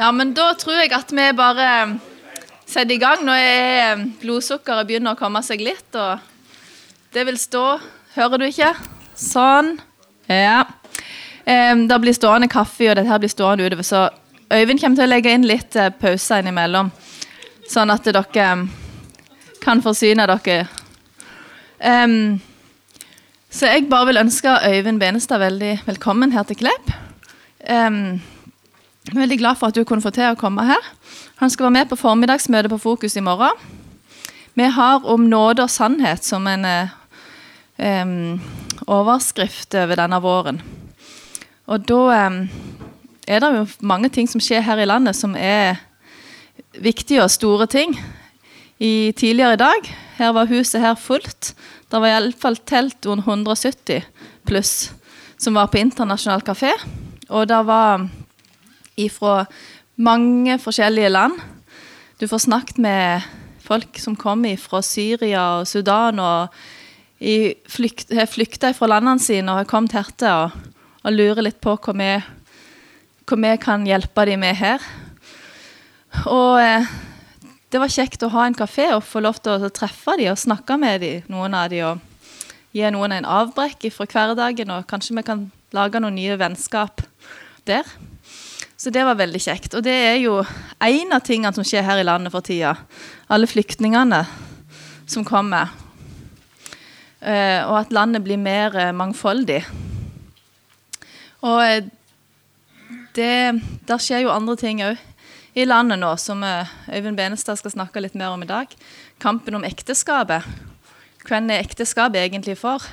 Ja, men da tror jeg at vi bare setter i gang. Nå er blodsukkeret begynner å komme seg litt, og det vil stå Hører du ikke? Sånn. Ja. Det blir stående kaffe, og dette blir stående utover. Så Øyvind kommer til å legge inn litt uh, pauser innimellom, sånn at dere kan forsyne dere. Um, så jeg bare vil ønske Øyvind Benestad veldig velkommen her til Klepp. Um, jeg er veldig glad for at du kunne få til å komme her. Han skal være med på formiddagsmøtet på Fokus i morgen. Vi har om nåde og sannhet som en um, overskrift over denne våren. Og da um, er det jo mange ting som skjer her i landet som er viktige og store ting. I, tidligere i dag her var huset her fullt. Det var iallfall telt 170 pluss som var på internasjonal kafé. Og det var fra mange forskjellige land. Du får snakket med folk som kommer fra Syria og Sudan og flykt, har flykta fra landene sine og har kommet hertil og, og lurer litt på hva vi, hva vi kan hjelpe dem med her. Og eh, det var kjekt å ha en kafé og få lov til å treffe dem og snakke med dem, noen av dem. Og gi noen en avbrekk fra hverdagen, og kanskje vi kan lage noen nye vennskap der. Så det var veldig kjekt. Og det er jo en av tingene som skjer her i landet for tida. Alle flyktningene som kommer. Eh, og at landet blir mer eh, mangfoldig. Og eh, det Der skjer jo andre ting òg i landet nå, som Øyvind Benestad skal snakke litt mer om i dag. Kampen om ekteskapet. Hvem er ekteskapet egentlig for?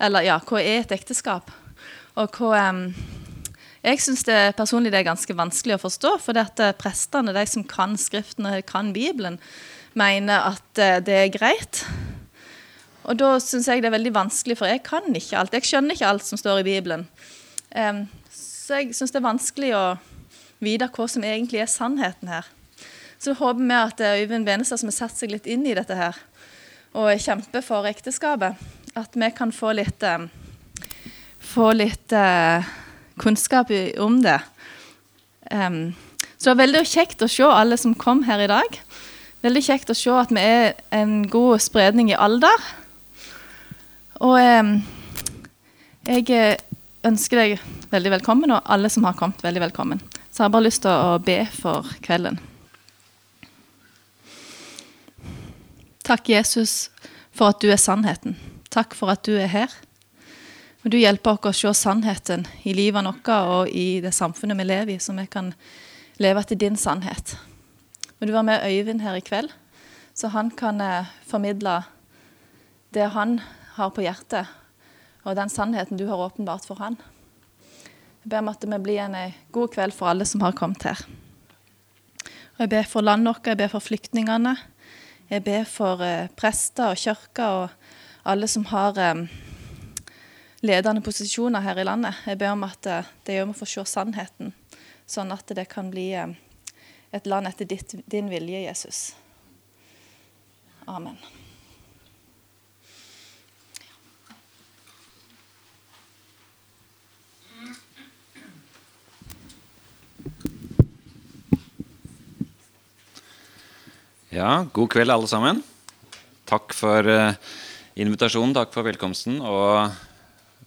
Eller ja, hva er et ekteskap? Og hva jeg syns det personlig det er ganske vanskelig å forstå, for dette prestene, de som kan Skriften og kan Bibelen, mener at eh, det er greit. Og da syns jeg det er veldig vanskelig, for jeg kan ikke alt. Jeg skjønner ikke alt som står i Bibelen. Så jeg syns det er vanskelig å vite hva som egentlig er sannheten her. Så håper vi at eh, Øyvind Benestad, som har satt seg litt inn i dette her, og kjemper for ekteskapet, at vi kan få litt Få litt kunnskap om det. Um, så det var veldig kjekt å se alle som kom her i dag. Veldig kjekt å se at vi er en god spredning i alder. Og um, jeg eh, ønsker deg veldig velkommen, og alle som har kommet, veldig velkommen. Så jeg har bare lyst til å be for kvelden. Takk, Jesus, for at du er sannheten. Takk for at du er her. Og du hjelper oss å se sannheten i livet vårt og i det samfunnet vi lever i, så vi kan leve etter din sannhet. Må du var med Øyvind her i kveld, så han kan eh, formidle det han har på hjertet, og den sannheten du har åpenbart for han. Jeg ber om at det blir en eh, god kveld for alle som har kommet her. Og jeg ber for landet vårt, jeg ber for flyktningene. Jeg ber for eh, prester og kirker og alle som har ledende posisjoner her i landet. Jeg ber om at eh, det gjør vi får se sannheten, sånn at det kan bli eh, et land etter ditt, din vilje, Jesus. Amen. Ja, god kveld, alle sammen. Takk for uh, invitasjonen, takk for velkomsten. Og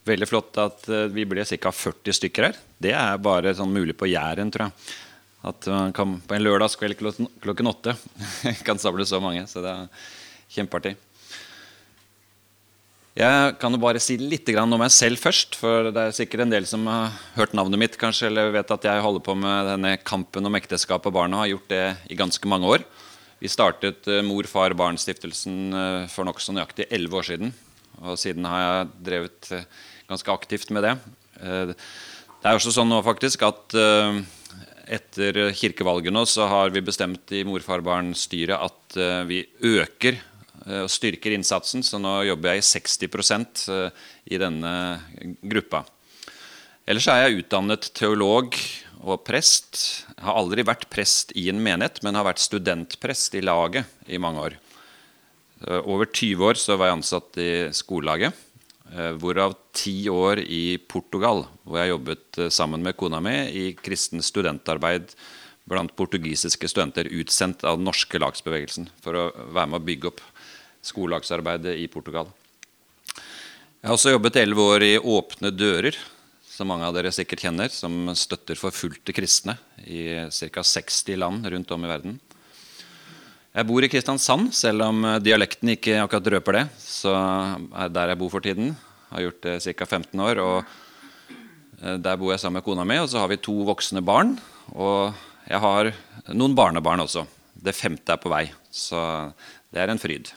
Veldig flott at eh, vi ble ca. 40 stykker her. Det er bare sånn mulig på Jæren, tror jeg. At man kan på en lørdagskveld klokken åtte kan samle så mange. Så det er kjempeartig. Jeg kan jo bare si litt om meg selv først. For det er sikkert en del som har hørt navnet mitt, kanskje, eller vet at jeg holder på med denne kampen om ekteskap og barn og har gjort det i ganske mange år. Vi startet eh, Mor, far, barn-stiftelsen eh, for nokså nøyaktig elleve år siden. Og siden har jeg drevet ganske aktivt med det. Eh, det er også sånn nå faktisk at eh, etter kirkevalget nå så har vi bestemt i Mor-far-barn-styret at eh, vi øker og styrker innsatsen. Så nå jobber jeg i 60% i denne gruppa. Ellers er jeg utdannet teolog og prest. Jeg har aldri vært prest i en menighet, men har vært studentprest i laget i mange år. Over 20 år så var jeg ansatt i skolelaget. Eh, hvorav ti år i Portugal, hvor jeg jobbet eh, sammen med kona mi i kristen studentarbeid blant portugisiske studenter utsendt av den norske lagsbevegelsen for å være med å bygge opp skolelagsarbeidet i Portugal. Jeg har også jobbet elleve år i Åpne dører, som mange av dere sikkert kjenner, som støtter forfulgte kristne i ca. 60 land rundt om i verden. Jeg bor i Kristiansand, selv om dialekten ikke akkurat røper det. Så er der jeg bor for tiden. Har gjort det ca. 15 år. og eh, Der bor jeg sammen med kona mi, og så har vi to voksne barn. Og jeg har noen barnebarn også. Det femte er på vei, så det er en fryd.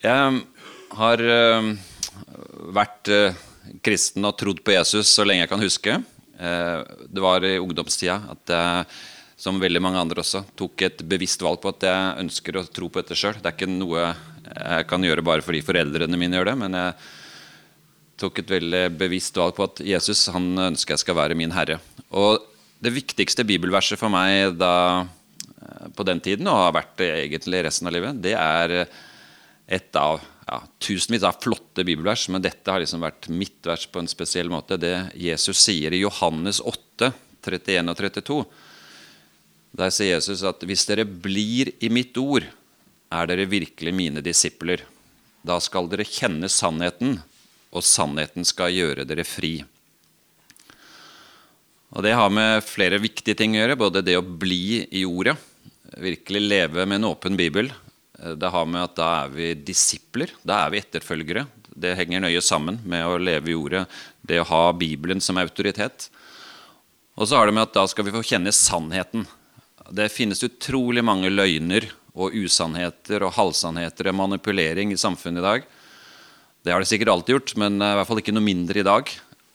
Jeg har eh, vært eh, kristen og trodd på Jesus så lenge jeg kan huske. Det var i ungdomstida at jeg som veldig mange andre også, tok et bevisst valg på at jeg ønsker å tro på dette sjøl. Det er ikke noe jeg kan gjøre bare fordi foreldrene mine gjør det, men jeg tok et veldig bevisst valg på at Jesus han ønsker jeg skal være min herre. Og det viktigste bibelverset for meg da, eh, på den tiden, og har vært det egentlig resten av livet, det er et av ja, tusenvis av flotte bibelvers, men dette har liksom vært mitt vers på en spesiell måte. Det Jesus sier i Johannes 8, 31 og 32. Der sier Jesus at hvis dere blir i mitt ord, er dere virkelig mine disipler. Da skal dere kjenne sannheten, og sannheten skal gjøre dere fri. Og Det har med flere viktige ting å gjøre. Både det å bli i ordet, virkelig leve med en åpen bibel. Det har med at da er vi disipler. Da er vi etterfølgere. Det henger nøye sammen med å leve i ordet, det å ha Bibelen som autoritet. Og så har det med at da skal vi få kjenne sannheten. Det finnes utrolig mange løgner og usannheter og halvsannheter og manipulering i samfunnet i dag. Det har det sikkert alltid gjort, men i hvert fall ikke noe mindre i dag.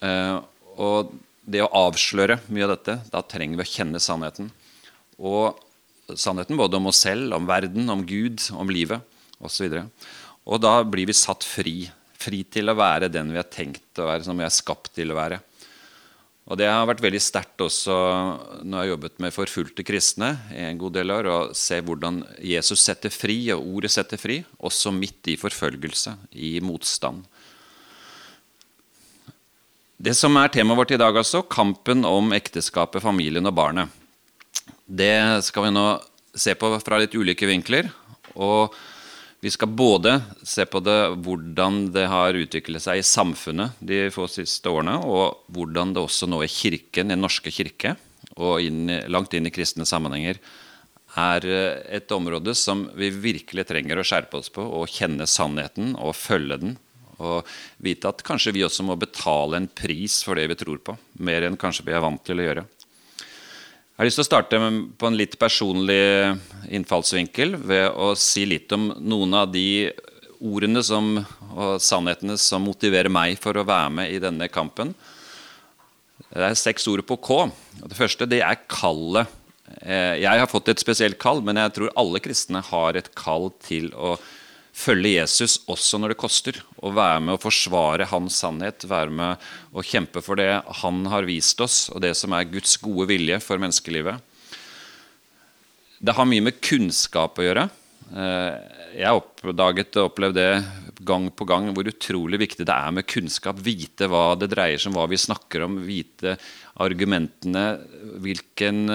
Eh, og det å avsløre mye av dette, da trenger vi å kjenne sannheten. Og sannheten både om oss selv, om verden, om Gud, om livet osv. Og, og da blir vi satt fri. Fri til å være den vi har tenkt å være, som vi er skapt til å være. Og Det har vært veldig sterkt også når jeg har jobbet med forfulgte kristne i en god del år, å se hvordan Jesus setter fri, og ordet setter fri, også midt i forfølgelse, i motstand. Det som er temaet vårt i dag, altså, kampen om ekteskapet, familien og barnet, det skal vi nå se på fra litt ulike vinkler. og vi skal både se på det, hvordan det har utviklet seg i samfunnet de få siste årene, og hvordan det også nå i kirken, Den norske kirke, og inn, langt inn i kristne sammenhenger, er eh, et område som vi virkelig trenger å skjerpe oss på og kjenne sannheten og følge den. Og vite at kanskje vi også må betale en pris for det vi tror på, mer enn kanskje vi er vant til å gjøre. Jeg har lyst til å starte på en litt personlig innfallsvinkel ved å si litt om noen av de ordene som, og sannhetene som motiverer meg for å være med i denne kampen. Det er seks ord på K. Det første det er kallet. Eh, jeg har fått et spesielt kall, men jeg tror alle kristne har et kall til å følge Jesus også når det koster. Og være med å forsvare hans sannhet, være med å kjempe for det han har vist oss, og det som er Guds gode vilje for menneskelivet. Det har mye med kunnskap å gjøre. Eh, jeg oppdaget og opplevd det gang på gang hvor utrolig viktig det er med kunnskap. Vite hva det dreier seg om, hva vi snakker om, vite argumentene, hvilken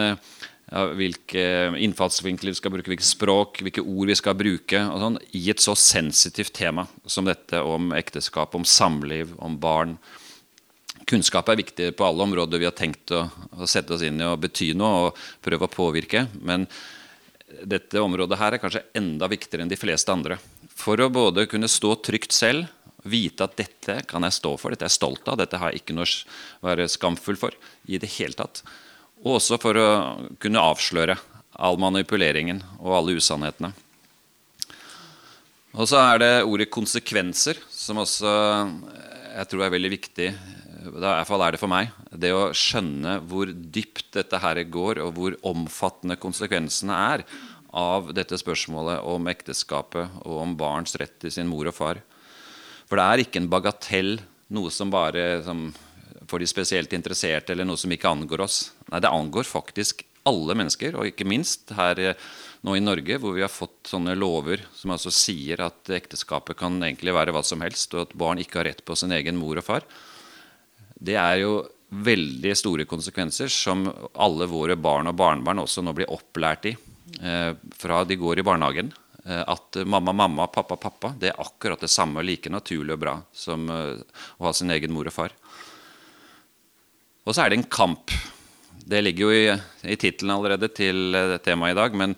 ja, hvilke innfallsvinkler vi skal bruke, hvilke språk, hvilke ord vi skal bruke. Sånn, I et så sensitivt tema som dette om ekteskap, om samliv, om barn. Kunnskap er viktig på alle områder vi har tenkt å, å sette oss inn i og bety noe og prøve å påvirke. Men dette området her er kanskje enda viktigere enn de fleste andre. For å både kunne stå trygt selv, vite at dette kan jeg stå for, dette er jeg stolt av, dette har jeg ikke noe å være skamfull for i det hele tatt. Og også for å kunne avsløre all manipuleringen og alle usannhetene. Og så er det ordet 'konsekvenser', som også jeg tror er veldig viktig. I hvert fall er det for meg. Det å skjønne hvor dypt dette her går, og hvor omfattende konsekvensene er av dette spørsmålet om ekteskapet og om barns rett til sin mor og far. For det er ikke en bagatell, noe som bare som for de spesielt interesserte, eller noe som ikke angår oss. Nei, det angår faktisk alle mennesker, og ikke minst her eh, nå i Norge, hvor vi har fått sånne lover som altså sier at ekteskapet kan egentlig være hva som helst, og at barn ikke har rett på sin egen mor og far. Det er jo veldig store konsekvenser som alle våre barn og barnebarn også nå blir opplært i eh, fra de går i barnehagen. Eh, at mamma, mamma, pappa, pappa det er akkurat det samme, like naturlig og bra som eh, å ha sin egen mor og far. Og så er det en kamp. Det ligger jo i, i tittelen allerede til eh, temaet i dag. men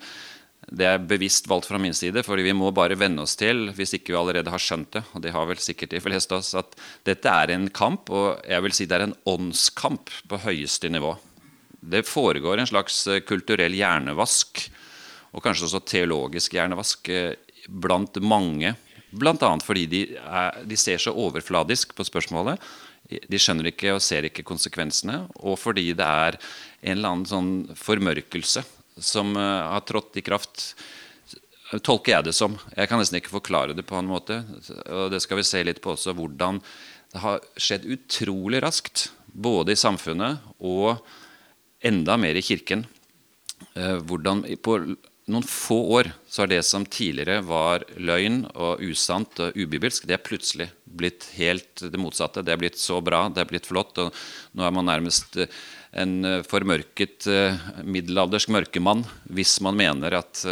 det er bevisst valgt fra min side, fordi vi må bare venne oss til, hvis ikke vi allerede har skjønt det, og det har vel sikkert de fleste av oss, at dette er en kamp, og jeg vil si det er en åndskamp på høyeste nivå. Det foregår en slags eh, kulturell hjernevask, og kanskje også teologisk hjernevask, eh, blant mange. Bl.a. fordi de, er, de ser så overfladisk på spørsmålet. De skjønner ikke og ser ikke konsekvensene, og fordi det er en eller annen sånn formørkelse som eh, har trådt i kraft, tolker jeg det som. Jeg kan nesten ikke forklare det på en måte. Og det skal vi se litt på også, hvordan det har skjedd utrolig raskt. Både i samfunnet og enda mer i kirken. Eh, hvordan på noen få år så har det som tidligere var løgn og usant og ubibelsk, det er plutselig blitt helt det motsatte. Det er blitt så bra, det er blitt flott. og Nå er man nærmest eh, en eh, formørket eh, middelaldersk mørkemann hvis man mener at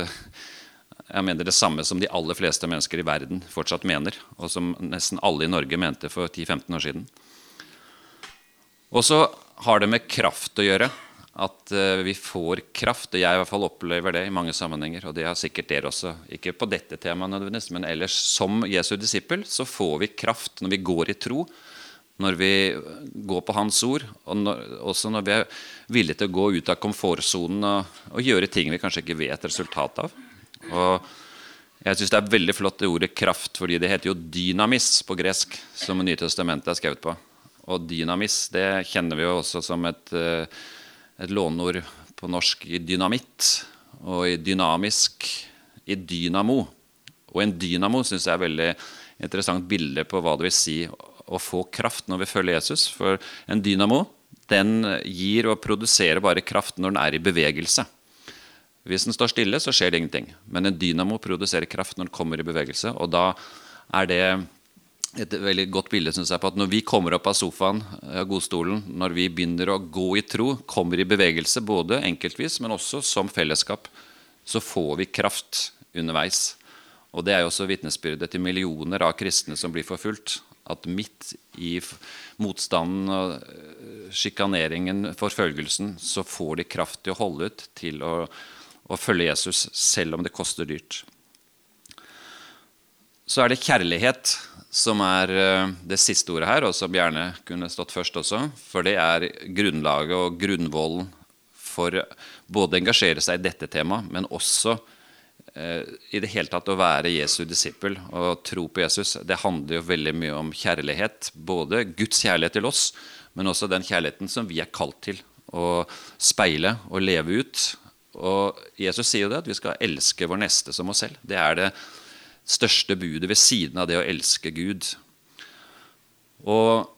jeg mener det samme som de aller fleste mennesker i verden fortsatt mener, og som nesten alle i Norge mente for 10-15 år siden. Og så har det med kraft å gjøre. At vi får kraft. og Jeg i hvert fall opplever det i mange sammenhenger. Og det har sikkert dere også. Ikke på dette temaet nødvendigvis, men ellers som Jesu disippel så får vi kraft når vi går i tro når vi går på Hans ord, og når, også når vi er villige til å gå ut av komfortsonen og, og, gjøre ting vi kanskje ikke vet resultatet av. Og jeg syns det er veldig flott det ordet 'kraft', fordi det heter jo 'dynamis' på gresk, som Nytestamentet er skrevet på. Og dynamis det kjenner vi jo også som et, eh, et låneord på norsk i dynamitt og i dynamisk i dynamo. Og en dynamo syns jeg er et veldig interessant bilde på hva det vil si å få kraft når vi følger Jesus. For en dynamo den gir og produserer bare kraft når den er i bevegelse. Hvis den står stille, så skjer det ingenting. Men en dynamo produserer kraft når den kommer i bevegelse. Og da er det et veldig godt bilde synes jeg, på at når vi kommer opp av sofaen, av godstolen, når vi begynner å gå i tro, kommer i bevegelse, både enkeltvis, men også som fellesskap, så får vi kraft underveis. Og Det er jo også vitnesbyrdet til millioner av kristne som blir forfulgt at midt i motstanden, og sjikaneringen, forfølgelsen, så får de kraft til å holde ut, til å, å følge Jesus, selv om det koster dyrt. Så er det kjærlighet som er eh, det siste ordet her, og som gjerne kunne stått først også. For det er grunnlaget og grunnvollen for både å engasjere seg i dette temaet, men også Eh, i det hele tatt å være Jesu disippel og tro på Jesus, det handler jo veldig mye om kjærlighet. Både Guds kjærlighet til oss, men også den kjærligheten som vi er kalt til å speile og leve ut. Og Jesus sier jo det at vi skal elske vår neste som oss selv. Det er det største budet ved siden av det å elske Gud. Og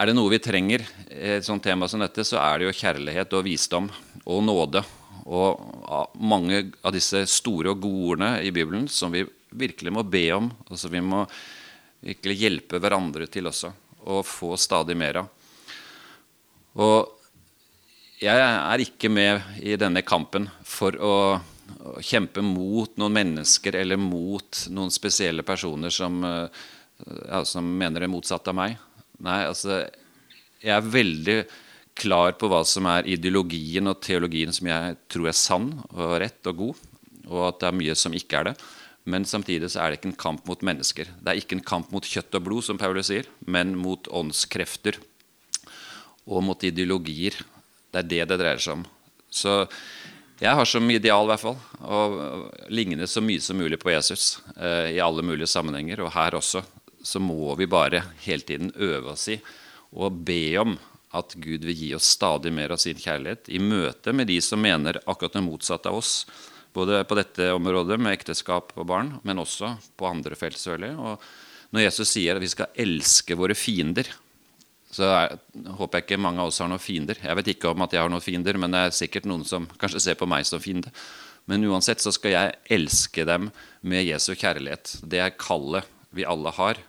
er det noe vi trenger i et sånt tema som dette, så er det jo kjærlighet og visdom og nåde og mange av disse store og gode ordene i Bibelen som vi virkelig må be om, og som vi må virkelig hjelpe hverandre til også, og få stadig mer av. Og jeg er ikke med i denne kampen for å kjempe mot noen mennesker eller mot noen spesielle personer som, ja, som mener det motsatte av meg. Nei, altså Jeg er veldig klar på hva som er ideologien og teologien som jeg tror er sann og rett og god, og at det er mye som ikke er det. Men samtidig så er det ikke en kamp mot mennesker. Det er ikke en kamp mot kjøtt og blod, som Paulus sier, men mot åndskrefter og mot ideologier. Det er det det dreier seg om. Så jeg har som ideal i hvert fall, å ligne så mye som mulig på Jesus eh, i alle mulige sammenhenger. Og her også så må vi bare hele tiden øve oss i og be om at Gud vil gi oss stadig mer av sin kjærlighet i møte med de som mener akkurat det motsatte av oss. Både på dette området med ekteskap og barn, men også på andre felt. Og når Jesus sier at vi skal elske våre fiender, så er, håper jeg ikke mange av oss har noen fiender. Jeg vet ikke om at jeg har noen fiender, men det er sikkert noen som kanskje ser på meg som fiende. Men uansett så skal jeg elske dem med Jesu kjærlighet. Det er kallet vi alle har.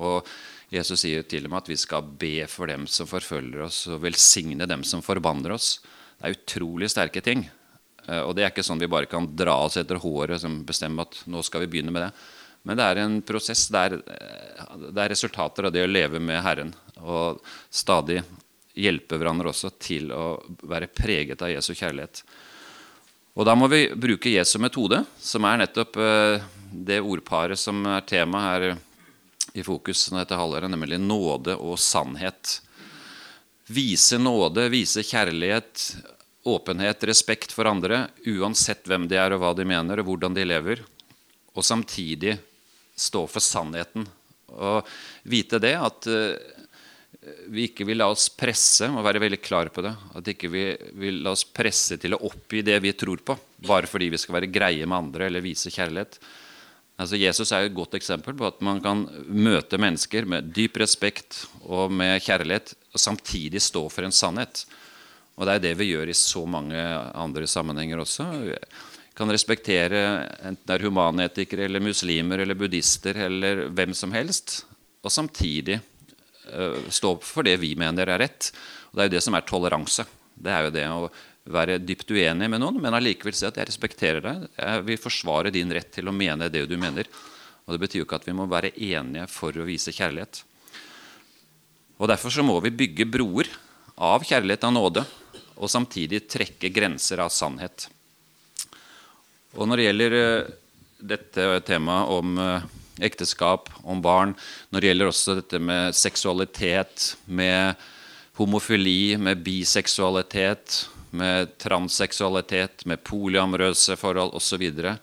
Og Jesus sier til og med at vi skal be for dem som forfølger oss, og velsigne dem som forbanner oss. Det er utrolig sterke ting. Eh, og det er ikke sånn vi bare kan dra oss etter håret og bestemme at nå skal vi begynne med det. Men det er en prosess. Det er, eh, det er resultater av det å leve med Herren. Og stadig hjelpe hverandre også til å være preget av Jesu kjærlighet. Og da må vi bruke Jesu metode, som er nettopp eh, det ordparet som er tema her i fokus dette halvåret, nemlig nåde og sannhet. Vise nåde, vise kjærlighet, åpenhet, respekt for andre, uansett hvem de er og hva de mener og hvordan de lever. Og samtidig stå for sannheten. Og vite det at uh, vi ikke vil la oss presse, og være veldig klar på det. At ikke vi vil la oss presse til å oppgi det vi tror på, bare fordi vi skal være greie med andre eller vise kjærlighet. Altså Jesus er et godt eksempel på at man kan møte mennesker med dyp respekt og med kjærlighet, og samtidig stå for en sannhet. Og det er det vi gjør i så mange andre sammenhenger også. Vi kan respektere enten det er humanetikere eller muslimer eller buddhister eller hvem som helst, og samtidig stå opp for det vi mener er rett. Og Det er jo det som er toleranse. Det er jo det å være dypt uenig med noen, men allikevel si at jeg respekterer deg. Jeg vil forsvare din rett til å mene det du mener. Og Det betyr jo ikke at vi må være enige for å vise kjærlighet. Og Derfor så må vi bygge broer av kjærlighet av nåde, og samtidig trekke grenser av sannhet. Og Når det gjelder eh, dette temaet om eh, ekteskap, om barn, når det gjelder også dette med seksualitet, med homofili, med biseksualitet, med transseksualitet, med polyamorøse forhold osv., så, videre,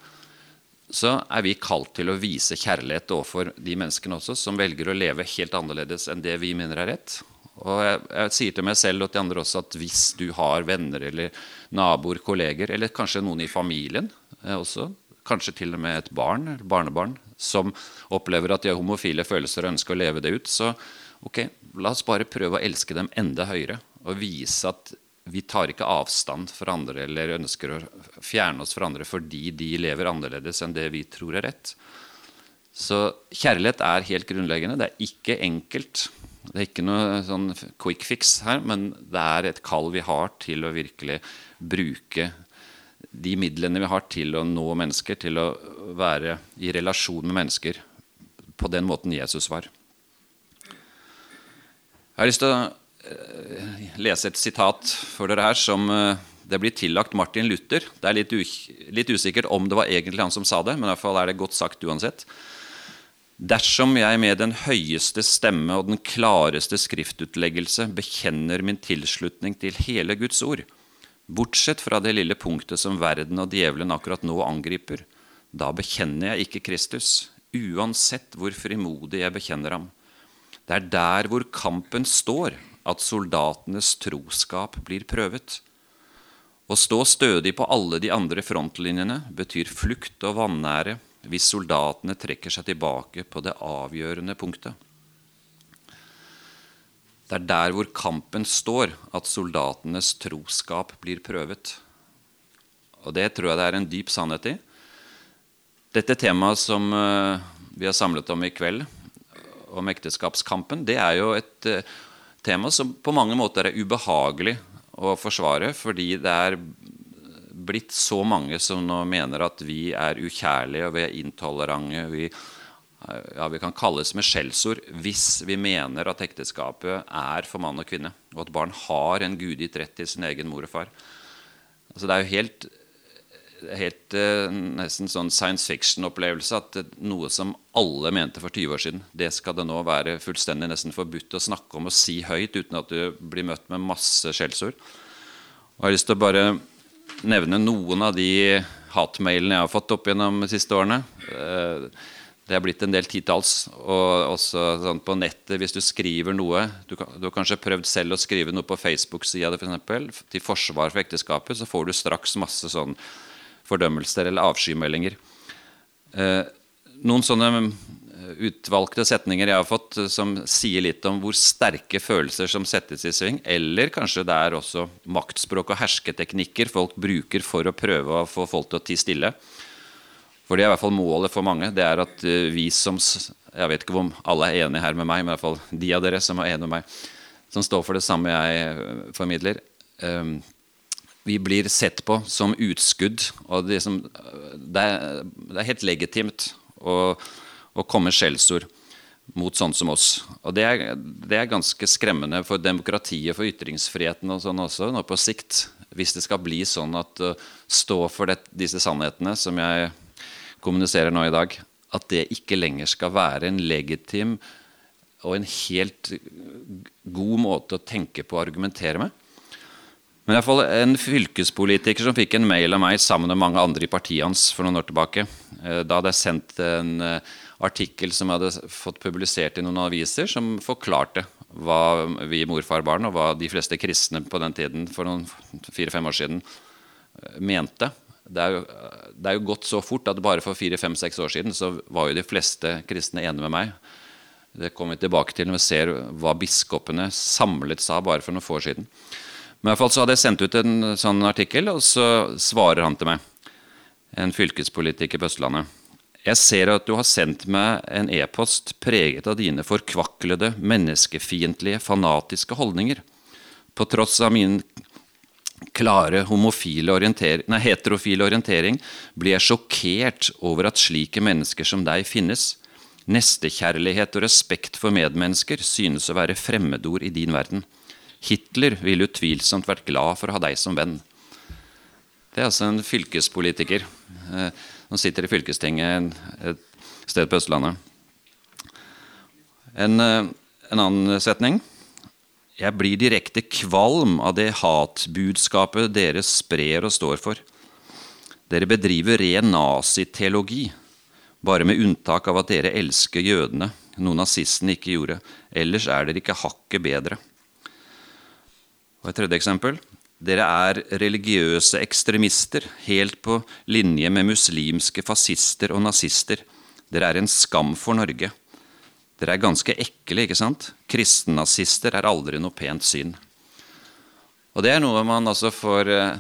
så er vi kalt til å vise kjærlighet overfor de menneskene også som velger å leve helt annerledes enn det vi mener er rett. Og jeg, jeg, sier til meg selv og til andre også at hvis du har venner eller naboer, kolleger, eller kanskje noen i familien eh, også, kanskje til og med et barn eller barnebarn, som opplever at de har homofile følelser og ønsker å leve det ut, så ok, la oss bare prøve å elske dem enda høyere og vise at vi tar ikke avstand fra andre eller ønsker å fjerne oss fra andre fordi de lever annerledes enn det vi tror er rett. Så kjærlighet er helt grunnleggende. Det er ikke enkelt. Det er ikke noe sånn quick fix her, men det er et kall vi har til å virkelig bruke de midlene vi har til å nå mennesker, til å være i relasjon med mennesker på den måten Jesus var. Jeg har lyst til å Eh, lese et sitat for dere her som eh, det blir tillagt Martin Luther. Det er litt, litt, usikkert om det var egentlig han som sa det, men i hvert fall er det godt sagt uansett. Dersom jeg med den høyeste stemme og den klareste skriftutleggelse bekjenner min tilslutning til hele Guds ord, bortsett fra det lille punktet som verden og djevelen akkurat nå angriper, da bekjenner jeg ikke Kristus, uansett hvor frimodig jeg bekjenner ham. Det er der hvor kampen står, at soldatenes troskap blir prøvet. Å stå stødig på alle de andre frontlinjene betyr flukt og vanære hvis soldatene trekker seg tilbake på det avgjørende punktet. Det er der hvor kampen står, at soldatenes troskap blir prøvet. Og det tror jeg det er en dyp sannhet i. Dette temaet som eh, vi har samlet om i kveld, om ekteskapskampen, det er jo et eh, tema som på mange måter er ubehagelig å forsvare, fordi det er blitt så mange som nå mener at vi er ukjærlige og vi er intolerante. Vi, ja, vi kan kalles med skjellsord hvis vi mener at ekteskapet er for mann og kvinne, og at barn har en gudgitt rett til sin egen mor og far. Altså, det er jo helt helt eh, nesten sånn science fiction-opplevelse at noe som alle mente for 20 år siden, det skal det nå være fullstendig nesten forbudt å snakke om og si høyt uten at du blir møtt med masse skjellsord. Jeg har lyst til å bare nevne noen av de hatmailene jeg har fått opp gjennom de siste årene. Eh, det er blitt en del titalls. Og også sånn på nettet, hvis du skriver noe Du, du har kanskje prøvd selv å skrive noe på Facebook-sida for til forsvar for ekteskapet, så får du straks masse sånn fordømmelser eller avskymeldinger. Eh, noen sånne eh, utvalgte setninger jeg har fått eh, som sier litt om hvor sterke følelser som settes i sving, eller kanskje det er også maktspråk og hersketeknikker folk bruker for å prøve å få folk til å tie stille. For det er i hvert fall målet for mange. Det er at vi som Jeg vet ikke om alle er enige her med meg, men i hvert fall de av dere som er enige med meg, som står for det samme jeg formidler. Um, vi blir sett på som utskudd. og Det, som, det, er, det er, helt legitimt å, å komme skjellsord mot sånn som oss. Og det er, det er, ganske skremmende for demokratiet, for ytringsfriheten og sånn også, nå på sikt. Hvis det skal bli sånn at uh, stå for det, disse sannhetene som jeg kommuniserer nå i dag, at det ikke lenger skal være en legitim og en helt god måte å tenke på og argumentere med. Men jeg får en fylkespolitiker som fikk en mail av meg sammen med mange andre i partiet hans for noen år tilbake. Eh, da hadde jeg sendt en eh, artikkel som jeg hadde fått publisert i noen aviser, som forklarte hva vi morfar barn og hva de fleste kristne på den tiden for noen fire-fem år siden eh, mente. Det er, jo, det er, jo, gått så fort at bare for fire-fem-seks år siden så var jo de fleste kristne enige med meg. Det kommer vi tilbake til når vi ser hva biskopene samlet sa bare for noen få år siden. Men i hvert fall så hadde jeg sendt ut en sånn artikkel, og så svarer han til meg, en fylkespolitiker på Østlandet. Jeg ser at du har sendt meg en e-post preget av dine forkvaklede, menneskefiendtlige, fanatiske holdninger. På tross av min klare orienter nei, heterofile orientering blir jeg sjokkert over at slike mennesker som deg finnes. Nestekjærlighet og respekt for medmennesker synes å være fremmedord i din verden. Hitler ville utvilsomt vært glad for å ha deg som venn. Det er altså en fylkespolitiker eh, som sitter i fylkestinget et sted på Østlandet. En, eh, en annen setning. Jeg blir direkte kvalm av det hatbudskapet dere sprer og står for. Dere bedriver ren naziteologi, bare med unntak av at dere elsker jødene, noe nazistene ikke gjorde. Ellers er dere ikke hakket bedre. Og et tredje eksempel. Dere er religiøse ekstremister, helt på linje med muslimske fascister og nazister. Dere er en skam for Norge. Dere er ganske ekle, ikke sant? Kristennazister er aldri noe pent syn. Og det er noe man altså får uh,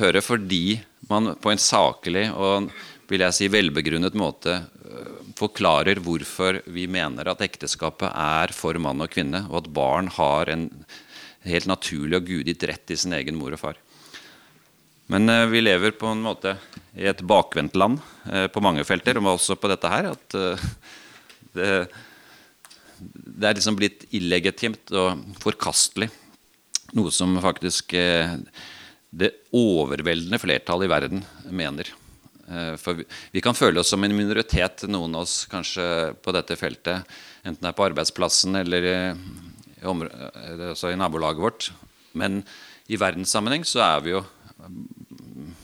høre fordi man på en saklig og vil jeg si velbegrunnet måte uh, forklarer hvorfor vi mener at ekteskapet er for mann og kvinne, og at barn har en helt naturlig og gudgitt rett til sin egen mor og far. Men eh, vi lever på en måte i et bakvendt land eh, på mange felter, og også på dette her. At eh, det, det, er liksom blitt illegitimt og forkastelig. Noe som faktisk eh, det overveldende flertallet i verden mener. Eh, for vi, kan føle oss som en minoritet, noen av oss kanskje på dette feltet. Enten det er på arbeidsplassen eller altså i nabolaget vårt. Men i verdenssammenheng så er vi jo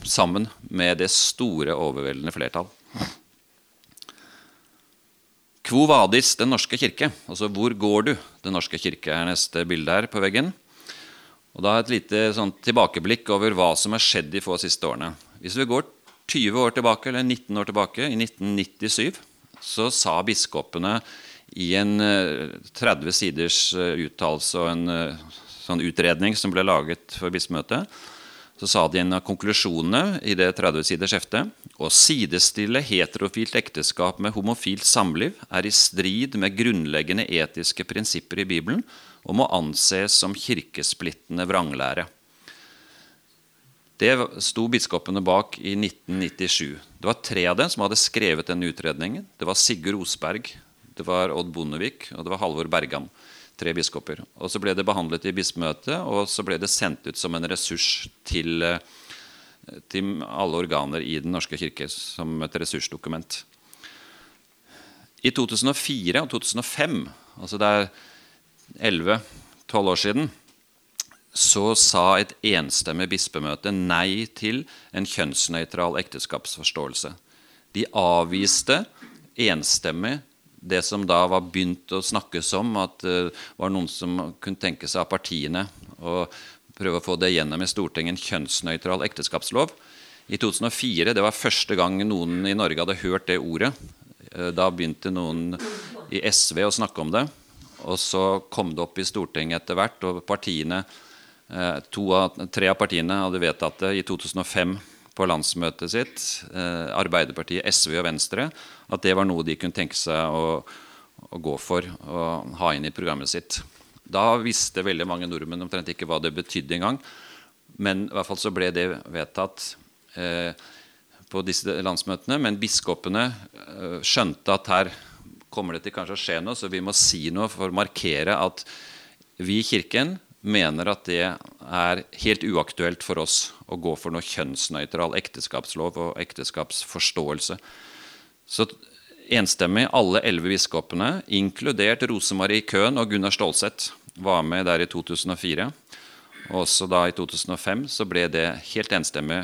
sammen med det store, overveldende flertall. Quo vadis Den norske kirke? Altså hvor går du? Den norske kirke er neste bilde her på veggen. Og da Et lite sånn tilbakeblikk over hva som har skjedd de få siste årene. Hvis vi går 20 år tilbake, eller 19 år tilbake, i 1997, så sa biskopene i en 30 eh, siders eh, uttalelse og en eh, sånn utredning som ble laget for bispemøtet, så sa de en av konklusjonene i det 30 siders heftet å sidestille heterofilt ekteskap med homofilt samliv er i strid med grunnleggende etiske prinsipper i Bibelen og må anses som kirkesplittende vranglære. Det sto biskopene bak i 1997. Det var tre av dem som hadde skrevet denne utredningen. Det var Sigurd Osberg, det var Odd Bondevik og det var Halvor Bergan. Tre biskoper. Og Så ble det behandlet i bispemøtet, og så ble det sendt ut som en ressurs til, eh, til alle organer i Den norske kirke som et ressursdokument. I 2004 og 2005, altså det er 11-12 år siden, så sa et enstemmig bispemøte nei til en kjønnsnøytral ekteskapsforståelse. De avviste enstemmig det som da var begynt å snakkes om, at det uh, var noen som kunne tenke seg av partiene å prøve å få det gjennom i Stortinget en kjønnsnøytral ekteskapslov. I 2004 det var første gang noen i Norge hadde hørt det ordet. Uh, da begynte noen i SV å snakke om det. Og så kom det opp i Stortinget etter hvert, og partiene, uh, av, tre av partiene hadde vedtatt det i 2005 på landsmøtet sitt, Arbeiderpartiet, SV og Venstre, at det var noe de kunne tenke seg å, å gå for og ha inn i programmet sitt. Da visste veldig mange nordmenn omtrent ikke hva det betydde engang. Men i hvert fall så ble det vedtatt eh, på disse landsmøtene. Men biskopene eh, skjønte at her kommer det til kanskje å skje noe, så vi må si noe for å markere at vi i Kirken mener at det er helt uaktuelt for oss å gå for noe kjønnsnøytral ekteskapslov og ekteskapsforståelse. Så enstemmig alle elleve biskopene, inkludert Rosemarie Køhn og Gunnar Stålseth, var med der i 2004. Og også da i 2005 så ble det helt enstemmig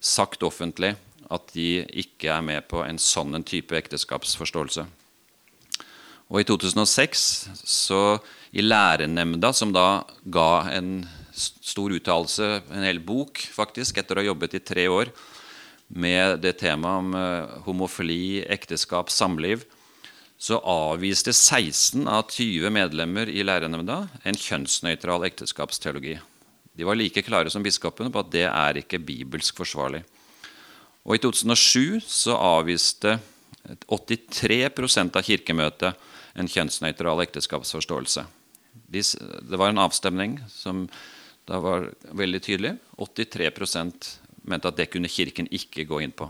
sagt offentlig at de ikke er med på en sånn en type ekteskapsforståelse. Og i 2006, så i lærernemnda, som da ga en stor uttalelse, en hel bok faktisk, etter å ha jobbet i tre år med det temaet om uh, homofili, ekteskap, samliv, så avviste 16 av 20 medlemmer i lærernemnda en kjønnsnøytral ekteskapsteologi. De var like klare som biskopene på at det er ikke bibelsk forsvarlig. Og I 2007 så avviste 83% av Kirkemøtet en kjønnsnøytral ekteskapsforståelse. Det var en avstemning som da var veldig tydelig. 83% mente at det kunne Kirken ikke gå inn på.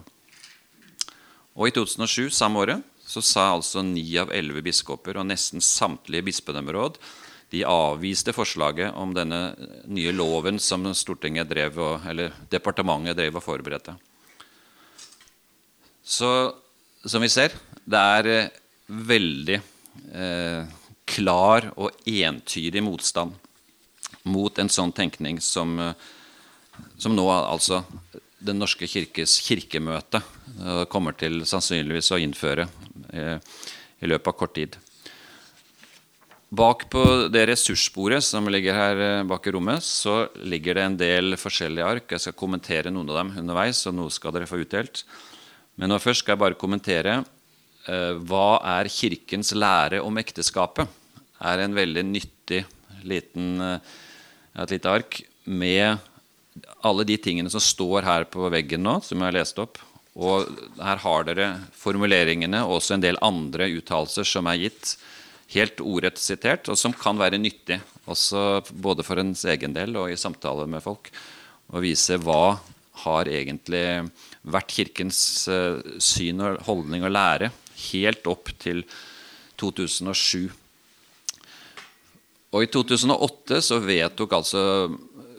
Og I 2007, samme året, så sa altså ni av elleve biskoper og nesten samtlige bispedømmeråd de avviste forslaget om denne nye loven som Stortinget drev og, eller departementet drev og forberedte. Så som vi ser, det er eh, veldig eh, klar og entydig motstand mot en sånn tenkning som, eh, som nå altså Den norske kirkes kirkemøte eh, kommer til sannsynligvis å innføre eh, i løpet av kort tid. Bak på det ressurssporet som ligger her bak i rommet, så ligger det en del forskjellige ark. Jeg skal kommentere noen av dem underveis, og noe skal dere få utdelt. Men nå først skal jeg bare kommentere eh, hva er Kirkens lære om ekteskapet. er en veldig nyttig liten, et lite ark med alle de tingene som står her på veggen nå, som jeg har lest opp. Og her har dere formuleringene og også en del andre uttalelser som er gitt. Helt ordrett sitert, og som kan være nyttig også både for ens egen del og i samtale med folk. Å vise hva har egentlig vært Kirkens uh, syn og holdning og lære helt opp til 2007. Og I 2008 så vedtok altså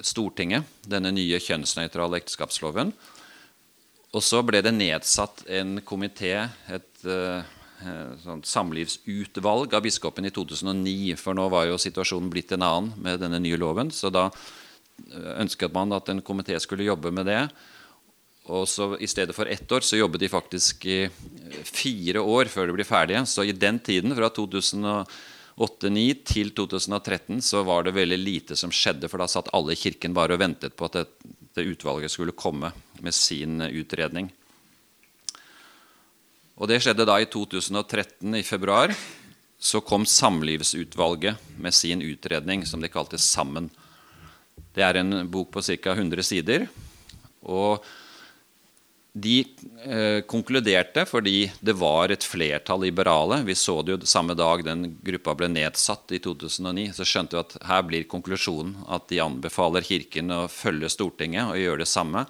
Stortinget denne nye kjønnsnøytrale ekteskapsloven. Og så ble det nedsatt en komité, et uh, sånn samlivsutvalg av biskopen i 2009. For nå var jo situasjonen blitt en annen med denne nye loven. Så da eh, ønsket man at en komité skulle jobbe med det. Og så I stedet for ett år så jobbet de faktisk i fire år før de ble ferdige. Så i den tiden, fra 2008-2009 til 2013, så var det veldig lite som skjedde. For da satt alle i kirken bare og ventet på at det, det utvalget skulle komme med sin utredning. Og Det skjedde da i 2013, i februar. Så kom Samlivsutvalget med sin utredning, som de kalte Sammen. Det er en bok på ca. 100 sider. Og de eh, konkluderte fordi det var et flertall liberale. Vi så det jo samme dag den gruppa ble nedsatt i 2009. Så skjønte vi at her blir konklusjonen at de anbefaler Kirken å følge Stortinget og gjøre det samme.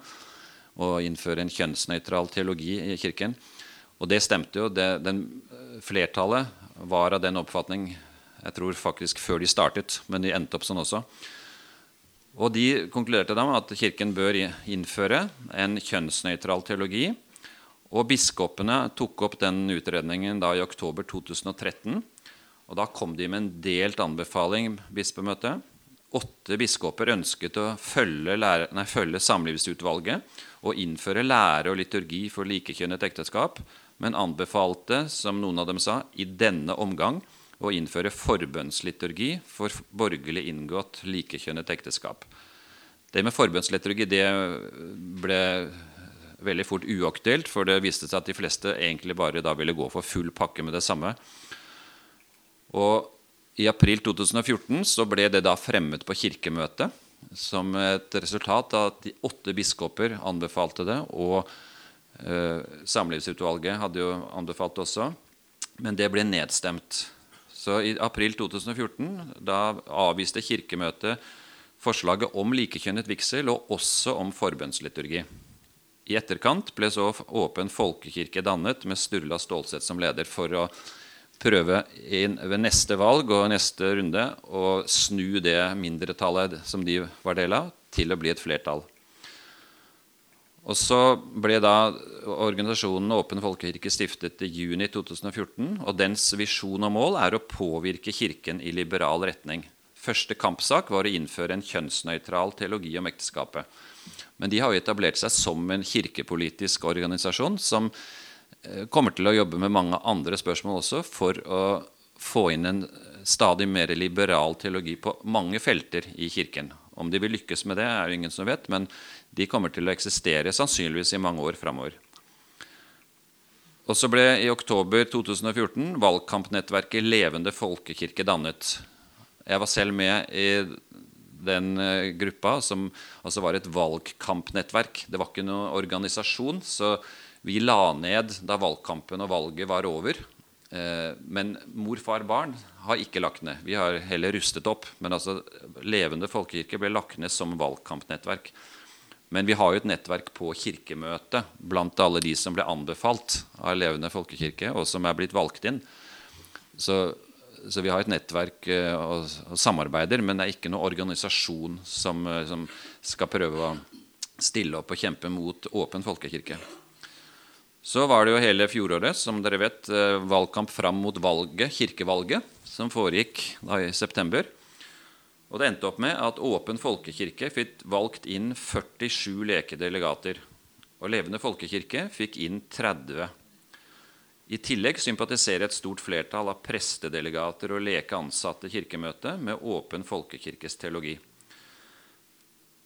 Og innføre en kjønnsnøytral teologi i Kirken. Og det stemte jo. Det, den, flertallet var av den oppfatning jeg tror faktisk før de startet, men de endte opp sånn også og De konkluderte da med at Kirken bør innføre en kjønnsnøytral teologi. Og Biskopene tok opp den utredningen da i oktober 2013. og Da kom de med en delt anbefaling. bispemøtet. Åtte biskoper ønsket å følge, lære, nei, følge Samlivsutvalget og innføre lære og liturgi for likekjønnet ekteskap, men anbefalte, som noen av dem sa, i denne omgang å innføre forbønnsliturgi for borgerlig inngått likekjønnet ekteskap. Det med forbønnsliturgi det ble veldig fort uaktuelt, for det viste seg at de fleste egentlig bare da ville gå for full pakke med det samme. Og I april 2014 så ble det da fremmet på Kirkemøtet som et resultat av at de åtte biskoper anbefalte det, og eh, Samlivsutvalget hadde jo anbefalt det også. Men det ble nedstemt Så I april 2014 da avviste Kirkemøtet forslaget om likekjønnet vigsel og også om forbønnsliturgi. I etterkant ble så Åpen folkekirke dannet med Sturla Stålsett som leder for å prøve inn ved neste valg og neste runde å snu det mindretallet som de var del av, til å bli et flertall. Og så ble da organisasjonen Åpen folkekirke stiftet i juni 2014. og Dens visjon og mål er å påvirke Kirken i liberal retning. Første kampsak var å innføre en kjønnsnøytral teologi om ekteskapet. Men de har jo etablert seg som en kirkepolitisk organisasjon som eh, kommer til å jobbe med mange andre spørsmål også for å få inn en stadig mer liberal teologi på mange felter i Kirken. Om de vil lykkes med det, er det ingen som vet, men de kommer til å eksistere sannsynligvis i mange år framover. Og så ble i oktober 2014 valgkampnettverket Levende folkekirke dannet. Jeg var selv med i den eh, gruppa, som altså var et valgkampnettverk. Det var ikke noen organisasjon, så vi la ned da valgkampen og valget var over. Eh, men mor, far, barn har ikke lagt ned. Vi har heller rustet opp. Men altså, Levende folkekirke ble lagt ned som valgkampnettverk. Men vi har jo et nettverk på Kirkemøtet blant alle de som ble anbefalt av Levende folkekirke, og som er blitt valgt inn. Så så vi har et nettverk eh, og, og, samarbeider, men det er ikke noen organisasjon som, eh, som, skal prøve å stille opp og kjempe mot åpen folkekirke. Så var det jo hele fjoråret som dere vet, eh, valgkamp fram mot valget, kirkevalget, som foregikk da i september. Og det endte opp med at Åpen folkekirke fikk valgt inn 47 lekedelegater. Og Levende folkekirke fikk inn 30 i tillegg sympatiserer et stort flertall av prestedelegater og leke ansatte kirkemøtet med åpen folkekirkes teologi.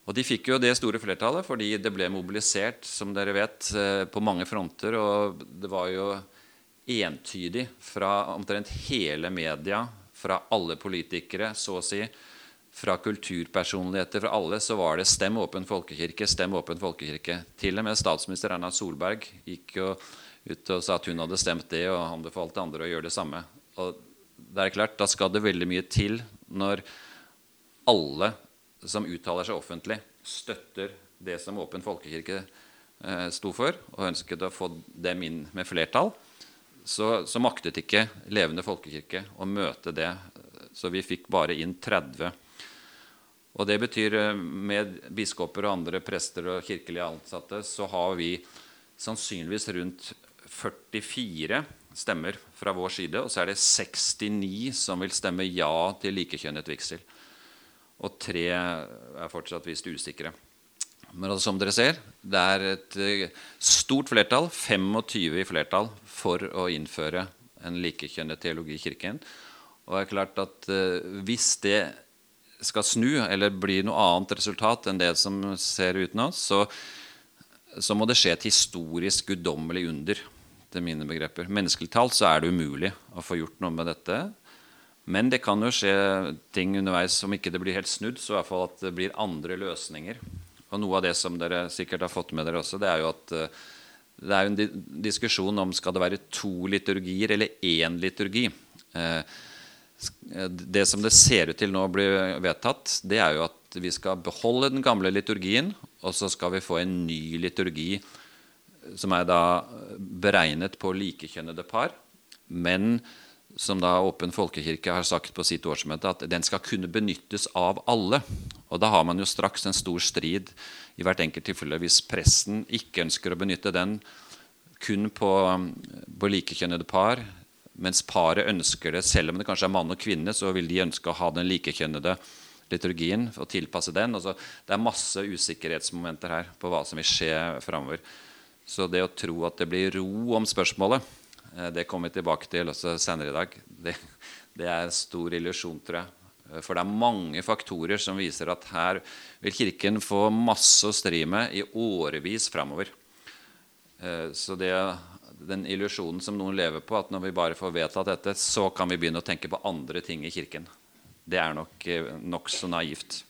Og De fikk jo det store flertallet fordi det ble mobilisert som dere vet, eh, på mange fronter. Og det var jo entydig fra omtrent hele media, fra alle politikere, så å si, fra kulturpersonligheter, fra alle, så var det 'stem åpen folkekirke', 'stem åpen folkekirke'. Til og med statsminister Erna Solberg gikk jo ut og sa at hun hadde stemt det, og anbefalte andre å gjøre det samme. Og det er klart, Da skal det veldig mye til når alle som uttaler seg offentlig, støtter det som Åpen folkekirke eh, sto for, og ønsket å få dem inn med flertall, så, så, maktet ikke Levende folkekirke å møte det. Så vi fikk bare inn 30. Og det betyr eh, med biskoper og andre prester og kirkelige ansatte så har vi sannsynligvis rundt 44 stemmer fra vår side, og så er det 69 som vil stemme ja til likekjønnet vigsel. Og tre er fortsatt visst usikre. Men altså, som dere ser, det er et eh, stort flertall, 25 i flertall, for å innføre en likekjønnet teologi i Kirken. Og det er klart at uh, hvis det skal snu, eller bli noe annet resultat enn det som ser ut nå, så, så må det skje et historisk guddommelig under Til mine begreper. Menneskelig talt så er det umulig å få gjort noe med dette. Men det kan jo skje ting underveis som ikke det blir helt snudd, så i hvert fall at det blir andre løsninger. Og noe av det som dere sikkert har fått med dere også, det er jo at eh, det er jo en diskusjon om skal det være to liturgier eller én liturgi. Eh, det som det ser ut til nå blir vedtatt, det er jo at vi skal beholde den gamle liturgien, og så skal vi få en ny liturgi som er da beregnet på likekjønnede par, men som da Åpen folkekirke har sagt på sitt årsmøte, at den skal kunne benyttes av alle. Og da har man jo straks en stor strid i hvert enkelt tilfelle hvis presten ikke ønsker å benytte den kun på, på likekjønnede par, mens paret ønsker det, selv om det kanskje er mann og kvinne, så vil de ønske å ha den likekjønnede liturgien og tilpasse den. Altså, det er masse usikkerhetsmomenter her på hva som vil skje framover. Så det å tro at det blir ro om spørsmålet, eh, det kommer vi tilbake til også senere i dag. Det, det er en stor illusjon, tror jeg. For det er mange faktorer som viser at her vil Kirken få masse å stri med i årevis framover. Eh, så det, den illusjonen som noen lever på, at når vi bare får vedtatt dette, så kan vi begynne å tenke på andre ting i Kirken, det er nok nokså naivt.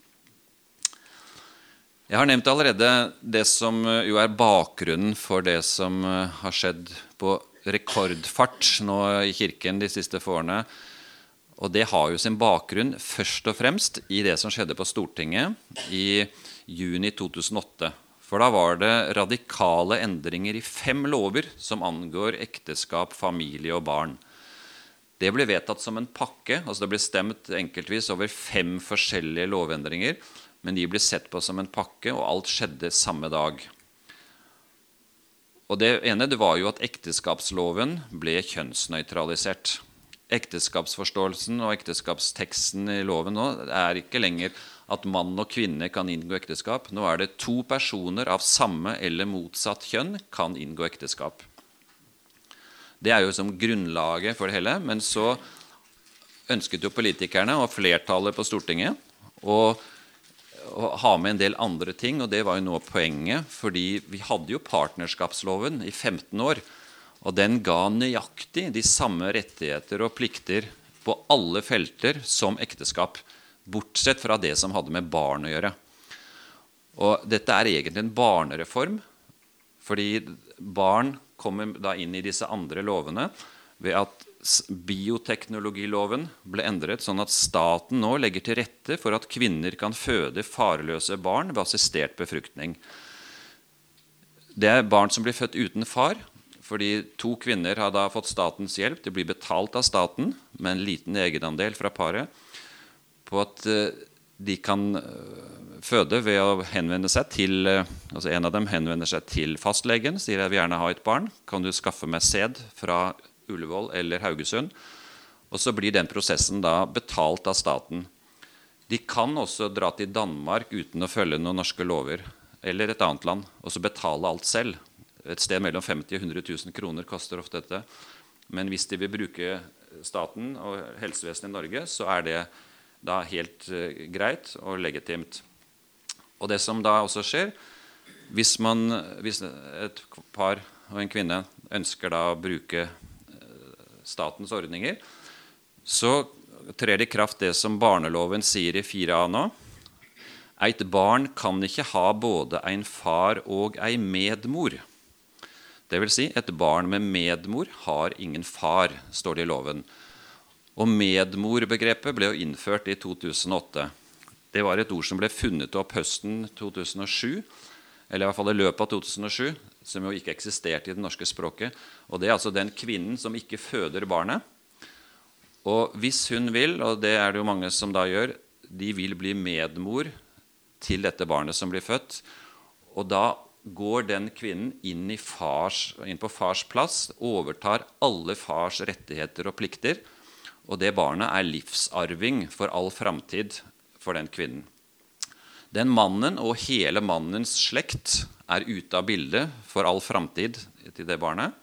Jeg har nevnt allerede det som eh, jo er bakgrunnen for det som eh, har skjedd på rekordfart nå i Kirken de siste få årene. Og det har jo sin bakgrunn først og fremst i det som skjedde på Stortinget i juni 2008. For da var det radikale endringer i fem lover som angår ekteskap, familie og barn. Det ble vedtatt som en pakke. altså Det ble stemt enkeltvis over fem forskjellige lovendringer. Men de ble sett på som en pakke, og alt skjedde samme dag. Og Det ene det var jo at ekteskapsloven ble kjønnsnøytralisert. Ekteskapsforståelsen og ekteskapsteksten i loven nå er ikke lenger at mann og kvinne kan inngå ekteskap. Nå er det to personer av samme eller motsatt kjønn kan inngå ekteskap. Det er jo som grunnlaget for det hele. Men så ønsket jo politikerne og flertallet på Stortinget å, ha med en del andre ting, og det var jo av poenget. Fordi vi hadde jo partnerskapsloven i 15 år. Og den ga nøyaktig de samme rettigheter og plikter på alle felter som ekteskap. Bortsett fra det som hadde med barn å gjøre. Og dette er egentlig en barnereform. Fordi barn kommer da inn i disse andre lovene ved at bioteknologiloven ble endret sånn at staten nå legger til rette for at kvinner kan føde farløse barn ved assistert befruktning. Det er barn som blir født uten far. fordi To kvinner har da fått statens hjelp. De blir betalt av staten med en liten egenandel fra paret på at eh, de kan eh, føde ved å henvende seg til eh, altså En av dem henvender seg til fastlegen sier jeg vil gjerne ha et barn. Kan du skaffe meg sæd fra Ullevål eller Haugesund? Og så blir den prosessen da betalt av staten. De kan også dra til Danmark uten å følge noen norske lover eller et annet land og så betale alt selv. Et sted mellom 50 og 100 000 kroner koster ofte dette. Men hvis de vil bruke staten og helsevesenet i Norge, så er det da helt uh, greit og legitimt. Og det som da også skjer, hvis, man, hvis et par og en kvinne ønsker da å bruke eh, statens ordninger, så trer det i kraft det som barneloven sier i 4a nå. Eit barn kan ikke ha både en far og ei medmor. Det vil si, et barn med medmor har ingen far, står det i loven. Og medmorbegrepet ble jo innført i 2008. Det var et ord som ble funnet opp høsten 2007, eller i hvert fall i løpet av 2007, som jo ikke eksisterte i det norske språket. Og Det er altså den kvinnen som ikke føder barnet. Og hvis hun vil, og det er det jo mange som da gjør, de vil bli medmor til dette barnet som blir født. Og da går den kvinnen inn, fars, inn på fars plass, overtar alle fars rettigheter og plikter. Og det barnet er livsarving for all framtid for den kvinnen. Den mannen og hele mannens slekt er ute av bildet for all framtid til det barnet.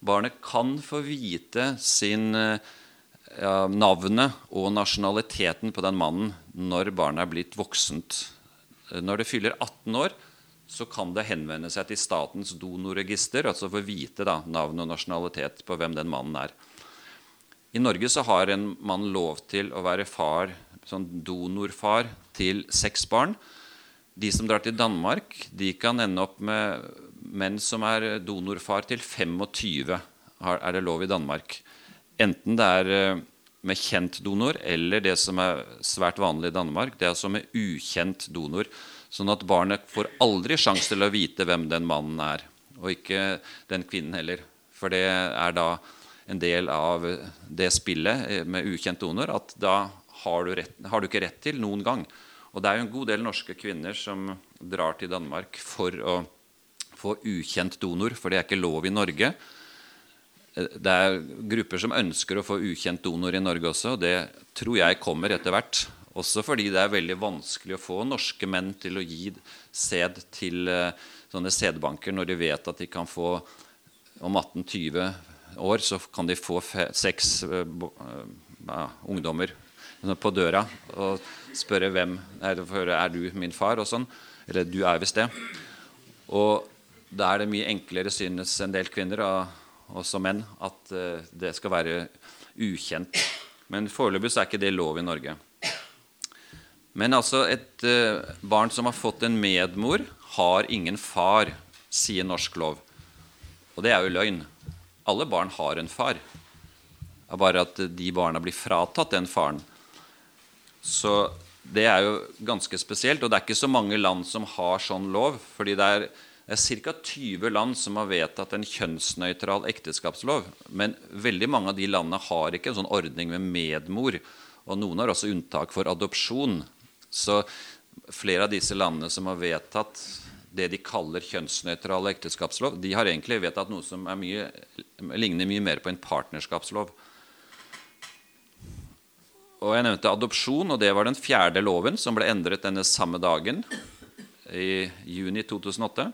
Barnet kan få vite sin, ja, navnet og nasjonaliteten på den mannen når barnet er blitt voksent. Når det fyller 18 år, så kan det henvende seg til Statens donorregister, altså få vite da, navn og nasjonalitet på hvem den mannen er. I Norge så har en mann lov til å være far sånn donorfar til seks barn. De som drar til Danmark, de kan ende opp med menn som er donorfar til 25. er det lov i Danmark. Enten det er eh, med kjent donor eller det som er svært vanlig i Danmark, det er altså med ukjent donor. Sånn at barnet får aldri sjanse til å vite hvem den mannen er. Og ikke den kvinnen heller. For det er da en del av det spillet eh, med ukjent donor at da har du, rett, har du, ikke rett til noen gang. Og det er jo en god del norske kvinner som drar til Danmark for å få ukjent donor, for det er ikke lov i Norge. Det er grupper som ønsker å få ukjent donor i Norge også, og det tror jeg kommer etter hvert. Også fordi det er veldig vanskelig å få norske menn til å gi sæd til uh, sånne sædbanker når de vet at de kan få om 18-20 år så kan de få seks uh, uh, ungdommer på døra og spørre hvem er, du min far. og sånn. Eller du er visst det. Og da er det mye enklere, synes en del kvinner, og også menn, at uh, det skal være ukjent. Men foreløpig så er ikke det lov i Norge. Men altså et barn som har fått en medmor, har ingen far, sier norsk lov. Og det er jo løgn. Alle barn har en far. er bare at de barna blir fratatt den faren. Så det er jo ganske spesielt. Og det er ikke så mange land som har sånn lov. fordi det er, det er ca. 20 land som har vedtatt en kjønnsnøytral ekteskapslov. Men veldig mange av de landene har ikke en sånn ordning med medmor. Og noen har også unntak for adopsjon. Så flere av disse landene som har vedtatt det de kaller kjønnsnøytral ekteskapslov, de har egentlig vedtatt noe som mye, ligner mye mer på en partnerskapslov. Og jeg nevnte adopsjon, og det var den fjerde loven som ble endret denne samme dagen i juni 2008.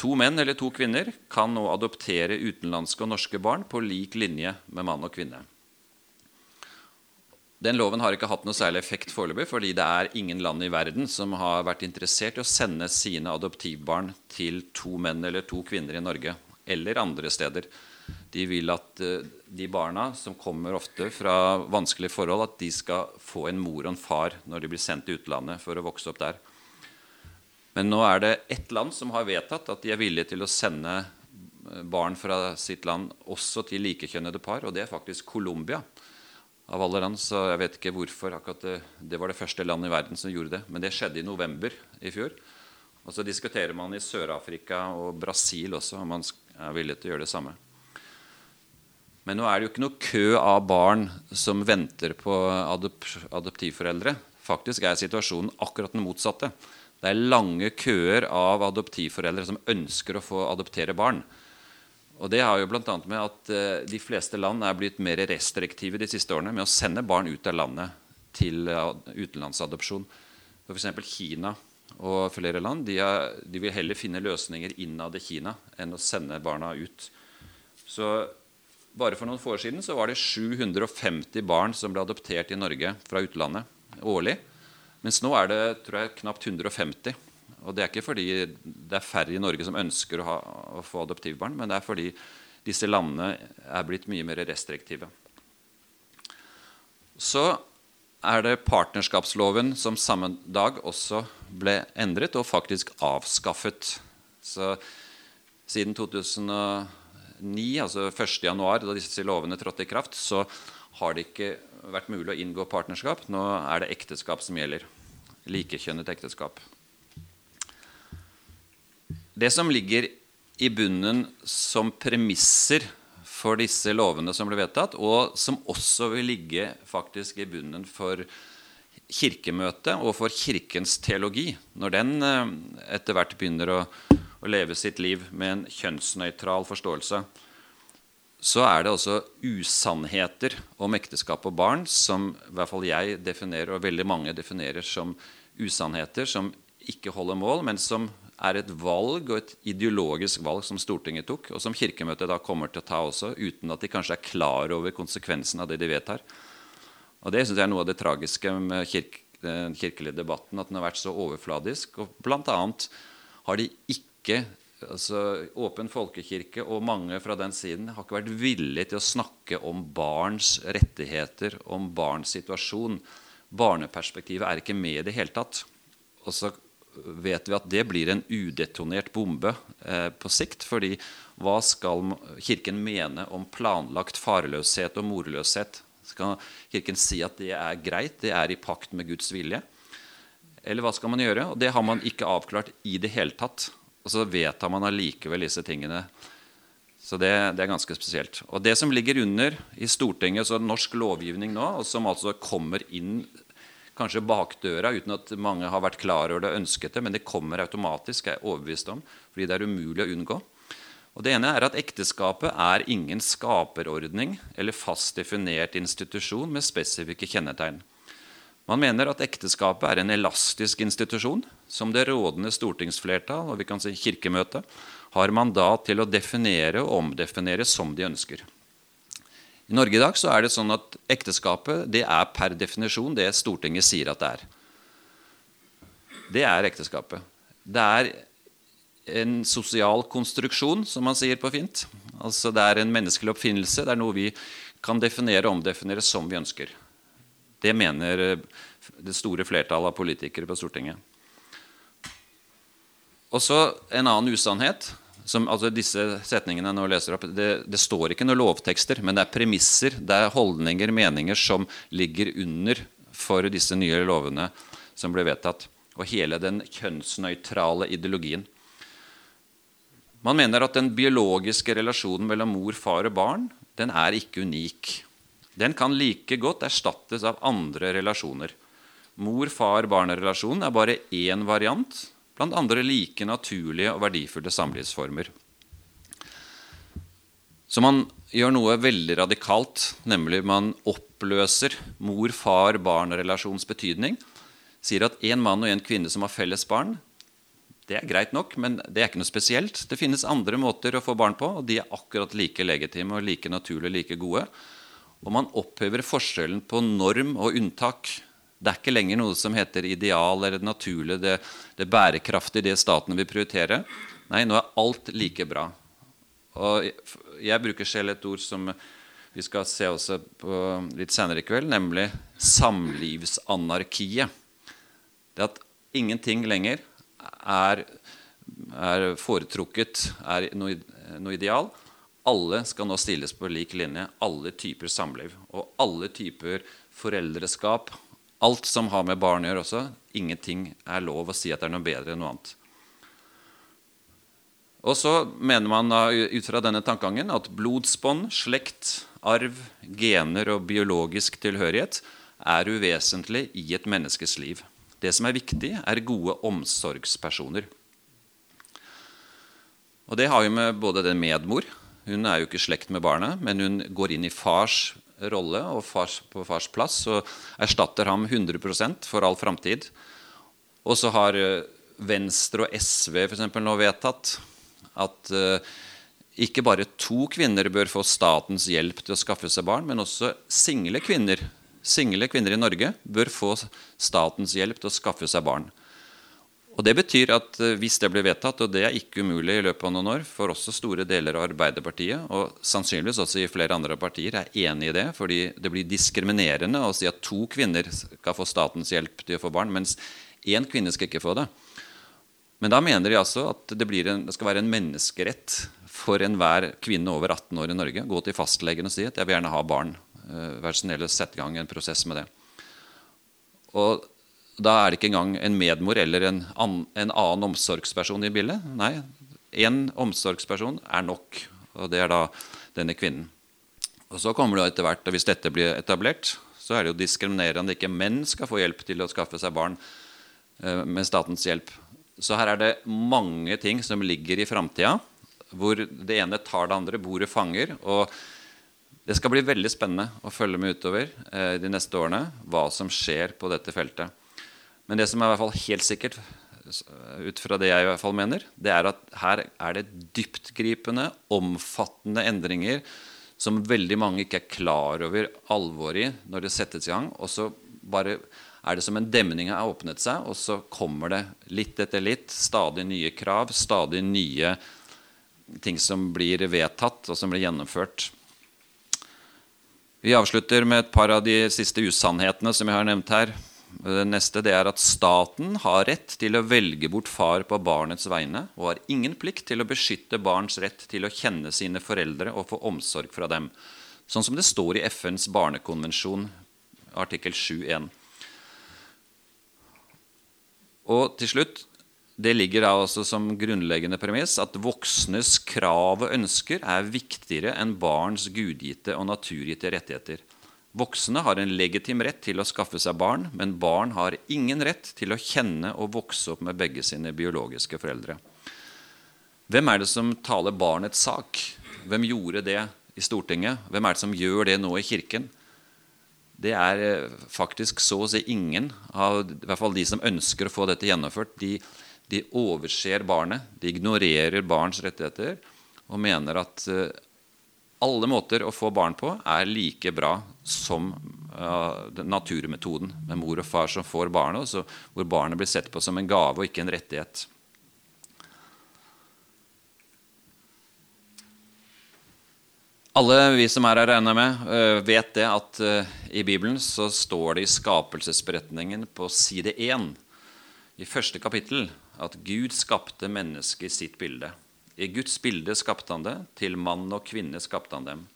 To menn eller to kvinner kan nå adoptere utenlandske og norske barn på lik linje med mann og kvinne. Den loven har ikke hatt noe særlig effekt foreløpig, fordi det er ingen land i verden som har vært interessert i å sende sine adoptivbarn til to menn eller to kvinner i Norge eller andre steder. De vil at eh, de barna som kommer ofte fra vanskelige forhold, at de skal få en mor og en far når de blir sendt til utlandet for å vokse opp der. Men nå er det ett land som har vedtatt at de er villige til å sende eh, barn fra sitt land også til likekjønnede par, og det er faktisk Colombia. Av alle land, så Jeg vet ikke hvorfor akkurat det, det var det første landet i verden som gjorde det. Men det skjedde i november i fjor. Og så diskuterer man i Sør-Afrika og Brasil også om man er villig til å gjøre det samme. Men nå er det jo ikke noe kø av barn som venter på adop adoptivforeldre. Faktisk er situasjonen akkurat den motsatte. Det er lange køer av adoptivforeldre som ønsker å få adoptere barn. Og Det har jo bl.a. med at uh, de fleste land er blitt mer restriktive de siste årene med å sende barn ut av landet til uh, utenlandsadopsjon. F.eks. Kina og flere land de, er, de, vil heller finne løsninger innad i Kina enn å sende barna ut. Så bare for noen få år siden så var det 750 barn som ble adoptert i Norge fra utlandet årlig. Mens nå er det tror jeg, knapt 150. Og det er ikke fordi det er færre i Norge som ønsker å, ha, å få adoptivbarn, men det er fordi disse landene er blitt mye mer restriktive. Så er det partnerskapsloven som samme dag også ble endret og faktisk avskaffet. Så siden 2009, altså 1.1., da disse lovene trådte i kraft, så har det ikke vært mulig å inngå partnerskap. Nå er det ekteskap som gjelder. Likekjønnet ekteskap. Det som ligger i bunnen som premisser for disse lovene som ble vedtatt, og som også vil ligge faktisk i bunnen for Kirkemøtet og for Kirkens teologi, når den eh, etter hvert begynner å å leve sitt liv med en kjønnsnøytral forståelse, så er det også usannheter om ekteskap og barn som i hvert fall jeg definerer, og veldig mange definerer som usannheter som ikke holder mål, men som er et valg og et ideologisk valg som Stortinget tok, og som Kirkemøtet da kommer til å ta også, uten at de kanskje er klar over konsekvensen av det de vedtar. Og Det synes jeg er noe av det tragiske med kirke, den kirkelige debatten, at den har vært så overfladisk. og Blant annet har de ikke altså, Åpen folkekirke og mange fra den siden har ikke vært villige til å snakke om barns rettigheter, om barns situasjon. Barneperspektivet er ikke med i det hele tatt. Og så vet vi at det blir en udetonert bombe eh, på sikt. fordi hva skal Kirken mene om planlagt farløshet og morløshet? Skal Kirken si at det er greit, det er i pakt med Guds vilje? Eller hva skal man gjøre? Og det har man ikke avklart i det hele tatt. Og så vedtar man allikevel disse tingene. Så det, det, er ganske spesielt. Og det som ligger under i Stortinget, så norsk lovgivning nå, og som altså kommer inn kanskje bakdøra uten at mange har vært klar over det og ønsket det, men det kommer automatisk, er jeg overbevist om, fordi det er umulig å unngå. Og Det ene er at ekteskapet er ingen skaperordning eller fast definert institusjon med spesifikke kjennetegn. Man mener at ekteskapet er en elastisk institusjon som det rådende stortingsflertall og vi kan si kirkemøte har mandat til å definere og omdefinere som de ønsker. I Norge i dag så er det sånn at ekteskapet det er per definisjon det Stortinget sier at det er. Det er ekteskapet. Det er en sosial konstruksjon, som man sier på fint. Altså Det er en menneskelig oppfinnelse. Det er noe vi kan definere og omdefinere som vi ønsker. Det mener eh, det store flertallet av politikere på Stortinget. Og så en annen usannhet som, altså Disse setningene jeg nå leser opp, det, det, står ikke noen lovtekster, men det er premisser, det er holdninger, meninger, som ligger under for disse nye lovene som ble vedtatt. Og hele den kjønnsnøytrale ideologien. Man mener at den biologiske relasjonen mellom mor, far og barn den er ikke unik. Den kan like godt erstattes av andre relasjoner. Mor-far-barn-relasjonen er bare én variant blant andre like naturlige og verdifulle samlivsformer. Så man gjør noe veldig radikalt, nemlig man oppløser mor-far-barn-relasjons betydning. Sier at en mann og en kvinne som har felles barn, det er greit nok, men det er ikke noe spesielt. Det finnes andre måter å få barn på, og de er akkurat like legitime og like naturlige og like gode. Og man opphever forskjellen på norm og unntak. Det er ikke lenger noe som heter ideal eller naturlig, det, det bærekraftige, det staten vil prioritere. Nei, nå er alt like bra. Og jeg bruker selv et ord som vi skal se også litt senere i kveld, nemlig samlivsanarkiet. Det at ingenting lenger er, er foretrukket, er noe, noe, ideal. Alle skal nå stilles på lik linje. Alle typer samliv. Og alle typer foreldreskap. Alt som har med barn å gjøre også. Ingenting er lov å si at det er noe bedre enn noe annet. Og så mener man ut fra denne tankegangen at blodsbånd, slekt, arv, gener og biologisk tilhørighet er uvesentlig i et menneskes liv. Det som er viktig, er gode omsorgspersoner. Og Det har jo med både den medmor Hun er jo ikke slekt med barnet, men hun går inn i fars rolle og fars, på fars plass og erstatter ham 100% for all framtid. Og så har eh, Venstre og SV for nå vedtatt at uh, ikke bare to kvinner bør få statens hjelp til å skaffe seg barn, men også single kvinner Single kvinner i Norge bør få statens hjelp til å skaffe seg barn. Og Det betyr at eh, hvis det blir vedtatt, og det er ikke umulig i løpet av noen år, for også store deler av Arbeiderpartiet, og sannsynligvis også i flere andre partier, er enig i det, fordi det blir diskriminerende å si at to kvinner skal få statens hjelp til å få barn, mens én kvinne skal ikke få det. Men da mener de altså at det, en, det skal være en menneskerett for enhver kvinne over 18 år i Norge gå til fastlegen og si at jeg vil gjerne ha barn. Eh, vær så snill å sette i gang en prosess med det. Og da er det ikke engang en medmor eller en, an, en annen omsorgsperson i bildet. Nei, én omsorgsperson er nok, og det er da denne kvinnen. Og så kommer det etter hvert, og Hvis dette blir etablert, så er det jo diskriminerende ikke menn skal få hjelp til å skaffe seg barn eh, med statens hjelp. Så her er det mange ting som ligger i framtida, hvor det ene tar det andre, bordet fanger. og det skal bli veldig spennende å følge med utover eh, de neste årene hva som skjer på dette feltet. Men det som er i hvert fall helt sikkert, ut fra det jeg i hvert fall mener, det er at her er det dyptgripende, omfattende endringer som veldig mange ikke er klar over alvoret i når det settes i gang. Og så bare er det som en demning har åpnet seg, og så kommer det litt etter litt stadig nye krav, stadig nye ting som blir vedtatt, og som blir gjennomført. Vi avslutter med et par av de siste usannhetene som jeg har nevnt her. Det neste det er at staten har rett til å velge bort far på barnets vegne og har ingen plikt til å beskytte barns rett til å kjenne sine foreldre og få omsorg fra dem, sånn som det står i FNs barnekonvensjon artikkel 7.1. Og til slutt det ligger da også som grunnleggende premiss at voksnes krav og ønsker er viktigere enn barns gudgitte og naturgitte rettigheter. Voksne har en legitim rett til å skaffe seg barn, men barn har ingen rett til å kjenne og vokse opp med begge sine biologiske foreldre. Hvem er det som taler barnets sak? Hvem gjorde det i Stortinget? Hvem er det som gjør det nå i Kirken? Det er eh, faktisk så å si ingen av i hvert fall de som ønsker å få dette gjennomført. De de overser barnet, de ignorerer barns rettigheter og mener at uh, alle måter å få barn på er like bra som uh, naturmetoden med mor og far som får barnet, hvor barnet blir sett på som en gave og ikke en rettighet. Alle vi som er her, regner med, uh, vet det at i Bibelen så står det i skapelsesberetningen på side 1 i første kapittel at Gud skapte mennesket i sitt bilde. I Guds bilde skapte han det. Til mann og kvinne skapte han dem.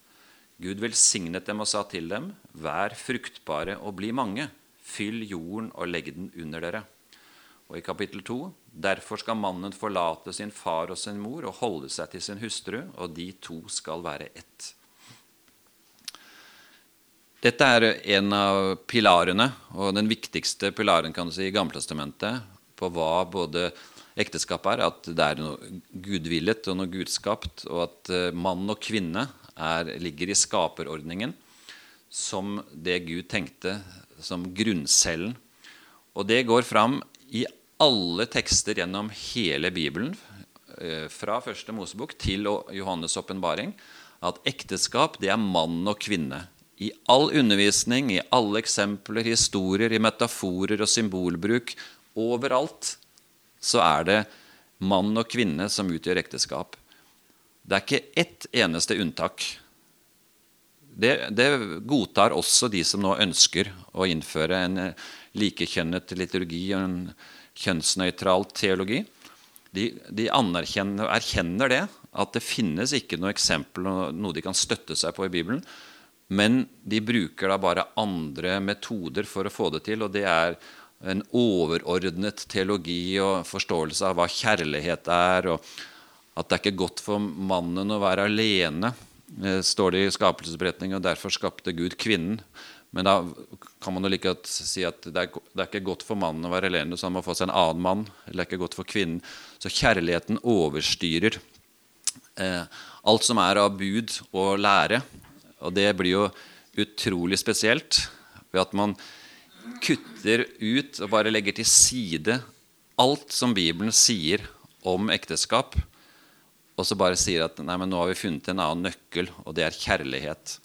Gud velsignet dem og sa til dem, vær fruktbare og bli mange. Fyll jorden og legg den under dere. Og i kapittel 2.: Derfor skal mannen forlate sin far og sin mor og holde seg til sin hustru, og de to skal være ett. Dette er en av pilarene, og den viktigste pilaren kan du si, i Gammeltestamentet på hva både ekteskap er, at det er noe gudvillet og noe gudskapt, og at eh, mann og kvinne er, ligger i skaperordningen som det Gud tenkte som grunncellen. Og det går fram i alle tekster gjennom hele Bibelen, eh, fra første Mosebok til Johannes' åpenbaring, at ekteskap det er mann og kvinne. I all undervisning, i alle eksempler, historier, i metaforer og symbolbruk, overalt, så er det mann og kvinne som utgjør ekteskap. Det er ikke ett eneste unntak. Det, det, godtar også de som nå ønsker å innføre en eh, likekjønnet liturgi og en kjønnsnøytral teologi. De, de anerkjenner, erkjenner det, at det finnes ikke noe eksempel noe de kan støtte seg på i Bibelen men de bruker da bare andre metoder for å få det til. Og det er en overordnet teologi og forståelse av hva kjærlighet er. og At det er ikke godt for mannen å være alene, eh, står det i skapelsesberetningen. Og derfor skapte Gud kvinnen. Men da kan man jo like godt si at det er, det er, ikke godt for mannen å være alene, så han må få seg en annen mann. Eller det er ikke godt for kvinnen. Så kjærligheten overstyrer eh, alt som er av bud og lære. Og det blir jo utrolig spesielt ved at man kutter ut og bare legger til side alt som Bibelen sier om ekteskap, og så bare sier at nei, men nå har vi funnet en annen nøkkel, og det er kjærlighet.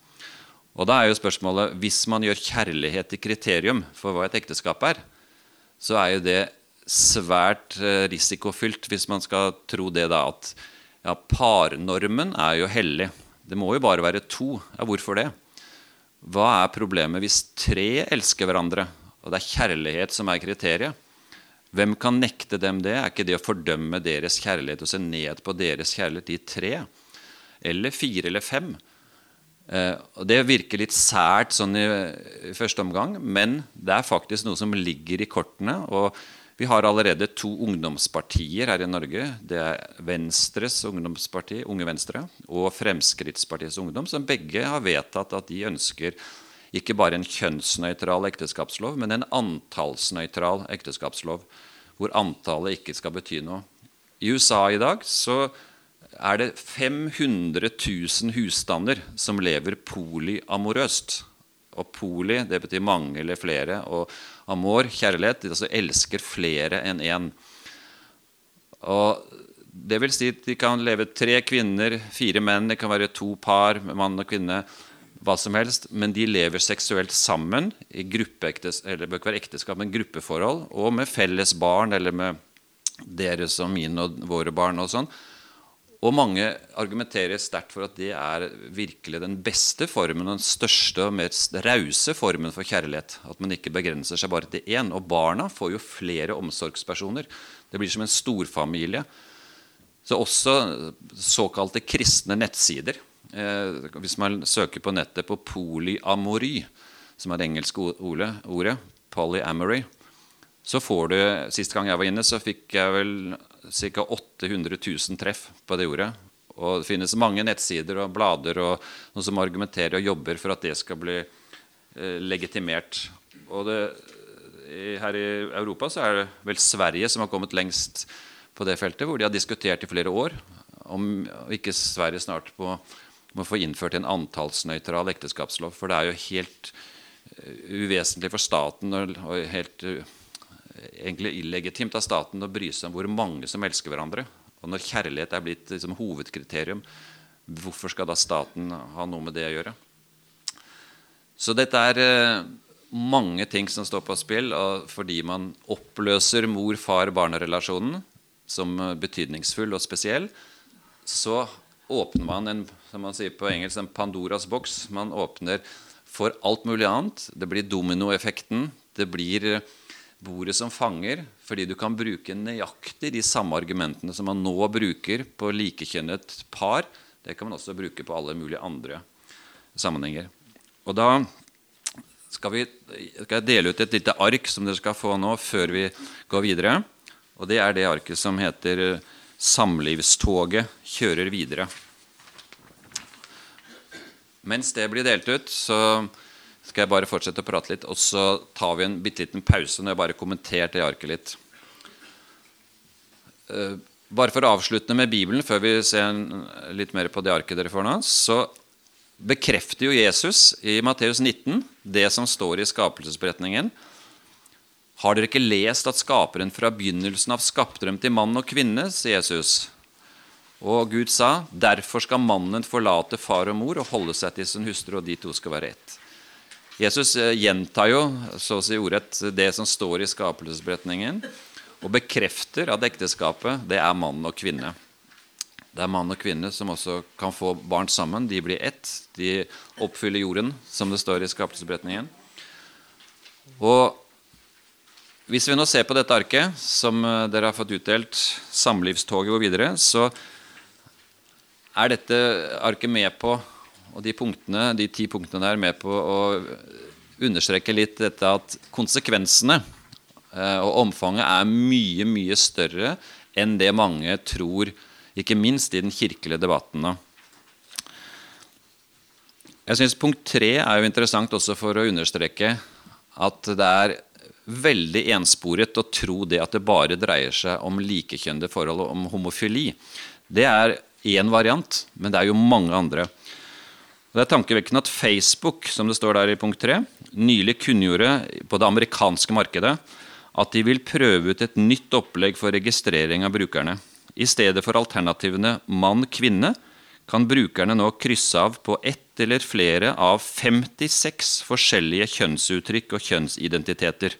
Og da er jo spørsmålet Hvis man gjør kjærlighet til kriterium for hva et ekteskap er, så er jo det svært eh, risikofylt hvis man skal tro det da at ja, parnormen er jo hellig. Det må jo bare være to. Ja, hvorfor det? Hva er problemet hvis tre elsker hverandre, og det er kjærlighet som er kriteriet? Hvem kan nekte dem det? Er ikke det å fordømme deres kjærlighet og se ned på deres kjærlighet, de tre? Eller fire eller fem? Eh, og Det virker litt sært sånn i, i første omgang, men det er faktisk noe som ligger i kortene. og vi har allerede to ungdomspartier her i Norge. Det er Venstres ungdomsparti, Unge Venstre, og Fremskrittspartiets Ungdom, som begge har vedtatt at de ønsker ikke bare en kjønnsnøytral ekteskapslov, men en antallsnøytral ekteskapslov, hvor antallet ikke skal bety noe. I USA i dag så er det 500 000 husstander som lever polyamorøst. Og poli det betyr mange eller flere. Og amor, kjærlighet, altså elsker flere enn én. Og det vil si at de kan leve tre kvinner, fire menn, det kan være to par, mann og kvinne, hva som helst, men de lever seksuelt sammen i gruppeektes, eller det bør ikke være ekteskap, men gruppeforhold, og med felles barn, eller med deres og mine og våre barn og sånn. Og mange argumenterer sterkt for at det er virkelig den beste formen, den største og mest rause formen for kjærlighet. At man ikke begrenser seg bare til én. Og barna får jo flere omsorgspersoner. Det blir som en storfamilie. Så også såkalte kristne nettsider. Eh, hvis man søker på nettet på polyamory, som er det engelske ordet, polyamory, så får du Sist gang jeg var inne, så fikk jeg vel ca. 800 000 treff på det ordet. Og det finnes mange nettsider og blader og noen som argumenterer og jobber for at det skal bli eh, legitimert. Og det, her i Europa så er det vel Sverige som har kommet lengst på det feltet, hvor de har diskutert i flere år om ikke Sverige snart må, må få innført en antallsnøytral ekteskapslov. For det er jo helt eh, uvesentlig for staten og, og helt uh, egentlig illegitimt av staten å bry seg om hvor mange som elsker hverandre. Og når kjærlighet er blitt liksom, hovedkriterium, hvorfor skal da staten ha noe med det å gjøre? Så dette er eh, mange ting som står på spill fordi man oppløser mor-far-barn-relasjonen som betydningsfull og spesiell. Så åpner man en som man sier på engelsk, en Pandoras boks. Man åpner for alt mulig annet. Det blir dominoeffekten. Det blir bordet som fanger, fordi du kan bruke nøyaktig de samme argumentene som man nå bruker på likekjønnet par. Det kan man også bruke på alle mulige andre sammenhenger. Og da skal, vi, skal jeg dele ut et lite ark som dere skal få nå før vi går videre. Og det er det arket som heter 'Samlivstoget kjører videre'. Mens det blir delt ut, så skal jeg bare fortsette å prate litt. Og så tar vi en bitte liten pause når jeg bare kommenterte det arket litt. Uh, bare for å avslutte med Bibelen før vi ser litt mer på det arket dere får nå, så bekrefter jo Jesus i Matteus 19 det som står i skapelsesberetningen. Har dere ikke lest at skaperen fra begynnelsen av skapte dem til mann og kvinne? sier Jesus. Og Gud sa, derfor skal mannen forlate far og mor og holde seg til sin hustru, og de to skal være ett. Jesus eh, gjentar jo så å si ordrett det som står i skapelsesberetningen, og bekrefter at ekteskapet det er mann og kvinne. Det er mann og kvinne som også kan få barn sammen. De blir ett. De oppfyller jorden, som det står i skapelsesberetningen. Og hvis vi nå ser på dette arket, som eh, dere har fått utdelt, samlivstoget går videre, så er dette arket med på, og de, punktene, de ti punktene der, med på å understreke litt dette at konsekvensene eh, og omfanget er mye, mye større enn det mange tror ikke minst i den kirkelige debatten. Jeg synes Punkt tre er jo interessant også for å understreke at det er veldig ensporet å tro det at det bare dreier seg om likekjønnede forhold og om homofili. Det er én variant, men det er jo mange andre. Det er tankevekkende at Facebook som det står der i punkt 3, nylig kunngjorde på det amerikanske markedet at de vil prøve ut et nytt opplegg for registrering av brukerne. I stedet for alternativene mann-kvinne kan brukerne nå krysse av på ett eller flere av 56 forskjellige kjønnsuttrykk og kjønnsidentiteter.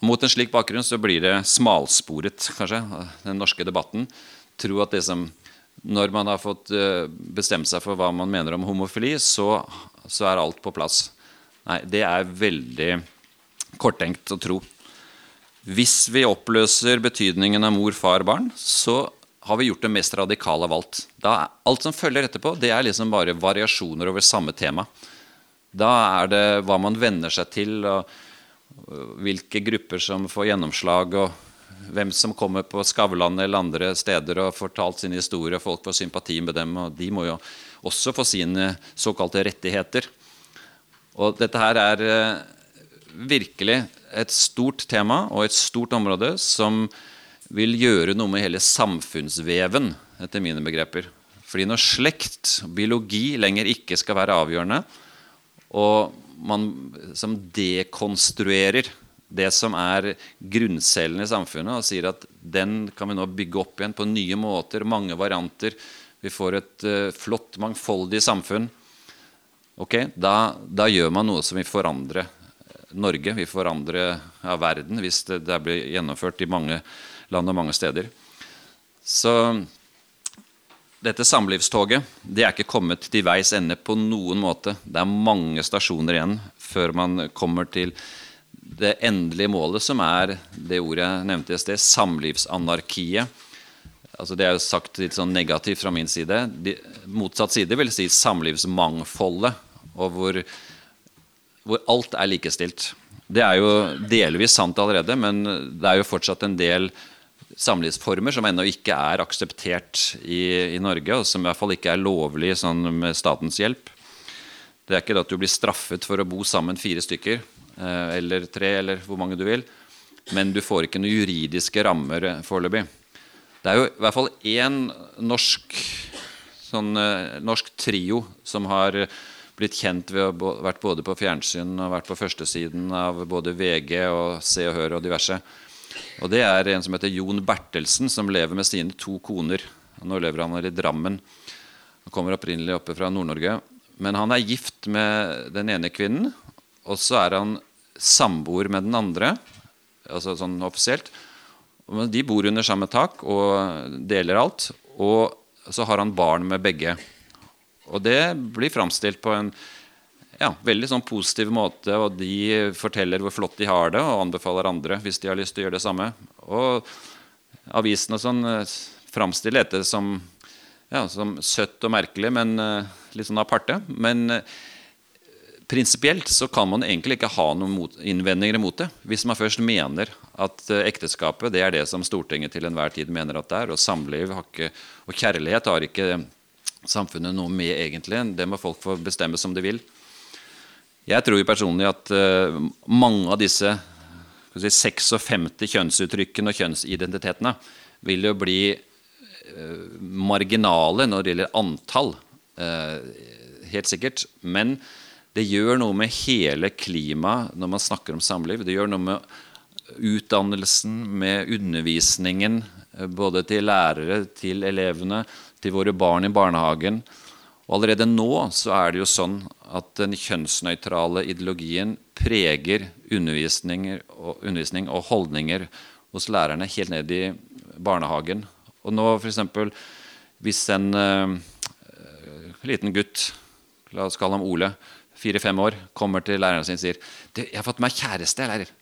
Mot en slik bakgrunn så blir det smalsporet, kanskje, den norske debatten. Tro at det som, når man har fått eh, bestemt seg for hva man mener om homofili, så, så er alt på plass. Nei, det er veldig korttenkt å tro. Hvis vi oppløser betydningen av mor, far, barn, så har vi gjort det mest radikale av alt. Da, alt som følger etterpå, det er liksom bare variasjoner over samme tema. Da er det hva man venner seg til, og hvilke grupper som får gjennomslag, og hvem som kommer på Skavlan eller andre steder og har fortalt sin historie, og folk får sympati med dem. og De må jo også få sine såkalte rettigheter. Og dette her er eh, virkelig et stort tema og et stort område som vil gjøre noe med hele samfunnsveven, etter mine begreper. Fordi når slekt, biologi, lenger ikke skal være avgjørende, og man som dekonstruerer det som er grunncellen i samfunnet, og sier at den kan vi nå bygge opp igjen på nye måter, mange varianter. Vi får et uh, flott, mangfoldig samfunn. Ok, da, da, gjør man noe som vil forandre Norge, vi forandre ja, verden hvis det, det blir gjennomført i mange land og mange steder. Så dette samlivstoget det er ikke kommet til veis ende på noen måte. Det er mange stasjoner igjen før man kommer til det endelige målet, som er det ordet jeg nevnte i sted, samlivsanarkiet. Altså det er jo sagt litt sånn negativt fra min side. De, motsatt side vil si samlivsmangfoldet. Og hvor hvor alt er likestilt. Det er jo delvis sant allerede, men det er jo fortsatt en del samlivsformer som ennå ikke er akseptert i, i, Norge, og som i hvert fall ikke er lovlig sånn med statens hjelp. Det er ikke det at du blir straffet for å bo sammen fire stykker, eh, eller tre, eller hvor mange du vil, men du får ikke noen juridiske rammer foreløpig. Det er jo i hvert fall én norsk, sånn, eh, norsk trio som har blitt kjent ved å ha vært både på fjernsyn og vært på førstesiden av både VG og Se og Hør og diverse. Og Det er en som heter Jon Bertelsen, som lever med sine to koner. Nå lever han her i Drammen. Han kommer opprinnelig oppe fra Nord-Norge. Men han er gift med den ene kvinnen, og så er han samboer med den andre. Altså sånn offisielt. De bor under samme tak og deler alt. Og så har han barn med begge. Og det blir framstilt på en, ja, veldig sånn positiv måte, og de forteller hvor flott de har det, og anbefaler andre hvis de har lyst til å gjøre det samme. Og avisene sånn eh, framstiller dette som, ja, som søtt og merkelig, men eh, litt sånn aparte. Men eh, prinsipielt så kan man egentlig ikke ha noen mot, innvendinger mot det. Hvis man først mener at ekteskapet det er det som Stortinget til enhver tid mener at det er, og samliv ikke, og kjærlighet har ikke samfunnet noe med, egentlig. Det må folk få bestemme som de vil. Jeg tror personlig at uh, mange av disse si, 56 kjønnsuttrykkene og kjønnsidentitetene vil jo bli uh, marginale når det gjelder antall. Uh, helt sikkert. Men det gjør noe med hele klimaet når man snakker om samliv. Det gjør noe med utdannelsen, med undervisningen, både til lærere, til elevene, til våre barn i barnehagen. Og Allerede nå så er det jo sånn at den kjønnsnøytrale ideologien preger undervisning og, undervisning og holdninger hos lærerne helt ned i barnehagen. Og nå f.eks. hvis en uh, liten gutt, la oss kalle ham Ole, fire-fem år, kommer til læreren sin og sier 'Jeg har fått meg kjæreste, lærer.'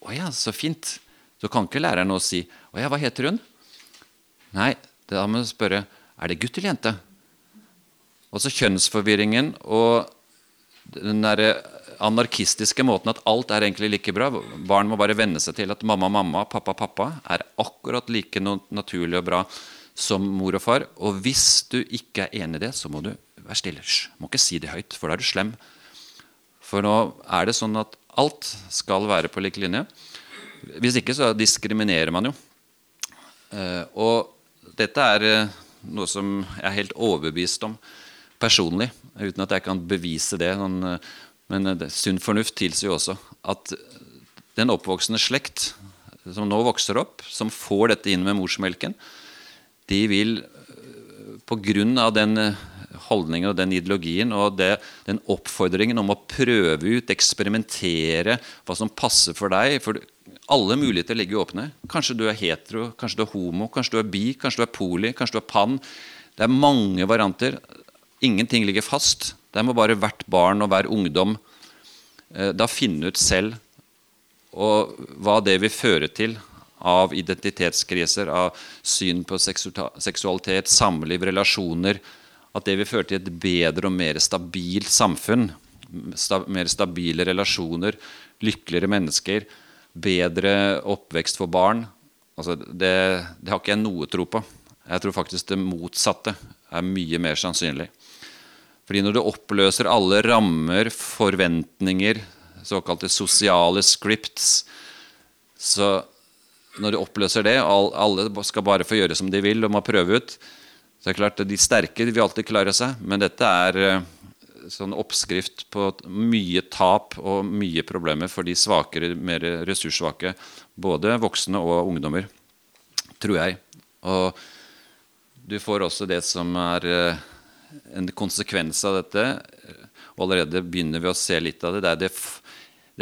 'Å ja, så fint.' Så kan ikke læreren nå si 'Å ja, hva heter hun?' Nei, da må du spørre 'Er det gutt eller jente?' Altså kjønnsforvirringen og den der anarkistiske måten at alt er egentlig like bra. Barn må bare venne seg til at mamma, mamma, pappa, pappa er akkurat like naturlig og bra som mor og far. Og hvis du ikke er enig i det, så må du være stille. Hysj, må ikke si det høyt, for da er du slem. For nå er det sånn at alt skal være på lik linje. Hvis ikke så diskriminerer man jo. Eh, og dette er eh, noe som jeg er helt overbevist om personlig, uten at jeg kan bevise det. Men sunn fornuft tilsier jo også at den oppvoksende slekt som nå vokser opp, som får dette inn med morsmelken, de vil eh, pga. den eh, holdningen og den ideologien og det, den oppfordringen om å prøve ut, eksperimentere hva som passer for deg for Alle muligheter ligger åpne. Kanskje du er hetero, kanskje du er homo, kanskje du er bi, kanskje du er poli, kanskje du er pann. Det er mange varianter. Ingenting ligger fast. Der må bare hvert barn og hver ungdom eh, da finne ut selv og hva det vil føre til av identitetskriser, av syn på seksualitet, samliv, relasjoner. At det vil føre til et bedre og mer stabilt samfunn. Sta, mer stabile relasjoner, lykkeligere mennesker, bedre oppvekst for barn. Altså det, det har ikke jeg noe tro på. Jeg tror faktisk det motsatte er mye mer sannsynlig. Fordi når du oppløser alle rammer, forventninger, såkalte sosiale scripts Så når du oppløser det, og alle skal bare få gjøre som de vil og må prøve ut Så er det klart at de sterke vil alltid klare seg, men dette er eh, sånn oppskrift på mye tap og mye problemer for de svakere, mer ressurssvake. Både voksne og ungdommer, tror jeg. Og du får også det som er eh, en konsekvens av dette. Og allerede begynner vi å se litt av det. Det er det,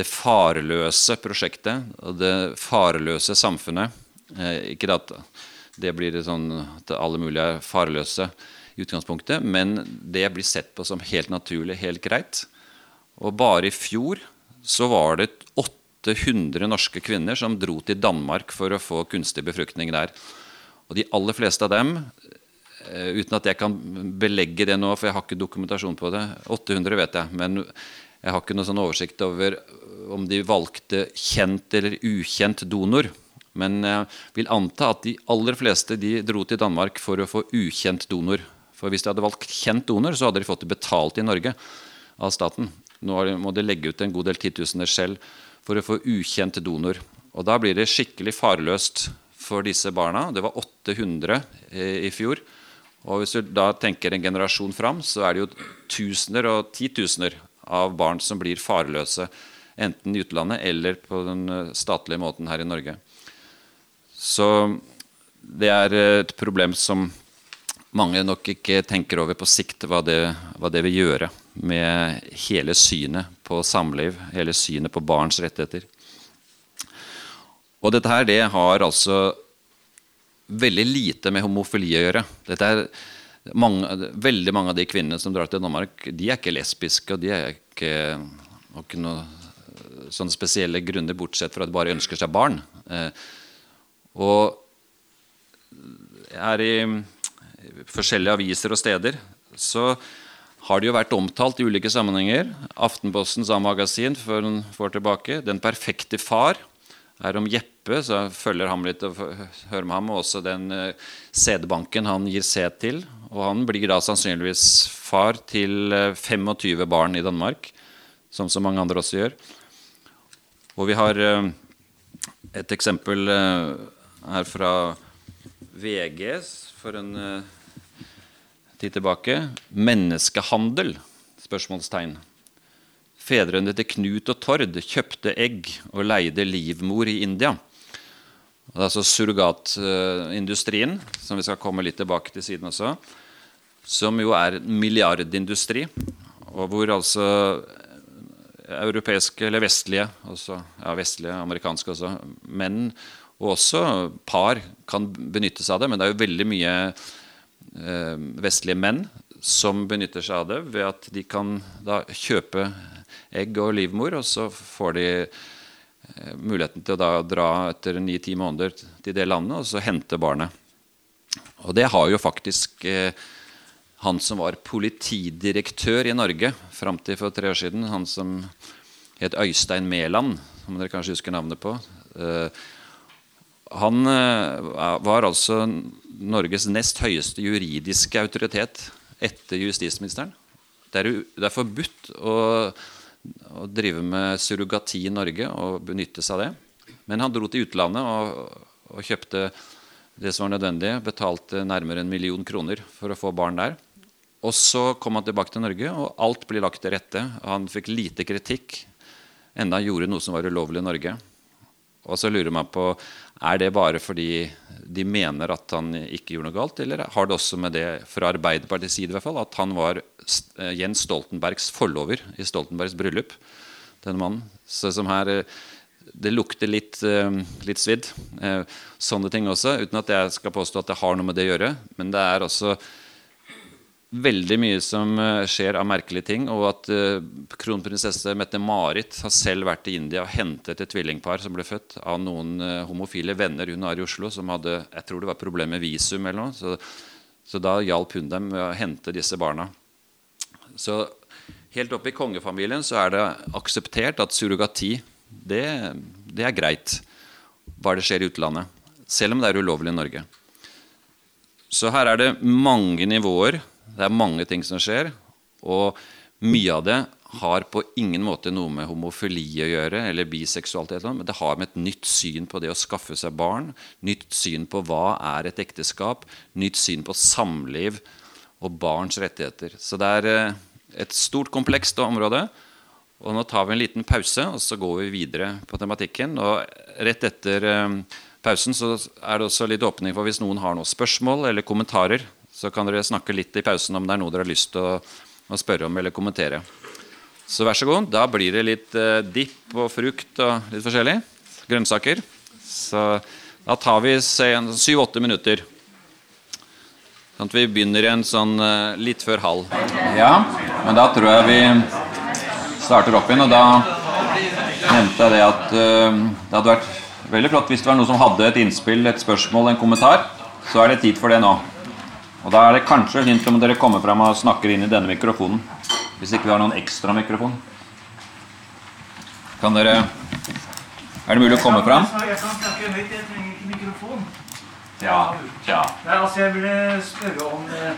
det farløse prosjektet og det farløse samfunnet. Eh, ikke at det blir sånn at alle mulige er farløse i utgangspunktet, men det blir sett på som helt naturlig, helt greit. Og bare i fjor så var det 800 norske kvinner som dro til Danmark for å få kunstig befruktning der. Og de aller fleste av dem uten at jeg kan belegge det nå, for jeg har ikke dokumentasjon på det. 800 vet jeg, men jeg har ikke noen sånn oversikt over om de valgte kjent eller ukjent donor. Men jeg vil anta at de aller fleste de dro til Danmark for å få ukjent donor. For hvis de hadde valgt kjent donor, så hadde de fått det betalt i Norge av staten. Nå må de legge ut en god del titusener selv for å få ukjent donor. Og da blir det skikkelig farløst for disse barna. Det var 800 i fjor. Og Hvis du da tenker en generasjon fram, så er det jo tusener og titusener av barn som blir farløse, enten i utlandet eller på den eh, statlige måten her i Norge. Så det er et problem som mange nok ikke tenker over på sikt, hva det, hva det vil gjøre med hele synet på samliv, hele synet på barns rettigheter. Og dette her, det har altså veldig lite med homofili å gjøre. Dette er mange, veldig mange av de kvinnene som drar til Danmark, de er ikke lesbiske og de er ikke, har ikke noe sånne spesielle grunner, bortsett fra at de bare ønsker seg barn. Eh, og her i forskjellige aviser og steder så har det jo vært omtalt i ulike sammenhenger. Aftenpostens A-magasin før noen får tilbake. 'Den perfekte far' er om Jeppe, så jeg følger ham litt og hører med ham. Og også den uh, sædbanken han gir sæd til. Og han blir da sannsynligvis far til uh, 25 barn i Danmark, som så mange andre også gjør. Og vi har uh, et eksempel her fra VG for en tid tilbake. Menneskehandel? spørsmålstegn. Fedrene til Knut og Tord kjøpte egg og leide livmor i India. Det er altså surrogatindustrien, som vi skal komme litt tilbake til siden også, som jo er milliardindustri, og hvor altså europeiske eller vestlige, også, ja, vestlige, amerikanske også, menn og også par kan benytte seg av det, men det er jo veldig mye eh, vestlige menn som benytter seg av det ved at de kan da kjøpe egg og livmor, og så får de eh, muligheten til å dra etter ni-ti måneder til det landet og så hente barnet. Og det har jo faktisk eh, han som var politidirektør i Norge fram til for tre år siden, han som het Øystein Mæland, som dere kanskje husker navnet på. Eh, han eh, var altså Norges nest høyeste juridiske autoritet etter justisministeren. Det er, det er forbudt å, å, drive med surrogati i Norge og benytte seg av det. Men han dro til utlandet og, og kjøpte det som var nødvendig. Betalte nærmere en million kroner for å få barn der. Og så kom han tilbake til Norge, og alt ble lagt til rette. Han fikk lite kritikk, enda han gjorde noe som var ulovlig i Norge. Og så lurer man på er det bare fordi de mener at han ikke gjorde noe galt, eller har det også med det fra Arbeiderpartiets side i hvert fall, at han var eh, Jens Stoltenbergs forlover i Stoltenbergs bryllup? denne mannen. Så som her, eh, Det lukter litt, eh, litt svidd. Sånne ting også, uten at jeg skal påstå at det har noe med det å gjøre. Men det er også veldig mye som eh, skjer av merkelige ting. Og at uh, kronprinsesse Mette-Marit har selv vært i India og hentet et tvillingpar som ble født av noen uh, homofile venner hun har i Oslo, som hadde jeg tror det var problemer med visum. eller noe, så, så da hjalp hun dem med å hente disse barna. Så helt oppe i kongefamilien så er det akseptert at surrogati det, det er greit, bare det skjer i utlandet. Selv om det er ulovlig i Norge. Så her er det mange nivåer det er mange ting som skjer. Og mye av det har på ingen måte noe med homofili å gjøre, eller biseksualitet, men det har med et nytt syn på det å skaffe seg barn, nytt syn på hva er et ekteskap, nytt syn på samliv og barns rettigheter. Så det er eh, et stort, komplekst område. Og nå tar vi en liten pause, og så går vi videre på tematikken. Og rett etter eh, pausen så er det også litt åpning for hvis noen har noen spørsmål eller kommentarer så kan dere snakke litt i pausen om det er noe dere har lyst til å, å spørre om eller kommentere. Så vær så god. Da blir det litt eh, dipp og frukt og litt forskjellig. Grønnsaker. Så da tar vi syv-åtte minutter. Sånn at vi begynner igjen sånn eh, litt før halv. Ja, men da tror jeg vi starter opp igjen. Og da nevnte jeg det at eh, det hadde vært veldig flott hvis det var noen som hadde et innspill, et spørsmål, en kommentar. Så er det tid for det nå. Og Da er det kanskje hint om dere kommer fram og snakker inn i denne mikrofonen. Hvis ikke vi har noen ekstra mikrofon. Kan dere Er det mulig å komme fram? Jeg kan snakke høyt. Jeg trenger ikke mikrofon. Ja. ja. Nei, altså Jeg ville spørre om eh,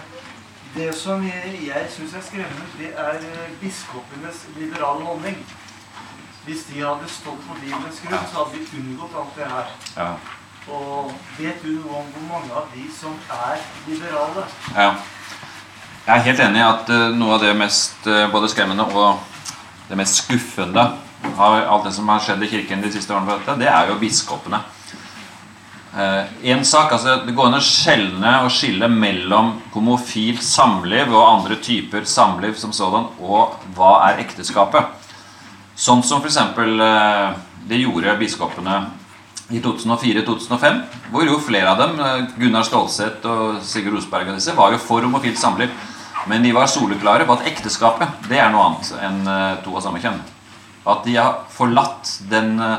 det som jeg, syns er skremmende, det er eh, biskopenes liberale holdning. Hvis de hadde stått på Bibelens grunn, så hadde de unngått alt det her. Ja. Og vet du noe om hvor mange av de som er liberale? Ja. Jeg er helt enig i at uh, noe av det mest uh, både skremmende og det mest skuffende av alt det som har skjedd i kirken de siste årene, dette, det er jo biskopene. Uh, en sak, altså Det går an å skjelne og skille mellom homofilt samliv og andre typer samliv som sådan, og hva er ekteskapet. Sånn som f.eks. Det gjorde biskopene i 2004-2005, hvor jo flere av dem, eh, Gunnar Stålseth og Sigurd Rosberg og disse, var jo for homofilt samliv. Men de var soleklare på at ekteskapet det er noe annet enn eh, to av samme kjønn. At de har forlatt den uh,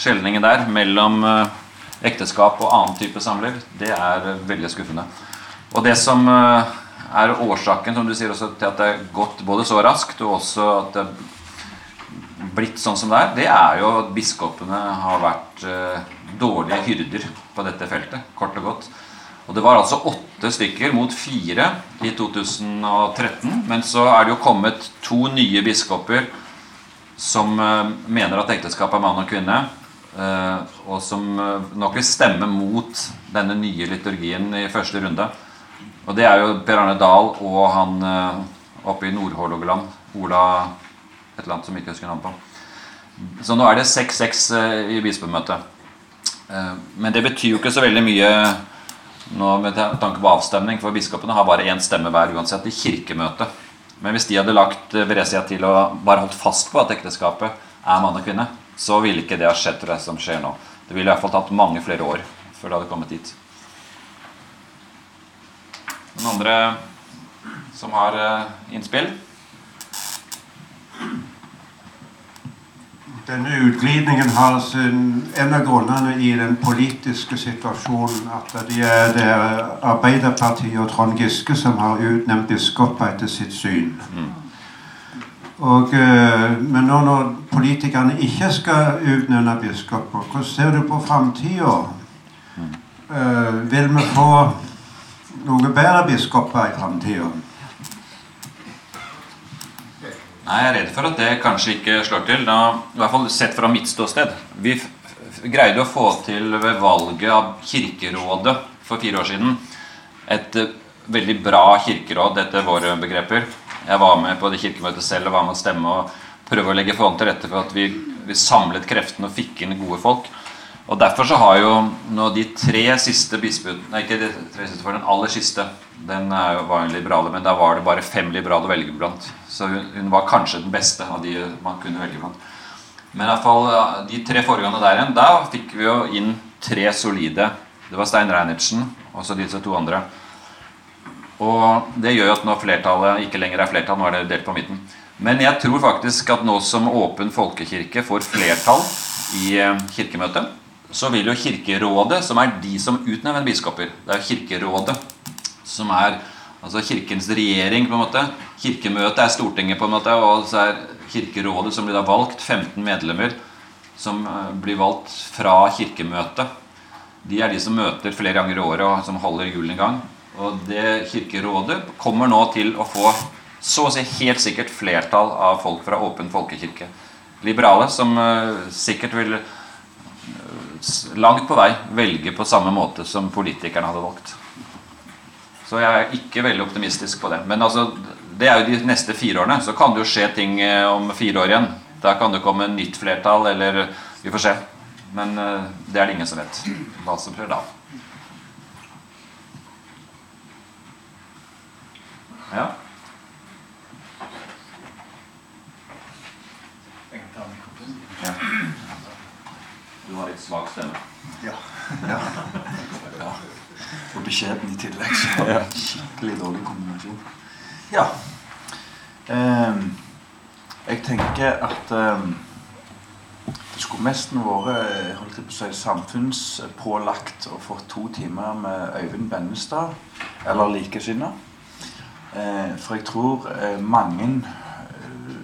skjelningen der mellom eh, ekteskap og annen type samliv, det er eh, veldig skuffende. Og det som eh, er årsaken som du sier også, til at det er gått både så raskt, og også at det blitt sånn som det er, det er jo at biskopene har vært dårlige hyrder på dette feltet, kort og godt. Og Det var altså åtte stykker mot fire i 2013. Men så er det jo kommet to nye biskoper som mener at ekteskap er mann og kvinne. Eh, og som eh, nok vil stemme mot denne nye liturgien i første runde. Og det er jo Per Arne Dahl og han eh, oppe i Nord-Hålogaland, Ola et eller annet som ikke husker navnet på. Så nå er det 6-6 i bispemøtet. Men det betyr jo ikke så veldig mye nå med tanke på avstemning, for biskopene har bare én stemme hver uansett i kirkemøtet. Men hvis de hadde lagt Veresia til og bare holdt fast på at ekteskapet er mann og kvinne, så ville ikke det ha skjedd det som skjer nå. Det ville i hvert fall tatt mange flere år før det hadde kommet dit. Noen andre som har innspill? Denne utglidningen har sin, en av grunnene i den politiske situasjonen at det er det Arbeiderpartiet og Trond Giske som har utnevnt biskoper etter sitt syn. Mm. Og, eh, men nå når politikerne ikke skal utnevne biskoper, hvordan ser du på framtida? Uh, vil vi få noe bedre biskoper i framtida? Nei, Jeg er redd for at det kanskje ikke slår til. Da, I hvert fall sett fra mitt ståsted. Vi greide å få til ved valget av Kirkerådet for fire år siden et uh, veldig bra kirkeråd etter våre begreper jeg var med på det kirkemøtet selv og var med å stemme og prøve å legge forhånd til rette for at vi, vi samlet kreftene og fikk inn gode folk. Og Derfor så har jo nå de tre siste bispene Nei, ikke de tre siste, for den aller siste. Den jo, var en liberale, men da var det bare fem liberale å velge blant. Så hun, hun, var kanskje den beste av de man kunne velge blant. Men i hvert fall de tre foregående der igjen, da fikk vi jo inn tre solide. Det var Stein Reinertsen og så disse to andre. Og det gjør jo at når flertallet ikke lenger er flertall, nå er det delt på midten. Men jeg tror faktisk at nå som Åpen folkekirke får flertall i eh, Kirkemøtet, så vil jo Kirkerådet, som er de som utnevner biskoper Det er Kirkerådet som er altså Kirkens regjering, på en måte. Kirkemøtet er Stortinget, på en måte, og så er Kirkerådet, som blir da valgt, 15 medlemmer som eh, blir valgt fra Kirkemøtet. De er de som møter flere ganger i året og som holder julen i gang. Og det Kirkerådet kommer nå til å få så å si helt sikkert flertall av folk fra Åpen folkekirke. Liberale som uh, sikkert vil uh, langt på vei velge på samme måte som politikerne hadde valgt. Så jeg er ikke veldig optimistisk på det. Men altså, det er jo de neste fire årene. Så kan det jo skje ting uh, om fire år igjen. Da kan det komme nytt flertall, eller Vi får se. Men det er det ingen som vet hva som skjer da. Ja. Du har litt svak stemme. Ja. ja. Beskjeden i tillegg. Så ja. skikkelig dårlig kombinasjon. Ja. Um, jeg tenker at um, det skulle mest vært si, samfunnspålagt å få to timer med Øyvind Bennestad eller likesinnede. Eh, for jeg tror eh, mange, eh,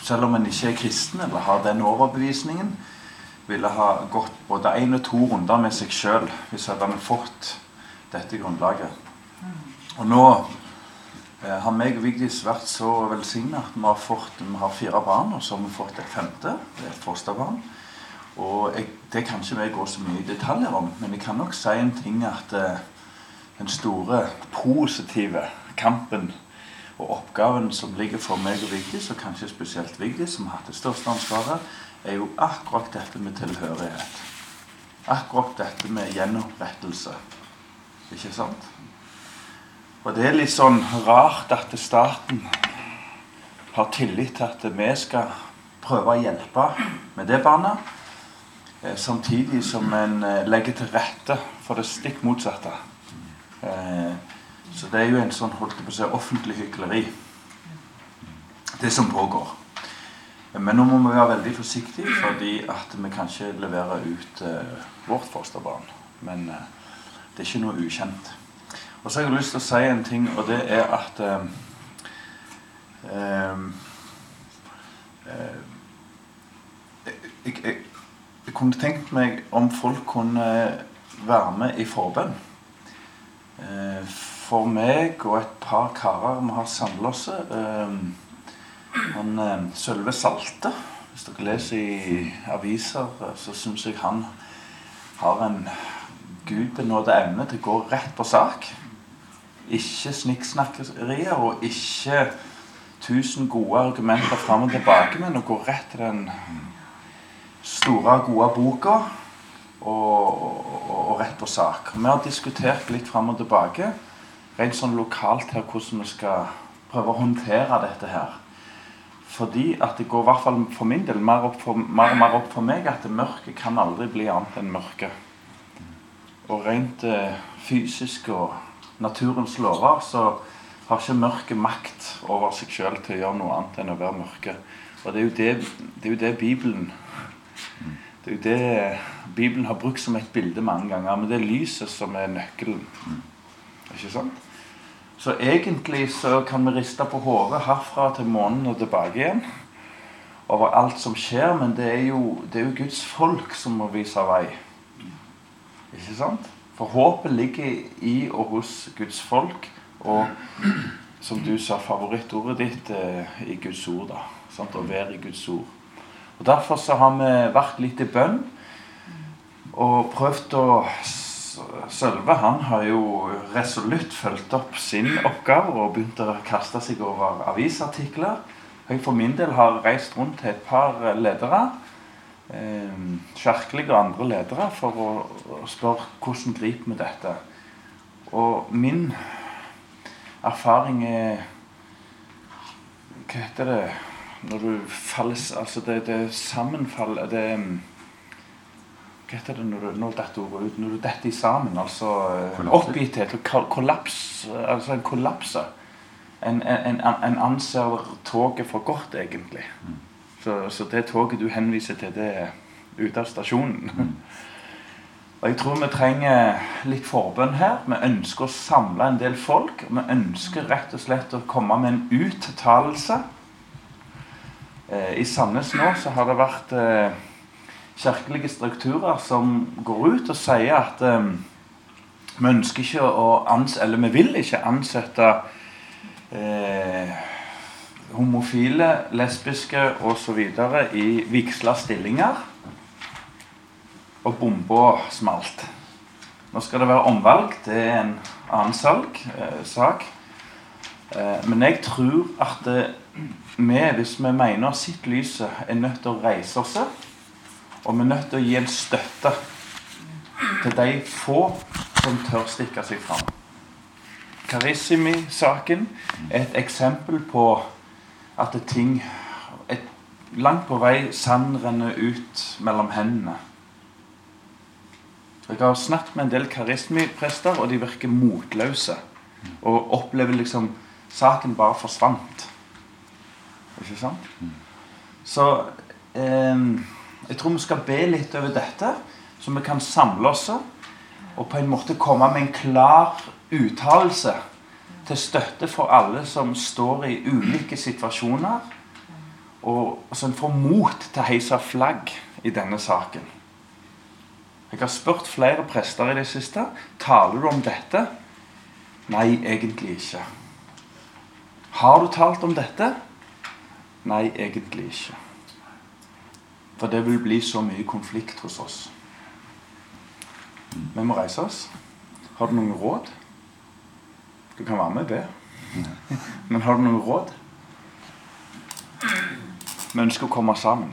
selv om en ikke er kristen eller har den overbevisningen, ville ha gått både én og to runder med seg sjøl hvis en hadde fått dette grunnlaget. Og nå har meg og Vigdis vært så velsigna at vi har, fått, vi har fire barn, og så har vi fått et femte. Det er et fosterbarn. Og jeg, Det kan ikke vi gå så mye i detaljer om, men jeg kan nok si en ting at den store positive kampen og oppgaven som ligger for meg og Vigdis, og kanskje spesielt Vigdis, som har hatt det største ansvaret, er jo akkurat dette med tilhørighet. Akkurat dette med gjenopprettelse. Ikke sant? Og det er litt sånn rart at staten har tillit til at vi skal prøve å hjelpe med det barnet, eh, samtidig som en eh, legger til rette for det stikk motsatte. Eh, Så det er jo en sånn holdt på å si, offentlig hykleri, det som pågår. Men nå må vi være veldig forsiktige, fordi at vi kan ikke levere ut vårt fosterbarn. Men det er ikke noe ukjent. Og så har jeg lyst til å si en ting, og det er at eh, eh, eh, jeg, jeg, jeg kunne tenkt meg om folk kunne være med i forbønn. Eh, For meg og et par karer vi har samla oss eh, Han eh, Sølve Salte Hvis dere leser i aviser, så syns jeg han har en gudbenådet evne til å gå rett på sak. Ikke snikksnakkerier og ikke tusen gode argumenter fram og tilbake, men å gå rett til den store, gode boka og, og, og rett på sak. Vi har diskutert litt fram og tilbake rent sånn lokalt her hvordan vi skal prøve å håndtere dette her. Fordi at det går i hvert fall for min del mer, opp for, mer mer opp for meg at mørket kan aldri bli annet enn mørke. Og rent eh, fysisk og naturens lover så har ikke mørket makt over seg sjøl til å gjøre noe annet enn å være mørke. Og det er jo det, det, er jo det Bibelen Det er jo det Bibelen har brukt som et bilde mange ganger. Men det er lyset som er nøkkelen. Ikke sant? Så egentlig så kan vi riste på hodet herfra til månen og tilbake igjen. Over alt som skjer, men det er jo, det er jo Guds folk som må vise vei. Ikke sant? For håpet ligger i og hos Guds folk. Og som du sa, favorittordet ditt eh, i Guds ord. da, sant? Å være i Guds ord. Og Derfor så har vi vært litt i bønn og prøvd å Sølve han har jo resolutt fulgt opp sin oppgave og begynt å kaste seg over avisartikler. Jeg for min del har reist rundt til et par ledere, kirkelige og andre ledere, for å, å spørre hvordan griper vi dette. Og min erfaring er Hva heter det når du faller Altså, det, det sammenfaller det hva heter det når du, når dette ordet ut, når du detter sammen? Altså Kollapser. oppgitthet kollaps. Altså en kollapser. En, en, en anser toget for godt, egentlig. Så, så det toget du henviser til, det er ute av stasjonen. Og jeg tror vi trenger litt forbønn her. Vi ønsker å samle en del folk. Vi ønsker rett og slett å komme med en uttalelse. Eh, I Sandnes nå så har det vært eh, kirkelige strukturer som går ut og sier at eh, vi ønsker ikke å ansette, eller vi vil ikke ansette eh, homofile, lesbiske osv. i vigsla stillinger. Og bomba smalt. Nå skal det være omvalg. Det er en annen salg, eh, sak. Eh, men jeg tror at eh, vi, hvis vi mener sitt lyset, er nødt til å reise oss. Og vi er nødt til å gi en støtte til de få som tør stikke seg fram. Karissimi-saken er et eksempel på at ting et, Langt på vei sand renner ut mellom hendene. Jeg har snakket med en del karismiprester, og de virker motløse. Og opplever liksom Saken bare forsvant. Ikke sant? Så eh, jeg tror vi skal be litt over dette, så vi kan samle oss og på en måte komme med en klar uttalelse til støtte for alle som står i ulike situasjoner, og en får mot til å heise flagg i denne saken. Jeg har spurt flere prester i det siste taler du om dette. Nei, egentlig ikke. Har du talt om dette? Nei, egentlig ikke. For det vil bli så mye konflikt hos oss. Vi må reise oss. Har du noen råd? Du kan være med og be. Men har du noen råd? Vi ønsker å komme sammen.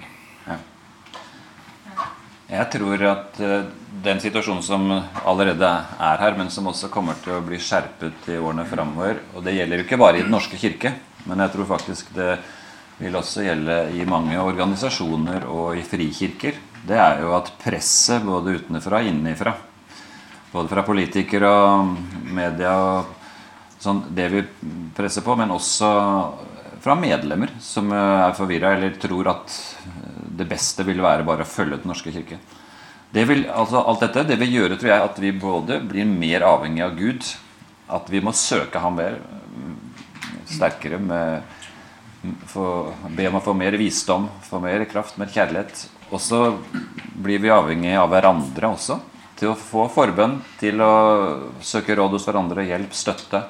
Jeg tror at eh, den situasjonen som allerede er her, men som også kommer til å bli skjerpet i årene framover Og det gjelder jo ikke bare i Den norske kirke, men jeg tror faktisk det vil også gjelde i mange organisasjoner og i frikirker. Det er jo at presset både utenfra og innenfra, både fra politikere og media og sånn det vi presser på, men også fra medlemmer som eh, er forvirra eller tror at eh, det beste vil være bare å følge Den norske kirke. Det vil, altså alt dette det vil gjøre tror jeg, at vi både blir mer avhengig av Gud, at vi må søke ham mer sterkere med for, Be om å få mer visdom, få mer kraft, mer kjærlighet. Og så blir vi avhengig av hverandre også. Til å få forbønn, til å søke råd hos hverandre, hjelp, støtte.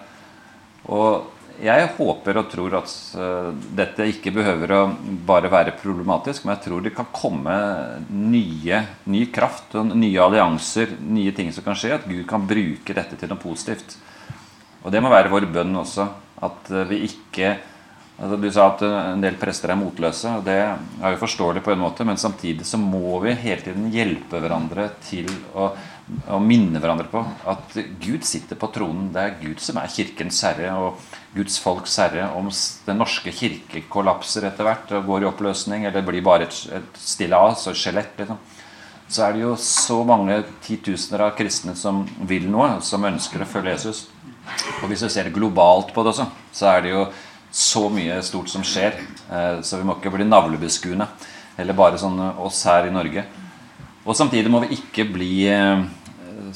Og jeg håper og tror at uh, dette ikke behøver å bare være problematisk, men jeg tror det kan komme nye, ny kraft nye allianser, nye ting som kan skje. At Gud kan bruke dette til noe positivt. Og det må være vår bønn også. At uh, vi ikke altså Du sa at uh, en del prester er motløse. og Det er jo forståelig på en måte, men samtidig så må vi hele tiden hjelpe hverandre til å, å minne hverandre på at Gud sitter på tronen. Det er Gud som er kirkens herre. og Guds folks herre, om Den norske kirke kollapser etter hvert og går i oppløsning, eller blir bare et, et stillas og skjelett, liksom, så er det jo så mange titusener av kristne som vil noe, som ønsker å følge Jesus. Og hvis vi ser globalt på det også, så er det jo så mye stort som skjer. Eh, så vi må ikke bli navlebeskuende. Eller bare sånn oss her i Norge. Og samtidig må vi ikke bli eh,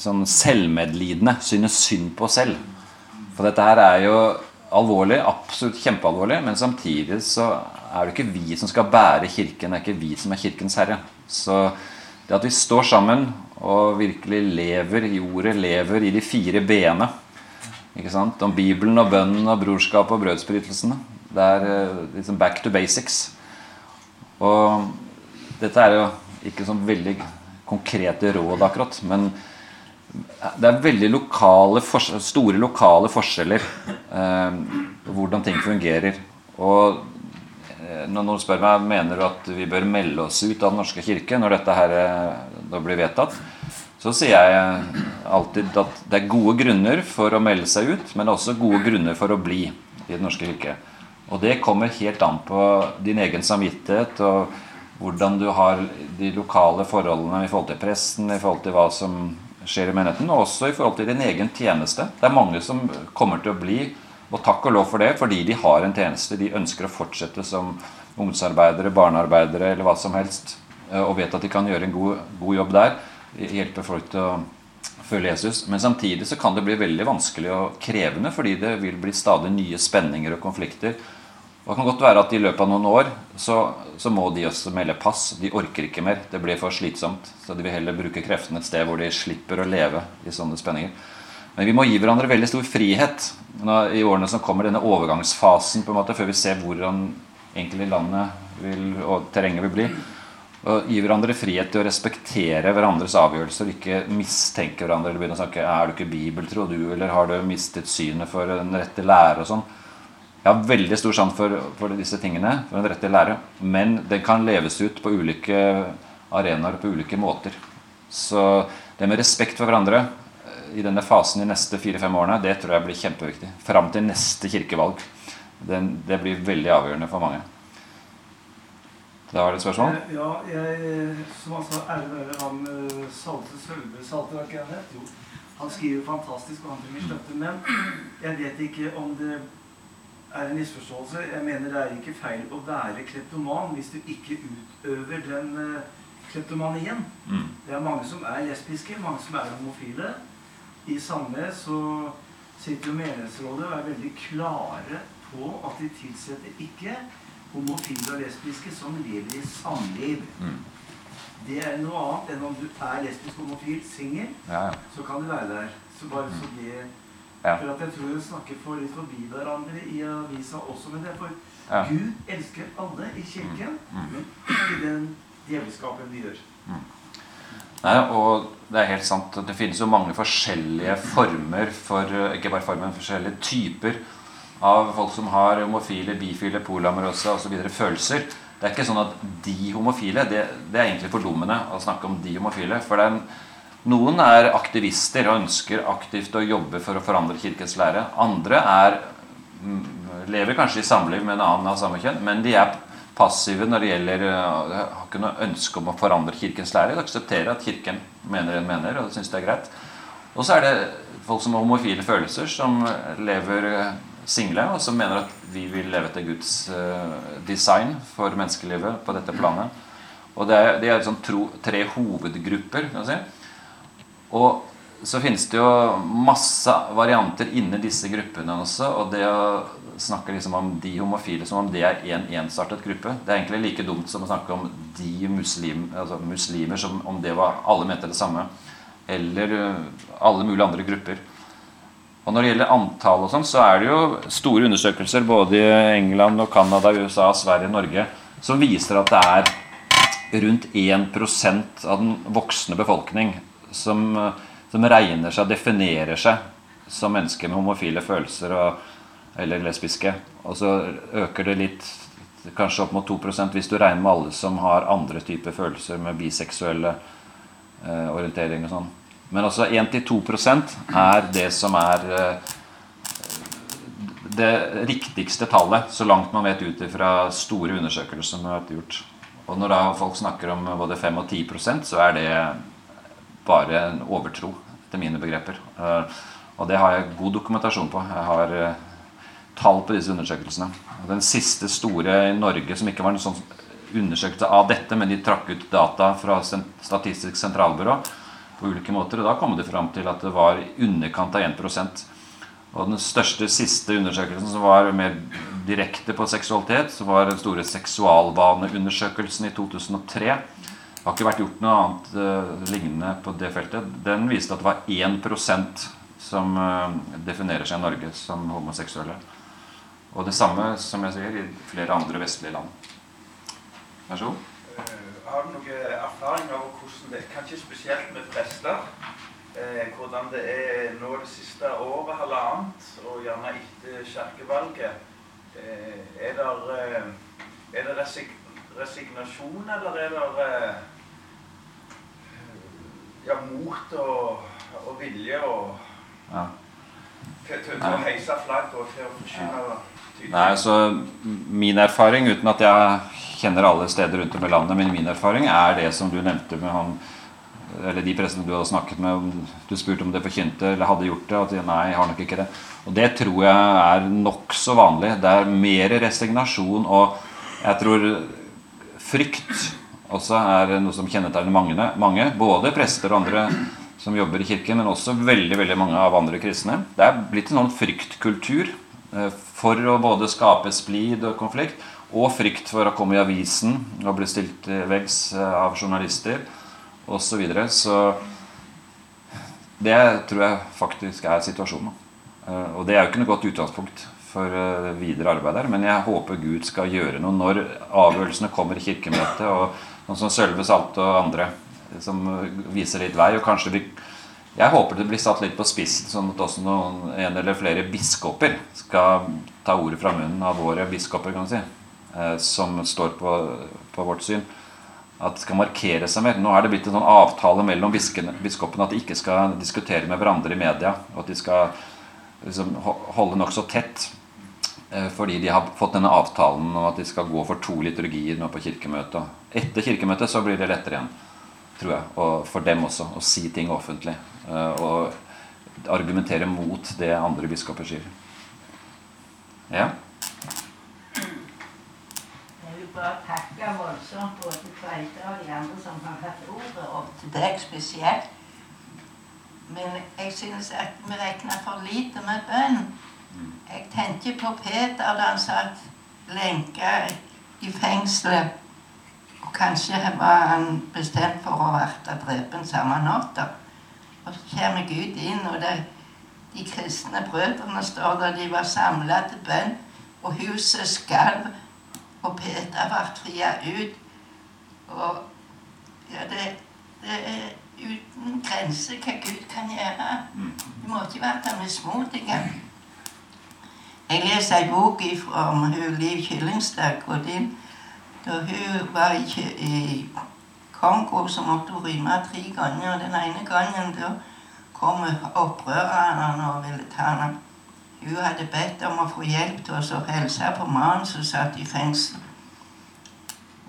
sånn selvmedlidende. Synes synd på oss selv. For dette her er jo alvorlig, absolutt kjempealvorlig, men samtidig så er det ikke vi som skal bære Kirken. Det er ikke vi som er Kirkens herre. Så det at vi står sammen og virkelig lever i ordet, lever i de fire b-ene? Om Bibelen og bønnen og brorskapet og brødsbrytelsene. Det er eh, liksom back to basics. Og dette er jo ikke sånn veldig konkrete råd, akkurat. Men det er veldig lokale, store lokale forskjeller eh, hvordan ting fungerer. Og eh, når noen spør meg mener du at vi bør melde oss ut av Den norske kirke når dette her eh, blir vedtatt, så sier jeg alltid at det er gode grunner for å melde seg ut, men også gode grunner for å bli i Den norske kirke. Og det kommer helt an på din egen samvittighet og hvordan du har de lokale forholdene i forhold til presten, i forhold til hva som skjer i menigheten, og også i forhold til din egen tjeneste. Det er mange som kommer til å bli, og takk og lov for det, fordi de har en tjeneste. De ønsker å fortsette som ungdomsarbeidere, barnearbeidere eller hva som helst, eh, og vet at de kan gjøre en god, god jobb der. Hjelpe folk til å følge Jesus. Men samtidig så kan det bli veldig vanskelig og krevende, fordi det vil bli stadig nye spenninger og konflikter. Og Det kan godt være at i løpet av noen år så, så, må de også melde pass. De orker ikke mer. Det blir for slitsomt. Så de vil heller bruke kreftene et sted hvor de slipper å leve i sånne spenninger. Men vi må gi hverandre veldig stor frihet Når, i årene som kommer, denne overgangsfasen, på en måte, før vi ser hvordan egentlig landet vil, og terrenget vil bli. Og gi hverandre frihet til å respektere hverandres avgjørelser, ikke mistenke hverandre eller begynne å snakke Er du ikke bibeltro, du, eller har du mistet synet for den rette lære og sånn. Jeg har veldig stor sans for, for, disse tingene, for en rett til å lære. Men den kan leves ut på ulike arenaer på ulike måter. Så det med respekt for hverandre eh, i denne fasen de neste fire-fem årene, det tror jeg blir kjempeviktig. Fram til neste kirkevalg. Den, det blir veldig avgjørende for mange. Da var det et spørsmål? Eh, ja, jeg, som han sa, Erlend han eh, Salte Sølve Salte, hva ikke het? Jo. Han skriver fantastisk, og han trenger støtte. Men jeg vet ikke om det er en misforståelse. Jeg mener det er ikke feil å være kleptoman hvis du ikke utøver den uh, kleptomanien. Mm. Det er mange som er lesbiske, mange som er homofile. I Sandnes så sitter jo menighetsrådet og er veldig klare på at de tilsetter ikke homofile og lesbiske som lever i samliv. Mm. Det er noe annet enn om du er lesbisk, homofil, singel, ja, ja. så kan du være der. Så bare så mm. det ja. For at jeg tror hun snakker for litt forbi hverandre i avisa også med det. For ja. Gud elsker alle i kirken, mm. Mm. men ikke den djevelskapen vi gjør. Mm. Nei, og det er helt sant. Det finnes jo mange forskjellige former for Ikke bare former, men forskjellige typer av folk som har homofile, bifile, polamorøse osv. følelser. Det er ikke sånn at de homofile Det, det er egentlig fordummende å snakke om de homofile. For det er en noen er aktivister og ønsker aktivt å jobbe for å forandre kirkens lære. Andre er, mm, lever kanskje i samliv med en annen av samme kjønn, men de er passive når det gjelder øh, Har ikke noe ønske om å forandre kirkens lære. De aksepterer at kirken mener en mener, og syns det er greit. Og så er det folk som har homofile følelser, som lever eh, single, og som mener at vi vil leve etter Guds eh, design for menneskelivet på dette planet. Og det er, det er sånn tro, tre hovedgrupper. kan man si. Og så finnes det jo masse varianter inni disse gruppene også. Og det å snakke liksom om de homofile som om det er en ensartet gruppe, det er egentlig like dumt som å snakke om de muslim, altså muslimer som om det var alle mente det samme. Eller uh, alle mulige andre grupper. Og når det gjelder antall, og sånn, så er det jo store undersøkelser både i England, og Canada, USA, Sverige, Norge som viser at det er rundt 1% av den voksne befolkning som, som regner seg, definerer seg som mennesker med homofile følelser og, eller lesbiske. Og så øker det litt, kanskje opp mot 2% hvis du regner med alle som har andre typer følelser, med biseksuelle eh, orientering og sånn. Men også 1-2% er det som er eh, det riktigste tallet, så langt man vet ut fra store undersøkelser som har vært gjort. Og når da folk snakker om både 5 og 10% så er det bare en overtro til mine begreper. Eh, og det har jeg god dokumentasjon på. Jeg har eh, tall på disse undersøkelsene. Den siste store i Norge som ikke var en sånn undersøkelse av dette, men de trakk ut data fra Statistisk sentralbyrå på ulike måter. Og da kom de fram til at det var i underkant av 1% Og den største siste undersøkelsen som var mer direkte på seksualitet, så var den store seksualvaneundersøkelsen i 2003. Det har ikke vært gjort noe annet uh, lignende på det feltet. Den viste at det var 1% som uh, definerer seg i Norge som homoseksuelle. Og det samme som jeg sier, i flere andre vestlige land. Vær så god. Uh, har du noen erfaringer over hvordan det Kanskje spesielt med prester? Hvordan det er nå det siste året, halvannet, og gjerne etter kirkevalget. Er det, er det resig resignasjon, eller er det ja, mot og, og vilje og ja. til, til, å heise flagg og til å forsyne ja. Nei, altså Min erfaring, uten at jeg kjenner alle steder rundt om i landet, men min erfaring er det som du nevnte med han eller de prestene du hadde snakket med, du spurte om det forkynte eller hadde gjort det. Og at nei, jeg har nok ikke det. Og det tror jeg er nokså vanlig. Det er mer resignasjon og jeg tror frykt også er noe som kjennetegner mange, mange. Både prester og andre som jobber i kirken, men også veldig veldig mange av andre kristne. Det er blitt en sånn fryktkultur eh, for å både skape splid og konflikt, og frykt for å komme i avisen og bli stilt veggs eh, av journalister osv. Så, videre. så det tror jeg faktisk er situasjonen. Eh, og det er jo ikke noe godt utgangspunkt for videre arbeid der. Men jeg håper Gud skal gjøre noe når avgjørelsene kommer i Kirkemøtet, og noen som Sølve Salte og andre som viser litt vei. Og kanskje vi Jeg håper det blir satt litt på spissen, sånn at også noen, en eller flere biskoper skal ta ordet fra munnen av våre biskoper, kan si, eh, som står på, på vårt syn at det skal markere seg mer. Nå er det blitt en sånn avtale mellom biskopene at de ikke skal diskutere med hverandre i media. Og at de skal liksom holde nokså tett. Eh, fordi de har fått denne avtalen om at de skal gå for to liturgier nå på kirkemøtet. Etter kirkemøtet så blir det lettere igjen, tror jeg. Og for dem også. Å si ting offentlig. Eh, og argumentere mot det andre biskoper sier. Ja? Bare takke voldsomt både Tveite og de andre som har hatt ordet, og til deg spesielt. Men jeg synes at vi regner for lite med bønn. Jeg tenker på Peter da han satt lenka i fengselet. Og kanskje var han bestemt for å bli drept samme natta. Og så kommer Gud inn, og det, de kristne brødrene står der de var samla til bønn. Og huset skalv, og Peter ble fria ut. Og ja, det, det er uten grenser hva Gud kan gjøre. Du må ikke være mismodig. Jeg leser ei bok fra Liv Kyllingstad Godin. Da hun var i, i Kongo, så måtte hun rømme tre ganger. Den ene gangen da kom opprørerne og ville ta henne. Hun hadde bedt om å få hjelp til å hilse på mannen som satt i fengsel.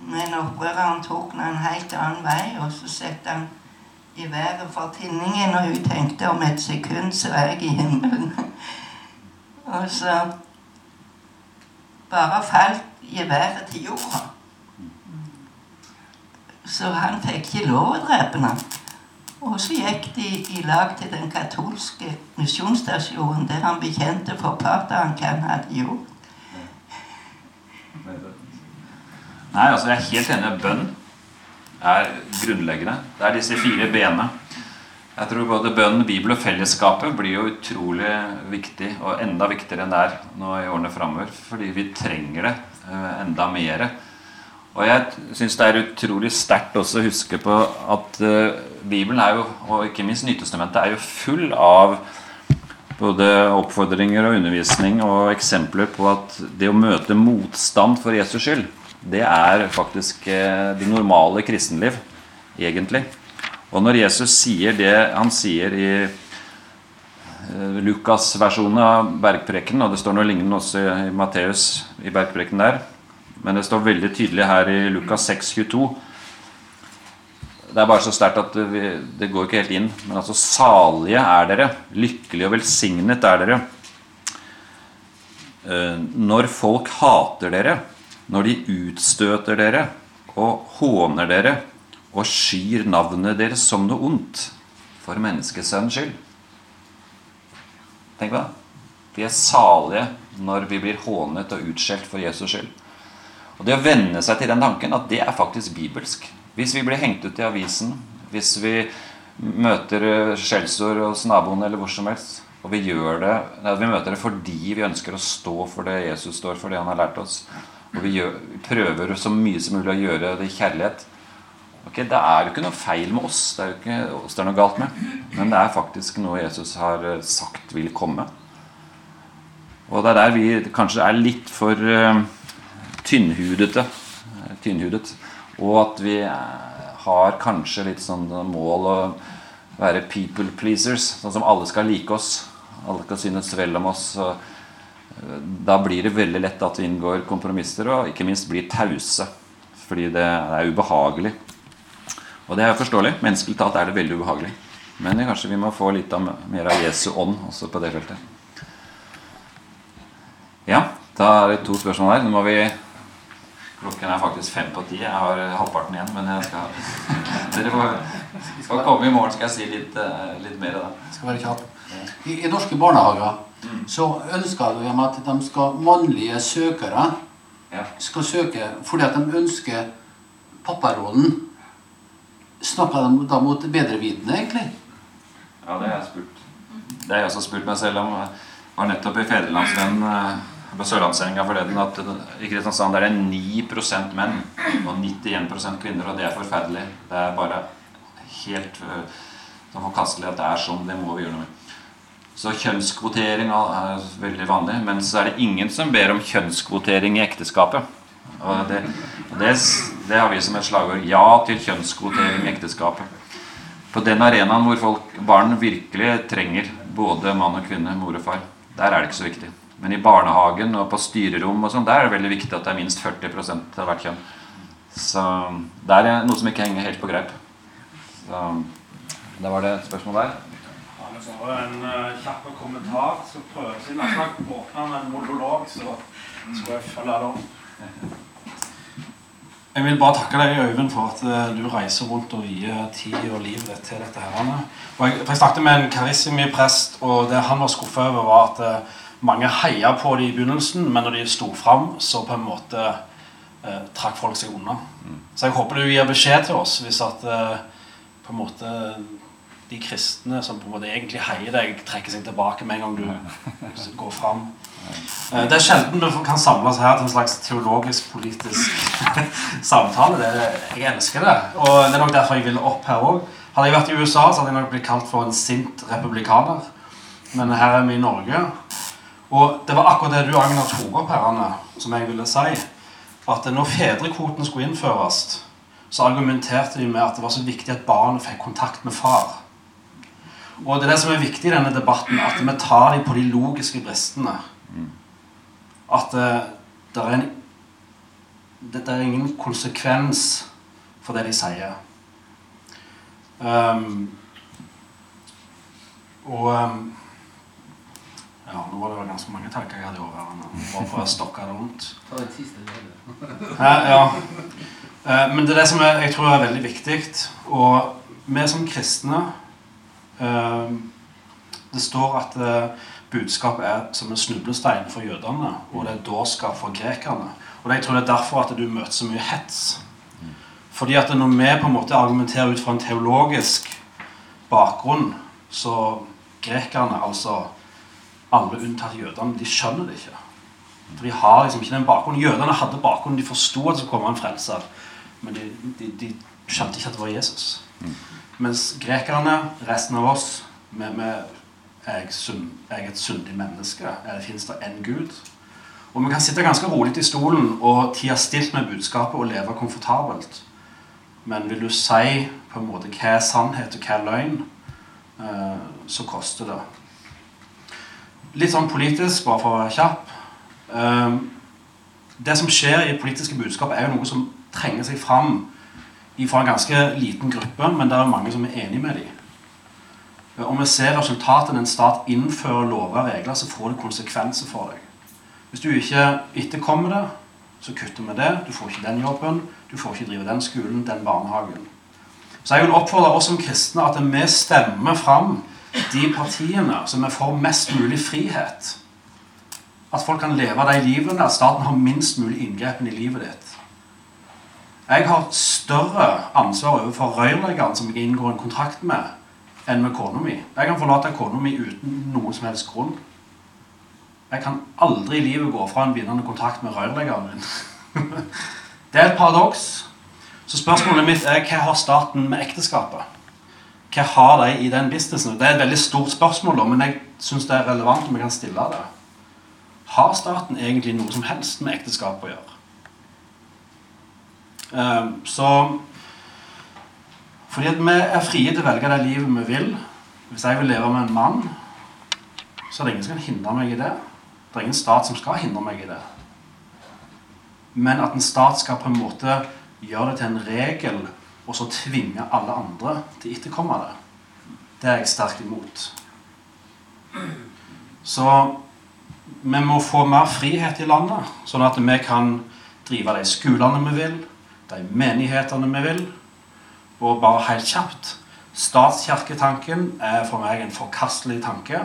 Men opprøreren tok henne en helt annen vei, og så satte han i været for tinningen, og hun tenkte om et sekund så er jeg i himmelen. og så bare falt geværet til jorda. Så han fikk ikke lov å drepe ham. Og så gikk de i lag til den katolske misjonsstasjonen, der han bekjente for partneren hva han hadde gjort. Nei, altså jeg er helt enig. Bønn er grunnleggende. Det er disse fire benene. Jeg tror både bønn, Bibel og fellesskapet blir jo utrolig viktig, og enda viktigere enn det er nå i årene framover. Fordi vi trenger det eh, enda mer. Og jeg syns det er utrolig sterkt også å huske på at uh, Bibelen er jo, og ikke minst Nytestamentet, er jo full av både oppfordringer og undervisning og eksempler på at det å møte motstand for Jesus skyld det er faktisk uh, det normale kristenliv, egentlig. Og når Jesus sier det han sier i uh, Lukas-versjonen av bergpreken, og det står noe lignende også i Matteus i bergpreken der, men det står veldig tydelig her i Lukas 6, 22 det er bare så sterkt at det, det går ikke helt inn. Men altså salige er dere, lykkelige og velsignet er dere. Eh, når folk hater dere når de utstøter dere og håner dere og skyr navnet deres som noe ondt for menneskesønnens skyld. Tenk på det. Vi er salige når vi blir hånet og utskjelt for Jesus skyld. Og Det å venne seg til den tanken at det er faktisk bibelsk. Hvis vi blir hengt ut i avisen, hvis vi møter skjellsord hos naboen eller hvor som helst, og vi gjør det, vi møter det fordi vi ønsker å stå for det Jesus står for, det han har lært oss, og vi, gjør, prøver så mye som mulig å gjøre det i kjærlighet. Ok, Det er jo ikke noe feil med oss. Det er jo ikke oss det er noe galt med. Men det er faktisk noe Jesus har eh, sagt vil komme. Og det er der vi kanskje er litt for uh, tynnhudete. tynnhudet. Og at vi har kanskje litt sånn mål å være people pleasers. Sånn som alle skal like oss. Alle skal synes vel om oss. da blir det veldig lett at vi inngår kompromisser og ikke minst blir tause. Fordi det er ubehagelig. Og det er forståelig. Menneskelig talt er det veldig ubehagelig. Men kanskje vi må få litt av, mer av Jesu ånd også på det feltet. Ja, da er det to spørsmål her. Nå må vi Klokken er faktisk fem på ti. Jeg har halvparten igjen, men jeg skal Dere får, skal komme i morgen, skal jeg si litt, eh, litt mer da. Skal være kjapp. I, I norske barnehager så ønsker de at de skal, mannlige søkere skal søke fordi at de ønsker papparollen. Snakker de da mot bedrevitende, egentlig? Ja, det har jeg spurt. Det har jeg også spurt meg selv om. Jeg var nettopp i Fedrelandsvennen eh, på Sørlandssendinga forleden at i Kristiansand er det 9% menn og 91% kvinner, og det er forferdelig. Det er bare helt uh, forkastelig at det er sånn. Det må vi gjøre noe med. Så kjønnskvotering er veldig vanlig. Men så er det ingen som ber om kjønnskvotering i ekteskapet. Og det, det, det har vi som et slagord. Ja til kjønnskvotering i ekteskapet. På den arenaen hvor folk, barn virkelig trenger både mann og kvinne, mor og far, der er det ikke så viktig. Men i barnehagen og på styrerom og sånn, der er det veldig viktig at det er minst 40 av hvert kjønn. Så det er noe som ikke henger helt på greip. Så da var det et spørsmål der. Bare en uh, kjapp kommentar. Så prøver jeg nesten å åpne med en monolog, så skal jeg følge det opp. Jeg vil bare takke deg, Øyvind, for at uh, du reiser rundt og gir tid og liv til dette. her. For jeg, for jeg snakket med en karissimi-prest, og det han var skuffa over, var at uh, mange heia på det i begynnelsen, men når de sto fram, så på en måte eh, trakk folk seg unna. Mm. Så jeg håper du gir beskjed til oss hvis at på en måte de kristne som på en måte egentlig heier deg, trekker seg tilbake med en gang du går fram. Eh, det er sjelden du kan samles her til en slags teologisk-politisk samtale. Det, jeg elsker det. Og det er nok derfor jeg vil opp her òg. Hadde jeg vært i USA, så hadde jeg nok blitt kalt for en sint republikaner. Men her er vi i Norge. Og det var akkurat det du Agner tok opp her, Anne, som jeg ville si. At når fedrekvoten skulle innføres, så argumenterte de med at det var så viktig at barnet fikk kontakt med far. Og det er det som er viktig i denne debatten, at vi tar dem på de logiske bristene. At det, det, er en, det, det er ingen konsekvens for det de sier. Um, og um, Ja, nå var det jo ganske mange tanker jeg hadde i hodet. Bare for å stokke det rundt. Ja, ja. Eh, Men det er det som jeg, jeg tror er veldig viktig. Og vi som kristne eh, Det står at eh, budskapet er som en snublestein for jødene, og det er dårskap for grekerne. Og jeg tror det er derfor at du møter så mye hets. Fordi at når vi på en måte argumenterer ut fra en teologisk bakgrunn, så grekerne, altså alle unntatt jødene, de skjønner det ikke. De har liksom ikke den bakgrunnen. Jødene hadde bakgrunnen, de forsto at det skulle komme en frelser. Men de, de, de skjønte ikke at det var Jesus. Mens grekerne, resten av oss, vi, er, er et syndig menneske. Det Fins det én Gud? Og vi kan sitte ganske rolig i stolen og tie stilt med budskapet og leve komfortabelt. Men vil du si på en måte hva er sannhet og hva er løgn, eh, så koster det. Litt sånn politisk, bare for å være kjapp. Eh, det som skjer i politiske budskap, er jo noe som trenger seg fram fra en ganske liten gruppe, men det er mange som er enig med dem. Om vi ser resultatet en stat innfører lover og regler, så får det konsekvenser for deg. Hvis du ikke etterkommer det, så kutter vi det. Du får ikke den jobben, du får ikke drive den skolen, den barnehagen. Så jeg vil oppfordre oss som kristne at vi stemmer fram de partiene som er for mest mulig frihet. At folk kan leve de livene, at staten har minst mulig inngrepen i livet ditt. Jeg har større ansvar overfor rørleggeren som jeg inngår en kontrakt med, enn med kona mi. Jeg kan forlate kona mi uten noen som helst grunn. Jeg kan aldri i livet gå fra en vinnende kontakt med rørleggeren min. det er et paradoks. Så spørsmålet mitt er hva har staten med ekteskapet? Hva har de i den businessen? Det er et veldig stort spørsmål, men jeg syns det er relevant om vi kan stille det. Har staten egentlig noe som helst med ekteskap å gjøre? Um, så Fordi at vi er frie til å velge det livet vi vil. Hvis jeg vil leve med en mann, så er det ingen som kan hindre meg i det. Det er ingen stat som skal hindre meg i det. Men at en stat skal på en måte gjøre det til en regel, og så tvinge alle andre til å etterkomme det, det er jeg sterkt imot. Så vi må få mer frihet i landet, sånn at vi kan drive de skolene vi vil, de menighetene vi vil. Og bare helt kjapt Statskirketanken er for meg en forkastelig tanke.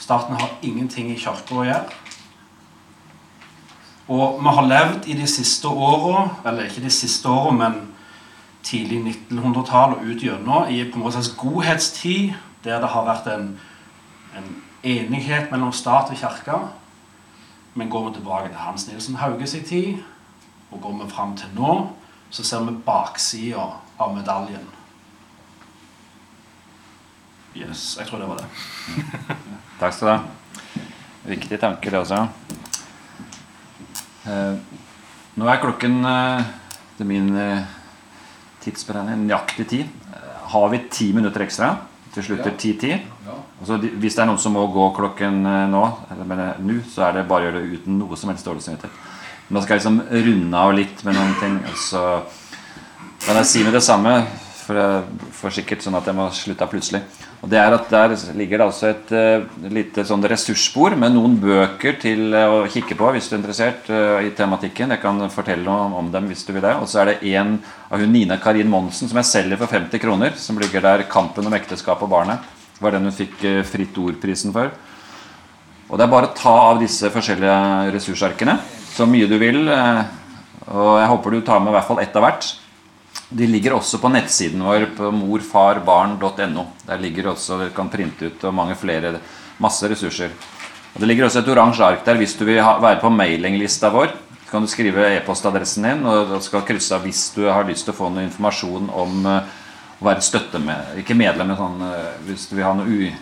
Staten har ingenting i kirka å gjøre. Og vi har levd i de siste åra, eller ikke de siste åra, men tidlig 1900-tall og ut gjennom, i på en måte godhetstid, der det har vært en, en enighet mellom stat og kirke. Men går vi tilbake til Hans Nilsen Hauges i tid, og går vi fram til nå, så ser vi baksida av medaljen. Yes, jeg tror det var det. Takk skal du ha. Viktig tanke, det også. Eh, nå er klokken eh, til min eh, tidsberegning nøyaktig ti. Eh, har vi ti minutter ekstra? Til slutter ti-ti. Altså, hvis det er noen som må gå klokken eh, nå, eller nå, så er det bare å gjøre det uten noe som helst dårlig samvittighet. Men da skal jeg liksom runde av litt med noen ting. og Så kan jeg si med det samme, for, for sikkert sånn at jeg må slutte plutselig. Og det er at Der ligger det altså et uh, lite sånn ressursbord med noen bøker til uh, å kikke på hvis du er interessert uh, i tematikken. Jeg kan fortelle noe om, dem hvis du vil det. Og så er det en av hun Nina Karin Monsen som jeg selger for 50 kroner. Som ligger der 'Kampen om ekteskap og barnet'. Var den hun fikk Fritt Ord-prisen for. Og det er bare å ta av disse forskjellige ressursarkene så mye du vil. Og jeg håper du tar med i hvert fall ett av hvert. De ligger også på nettsiden vår på morfarbarn.no. Der ligger også, Dere kan printe ut og mange flere, masse ressurser. Og Det ligger også et oransje ark der hvis du vil ha, være på mailinglista vår. Så kan du skrive e-postadressen din og du skal krysse av hvis du har lyst til å få noe informasjon om uh, å være støtte med, ikke medlem, men sånn, uh, hvis du vil ha noe u,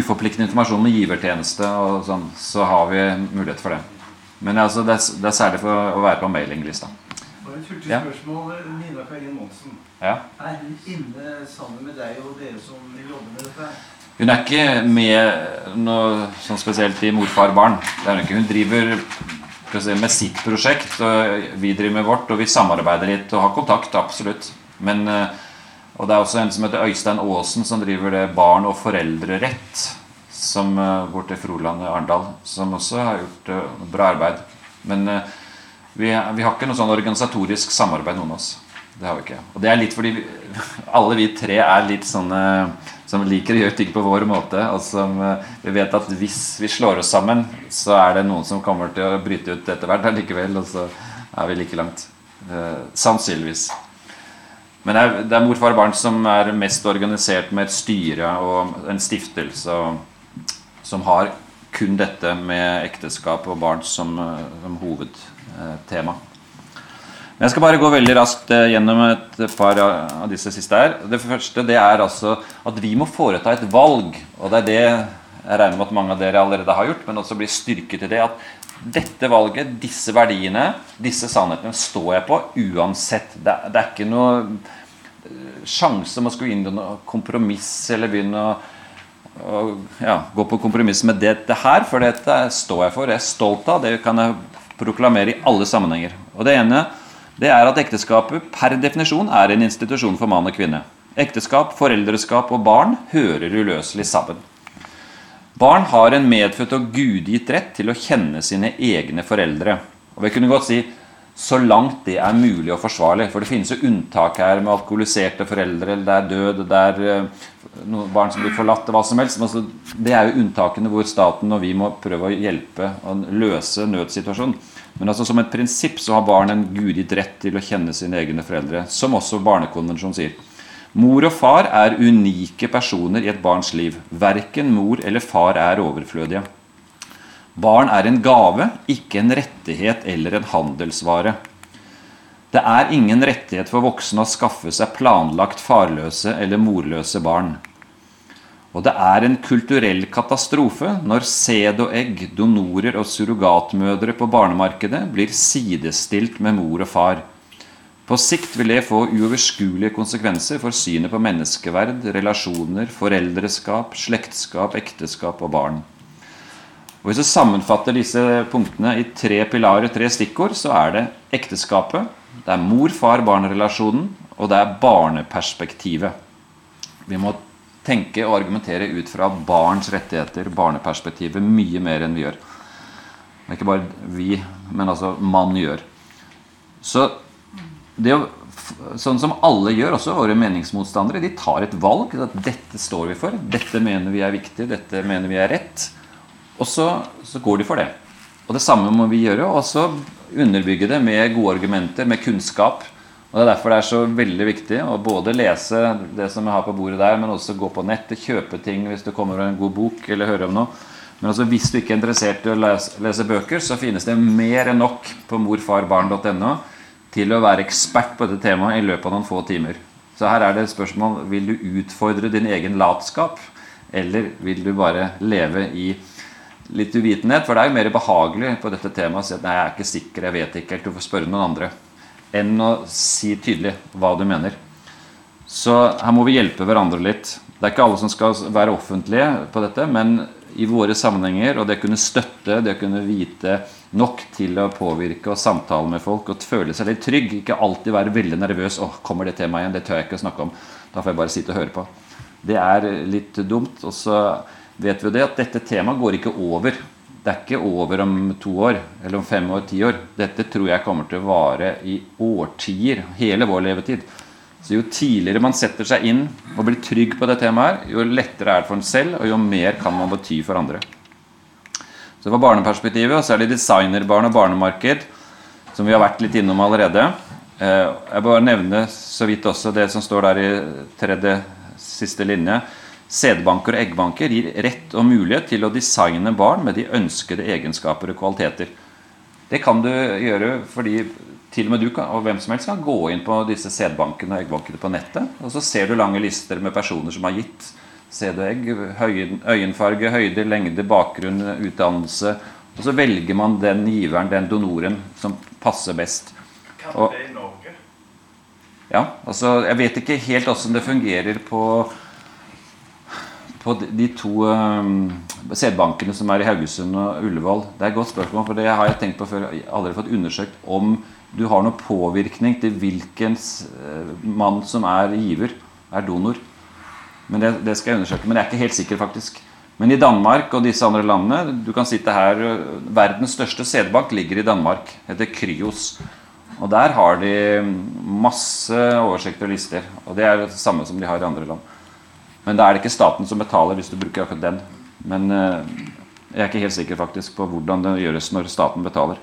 uforpliktende informasjon med givertjeneste, og sånn, så har vi mulighet for det. Men altså, det, er, det er særlig for å være på mailinglista. Et Ja. spørsmål. Nina Karin Monsen. Ja. Er hun inne sammen med deg og dere som vil jobbe med dette? Hun er ikke med noe sånn spesielt i Morfar barn. Det er hun ikke. Hun driver med sitt prosjekt, og vi driver med vårt, og vi samarbeider litt og har kontakt, absolutt. Men, eh, Og det er også en som heter Øystein Aasen, som driver det Barn og foreldrerett som går bort til Froland i Arendal, som også har gjort bra arbeid. Men vi, vi, har ikke noe sånn organisatorisk samarbeid, noen av oss. Det har vi ikke. Og det er litt fordi vi, alle vi tre er litt sånne som liker å gjøre ting på vår måte. Og som vi vet at hvis vi slår oss sammen, så er det noen som kommer til å bryte ut etter hvert allikevel. Og så er vi like langt. sannsynligvis. Men det er, det er mor, og barn som er mest organisert med et styre og en stiftelse som har kun dette med ekteskap og barn som, som hovedtema. Men jeg skal bare gå veldig raskt eh, gjennom et par av disse siste her. Det første det er altså at vi må foreta et valg. Og det er det jeg regner med at mange av dere allerede har gjort, men også blir styrket i det. At dette valget, disse verdiene, disse sannhetene står jeg på uansett. Det, det er ikke noe sjanse om å skulle inn i noe kompromiss eller begynne å, å ja, gå på kompromiss med dette her, for dette står jeg for. Jeg er stolt av. Det kan jeg proklamere i alle sammenhenger. Og Det ene det er at ekteskapet per definisjon er en institusjon for mann og kvinne. Ekteskap, foreldreskap og barn hører uløselig sammen. Barn har en medfødt og gudgitt rett til å kjenne sine egne foreldre. Og vi kunne godt si så langt det er mulig og forsvarlig. For det finnes jo unntak her med alkoholiserte foreldre, eller det er død, det er noen barn som blir forlatt, hva som helst. Altså, det er jo unntakene hvor staten og vi må prøve å hjelpe og løse nødsituasjonen. Men altså som et prinsipp så har barn en gudgitt rett til å kjenne sine egne foreldre, som også Barnekonvensjonen sier. Mor og far er unike personer i et barns liv. Verken mor eller far er overflødige. Barn er en gave, ikke en rettighet eller en handelsvare. Det er ingen rettighet for voksne å skaffe seg planlagt farløse eller morløse barn. Og det er en kulturell katastrofe når sæd og egg, donorer og surrogatmødre på barnemarkedet blir sidestilt med mor og far. På sikt vil det få uoverskuelige konsekvenser for synet på menneskeverd, relasjoner, foreldreskap, slektskap, ekteskap og barn. Og Hvis du sammenfatter disse punktene i tre pilarer, tre stikkord, så er det ekteskapet, det er mor-far-barn-relasjonen, og det er barneperspektivet. Vi må tenke og argumentere ut fra barns rettigheter, barneperspektivet, mye mer enn vi gjør. Det er ikke bare vi, men altså mann gjør. Så det å, sånn som alle gjør, også våre meningsmotstandere, de tar et valg. at Dette står vi for. Dette mener vi er viktig. Dette mener vi er rett. Og så, så, går de for det. Og det samme må vi gjøre. Og så underbygge det med gode argumenter, med kunnskap. Og Det er derfor det er så veldig viktig å både lese det som jeg har på bordet der, men også gå på nettet, kjøpe ting hvis du kommer over en god bok eller hører om noe. Men altså, hvis du ikke er interessert i å lese, lese bøker, så finnes det mer enn nok på morfarbarn.no til å være ekspert på dette temaet i løpet av noen få timer. Så her er det et spørsmål vil du utfordre din egen latskap, eller vil du bare leve i litt uvitenhet. For det er jo mer behagelig på dette temaet å si at nei, jeg er ikke sikker, jeg vet ikke helt, du får spørre noen andre. Enn å si tydelig hva du mener. Så her må vi hjelpe hverandre litt. Det er ikke alle som skal være offentlige på dette, men i våre sammenhenger, og det å kunne støtte, det å kunne vite nok til å påvirke og samtale med folk og føle seg litt trygg. Ikke alltid være veldig nervøs. 'Å, kommer det temaet igjen? Det tør jeg ikke å snakke om.' Da får jeg bare sitte og høre på. Det er litt dumt. Og så vet vi det at dette temaet går ikke over. Det er ikke over om to år eller om fem år, ti år. Dette tror jeg kommer til å vare i årtier. Hele vår levetid. Så Jo tidligere man setter seg inn og blir trygg på det temaet, jo lettere er det for en selv, og jo mer kan man bety for andre. Så det var barneperspektivet, og så er det designerbarn og barnemarked, som vi har vært litt innom allerede. Eh, jeg bare nevne så vidt også det som står der i tredje siste linje. Sædbanker og eggbanker gir rett og mulighet til å designe barn med de ønskede egenskaper og kvaliteter. Det kan du gjøre fordi til og med du kan, og hvem som helst kan gå inn på disse sædbankene og eggbankene på nettet. Og så ser du lange lister med personer som har gitt sæd og egg. Øyenfarge, høyde, lengde, bakgrunn, utdannelse. Og så velger man den giveren, den donoren, som passer best. Kan det i Norge? Ja, altså Jeg vet ikke helt åssen det fungerer på på de to um, sædbankene som er i Haugesund og Ullevål? Det er et godt spørsmål, for det har jeg tenkt på før. Aldri fått undersøkt om du har noen påvirkning til hvilken uh, mann som er giver. er donor. Men det, det, skal jeg undersøke. Men jeg er ikke helt sikker, faktisk. Men i Danmark og disse andre landene Du kan sitte her Verdens største sædbank ligger i Danmark. Heter Kryos. Og der har de masse oversikter og lister. Og det er det samme som de har i andre land. Men da er det ikke staten som betaler hvis du bruker akkurat den. Men eh, jeg er ikke helt sikker faktisk på hvordan det gjøres når staten betaler.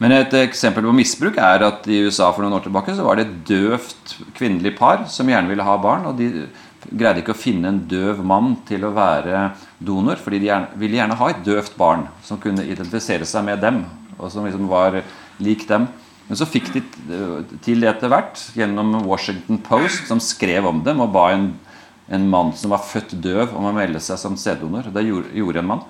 Men et eksempel på misbruk er at i USA for noen år tilbake så var det et døvt kvinnelig par som gjerne ville ha barn. Og de greide ikke å finne en døv mann til å være donor, fordi de gjerne, ville gjerne ha et døvt barn som kunne identifisere seg med dem, og som liksom var lik dem. Men så fikk de til det etter hvert gjennom Washington Post, som skrev om dem og ba en, en mann som var født døv, om å melde seg som sæddonor. Det gjorde, en mann.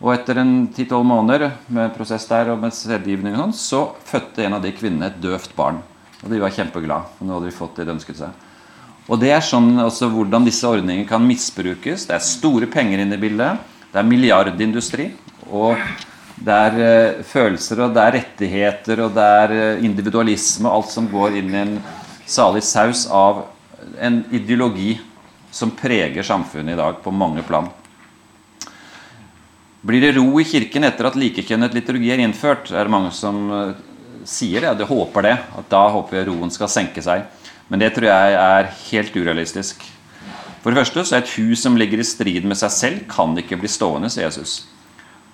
Og etter en 10-12 måneder med prosess der og med sædgivning så fødte en av de kvinnene et døvt barn. Og de var kjempeglade. For nå hadde de fått det de ønsket seg. Og det er sånn også hvordan disse ordningene kan misbrukes. Det er store penger inne i bildet. Det er milliardindustri. Og det er uh, følelser, og det er rettigheter, og det er uh, individualisme alt som går inn i en salig saus av en ideologi som preger samfunnet i dag på mange plan. Blir det ro i kirken etter at likekjønnet liturgi er innført? er det mange som uh, sier det. De håper det. At da håper jeg roen skal senke seg. Men det tror jeg er helt urealistisk. For det første så er et hus som ligger i strid med seg selv, kan ikke bli stående, sier Jesus.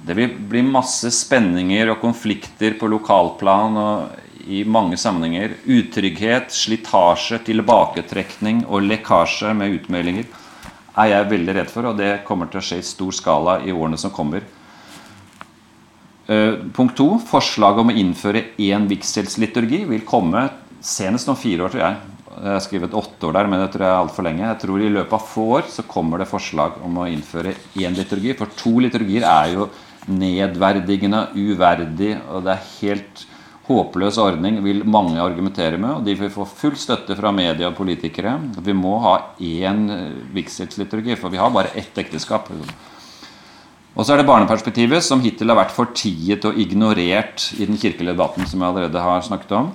Det vil bli masse spenninger og konflikter på lokalplan og i mange sammenhenger. Utrygghet, slitasje, tilbaketrekning og lekkasje med utmeldinger er jeg veldig redd for, og det kommer til å skje i stor skala i årene som kommer. Uh, punkt to. Forslaget om å innføre én vigselsliturgi vil komme senest om fire år, tror jeg. Jeg har skrevet åtte år der, men det tror jeg er altfor lenge. Jeg tror I løpet av få år så kommer det forslag om å innføre én liturgi. For to liturgier er jo nedverdigende, uverdig, og det er helt håpløs ordning vil mange argumentere med, og de vil få full støtte fra media og politikere. Vi må ha én eh, vigselsliturgi, for vi har bare ett ekteskap. Og så er det barneperspektivet, som hittil har vært fortiet og ignorert i den kirkelige debatten, som jeg allerede har snakket om.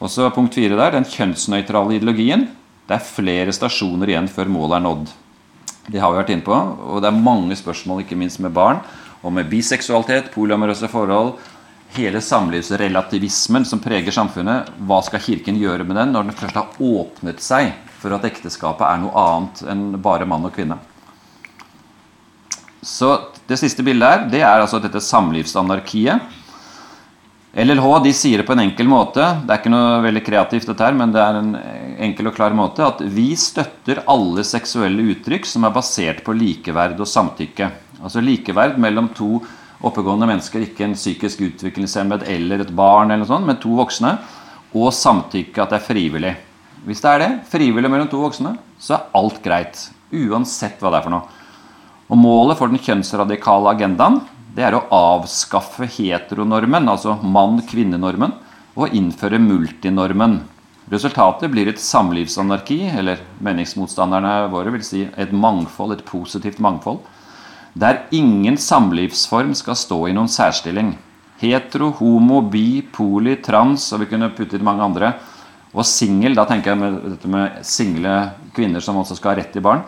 Og så punkt fire der, den kjønnsnøytrale ideologien. Det er flere stasjoner igjen før målet er nådd. Det har vi vært inne på, og det er mange spørsmål, ikke minst med barn, og med biseksualitet, polyamorøse forhold, hele samlivsrelativismen som preger samfunnet, hva skal Kirken gjøre med den når den først har åpnet seg for at ekteskapet er noe annet enn bare mann og kvinne? Så Det siste bildet her, det er altså dette samlivsanarkiet. LLH de sier det på en enkel måte. Det er ikke noe veldig kreativt, dette her, men det er en enkel og klar måte. At vi støtter alle seksuelle uttrykk som er basert på likeverd og samtykke. Altså likeverd mellom to oppegående mennesker, ikke en psykisk utviklingshemmet eller et barn, eller noe sånt, men to voksne, og samtykke at det er frivillig. Hvis det er det, frivillig mellom to voksne, så er alt greit. Uansett hva det er for noe. Og Målet for den kjønnsradikale agendaen det er å avskaffe heteronormen, altså mann-kvinne-normen, og innføre multinormen. Resultatet blir et samlivsanarki, eller meningsmotstanderne våre vil si et mangfold, et positivt mangfold der ingen samlivsform skal stå i noen særstilling. Hetero, homo, bi, poli, trans og vi kunne putte inn mange andre. Og singel, da tenker jeg med dette med single kvinner som også skal ha rett til barn.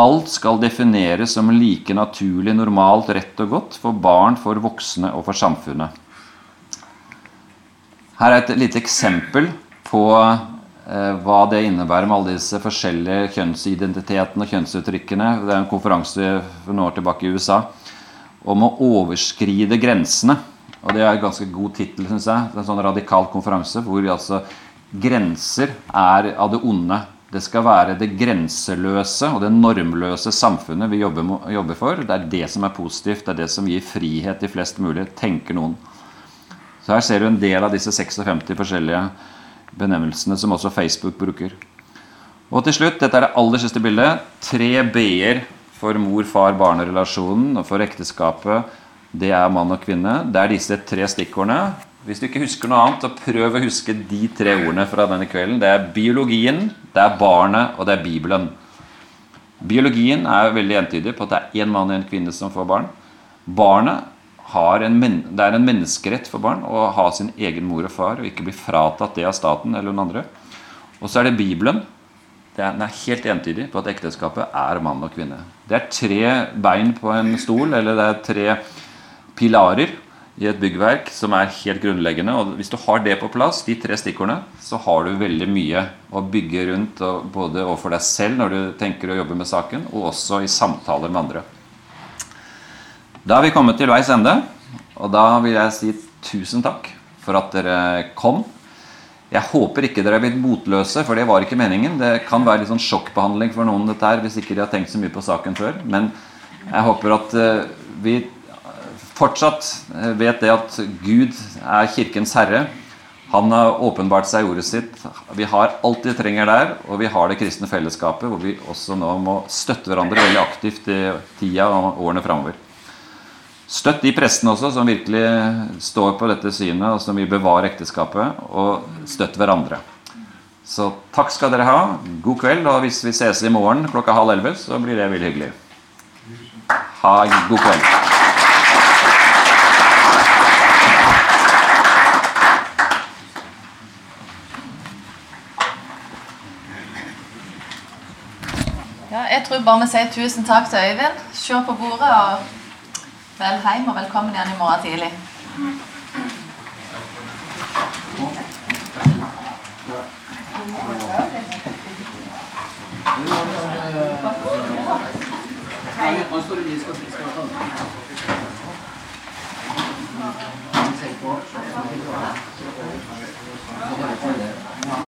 Alt skal defineres som like naturlig, normalt, rett og godt for barn, for voksne og for samfunnet. Her er et lite eksempel på hva det innebærer med alle disse forskjellige kjønnsidentitetene og kjønnsuttrykkene. Det er en konferanse for noen år tilbake i USA om å overskride grensene. Og det er en ganske god tittel, syns jeg. Det er en sånn radikal konferanse hvor altså grenser er av det onde. Det skal være det grenseløse og det normløse samfunnet vi jobber, jobber for. Det er det som er positivt. Det er det som gir frihet til flest mulig, tenker noen. Så her ser du en del av disse 56 forskjellige benevnelsene som også Facebook bruker. Og til slutt, dette er det aller siste bildet. Tre b-er for mor-far-barn-relasjonen og for ekteskapet. Det er mann og kvinne. Det er disse tre stikkordene. Hvis du ikke husker noe annet, så prøv å huske de tre ordene fra denne kvelden. Det er biologien, det er barnet, og det er Bibelen. Biologien er veldig entydig på at det er én mann og én kvinne som får barn. Barnet en, det er en menneskerett for barn å ha sin egen mor og far og ikke bli fratatt det av staten eller noen andre. Og så er det Bibelen. den er helt entydig på at ekteskapet er mann og kvinne. Det er tre bein på en stol, eller det er tre pilarer i et byggverk som er helt grunnleggende. Og hvis du har det på plass, de tre stikkordene, så har du veldig mye å bygge rundt, både overfor deg selv når du tenker å jobbe med saken, og også i samtaler med andre. Da er vi kommet til veis ende, og da vil jeg si tusen takk for at dere kom. Jeg håper ikke dere er blitt motløse, for det var ikke meningen. Det kan være litt sånn sjokkbehandling for noen dette her, hvis ikke de har tenkt så mye på saken før. Men jeg håper at eh, vi fortsatt eh, vet det at Gud er kirkens herre. Han har åpenbart seg ordet sitt. Vi har alt vi trenger der, og vi har det kristne fellesskapet, hvor vi også nå må støtte hverandre veldig aktivt i tida og årene framover. Støtt de prestene også som virkelig står på dette synet, og som vil bevare ekteskapet. Og støtt hverandre. Så takk skal dere ha. God kveld. Og hvis vi ses i morgen klokka halv elleve, så blir det veldig hyggelig. Ha en god kveld. Ja, jeg tror bare vi sier tusen takk til Øyvind. Se på bordet og vel hjem, og velkommen igjen i morgen tidlig. Thank står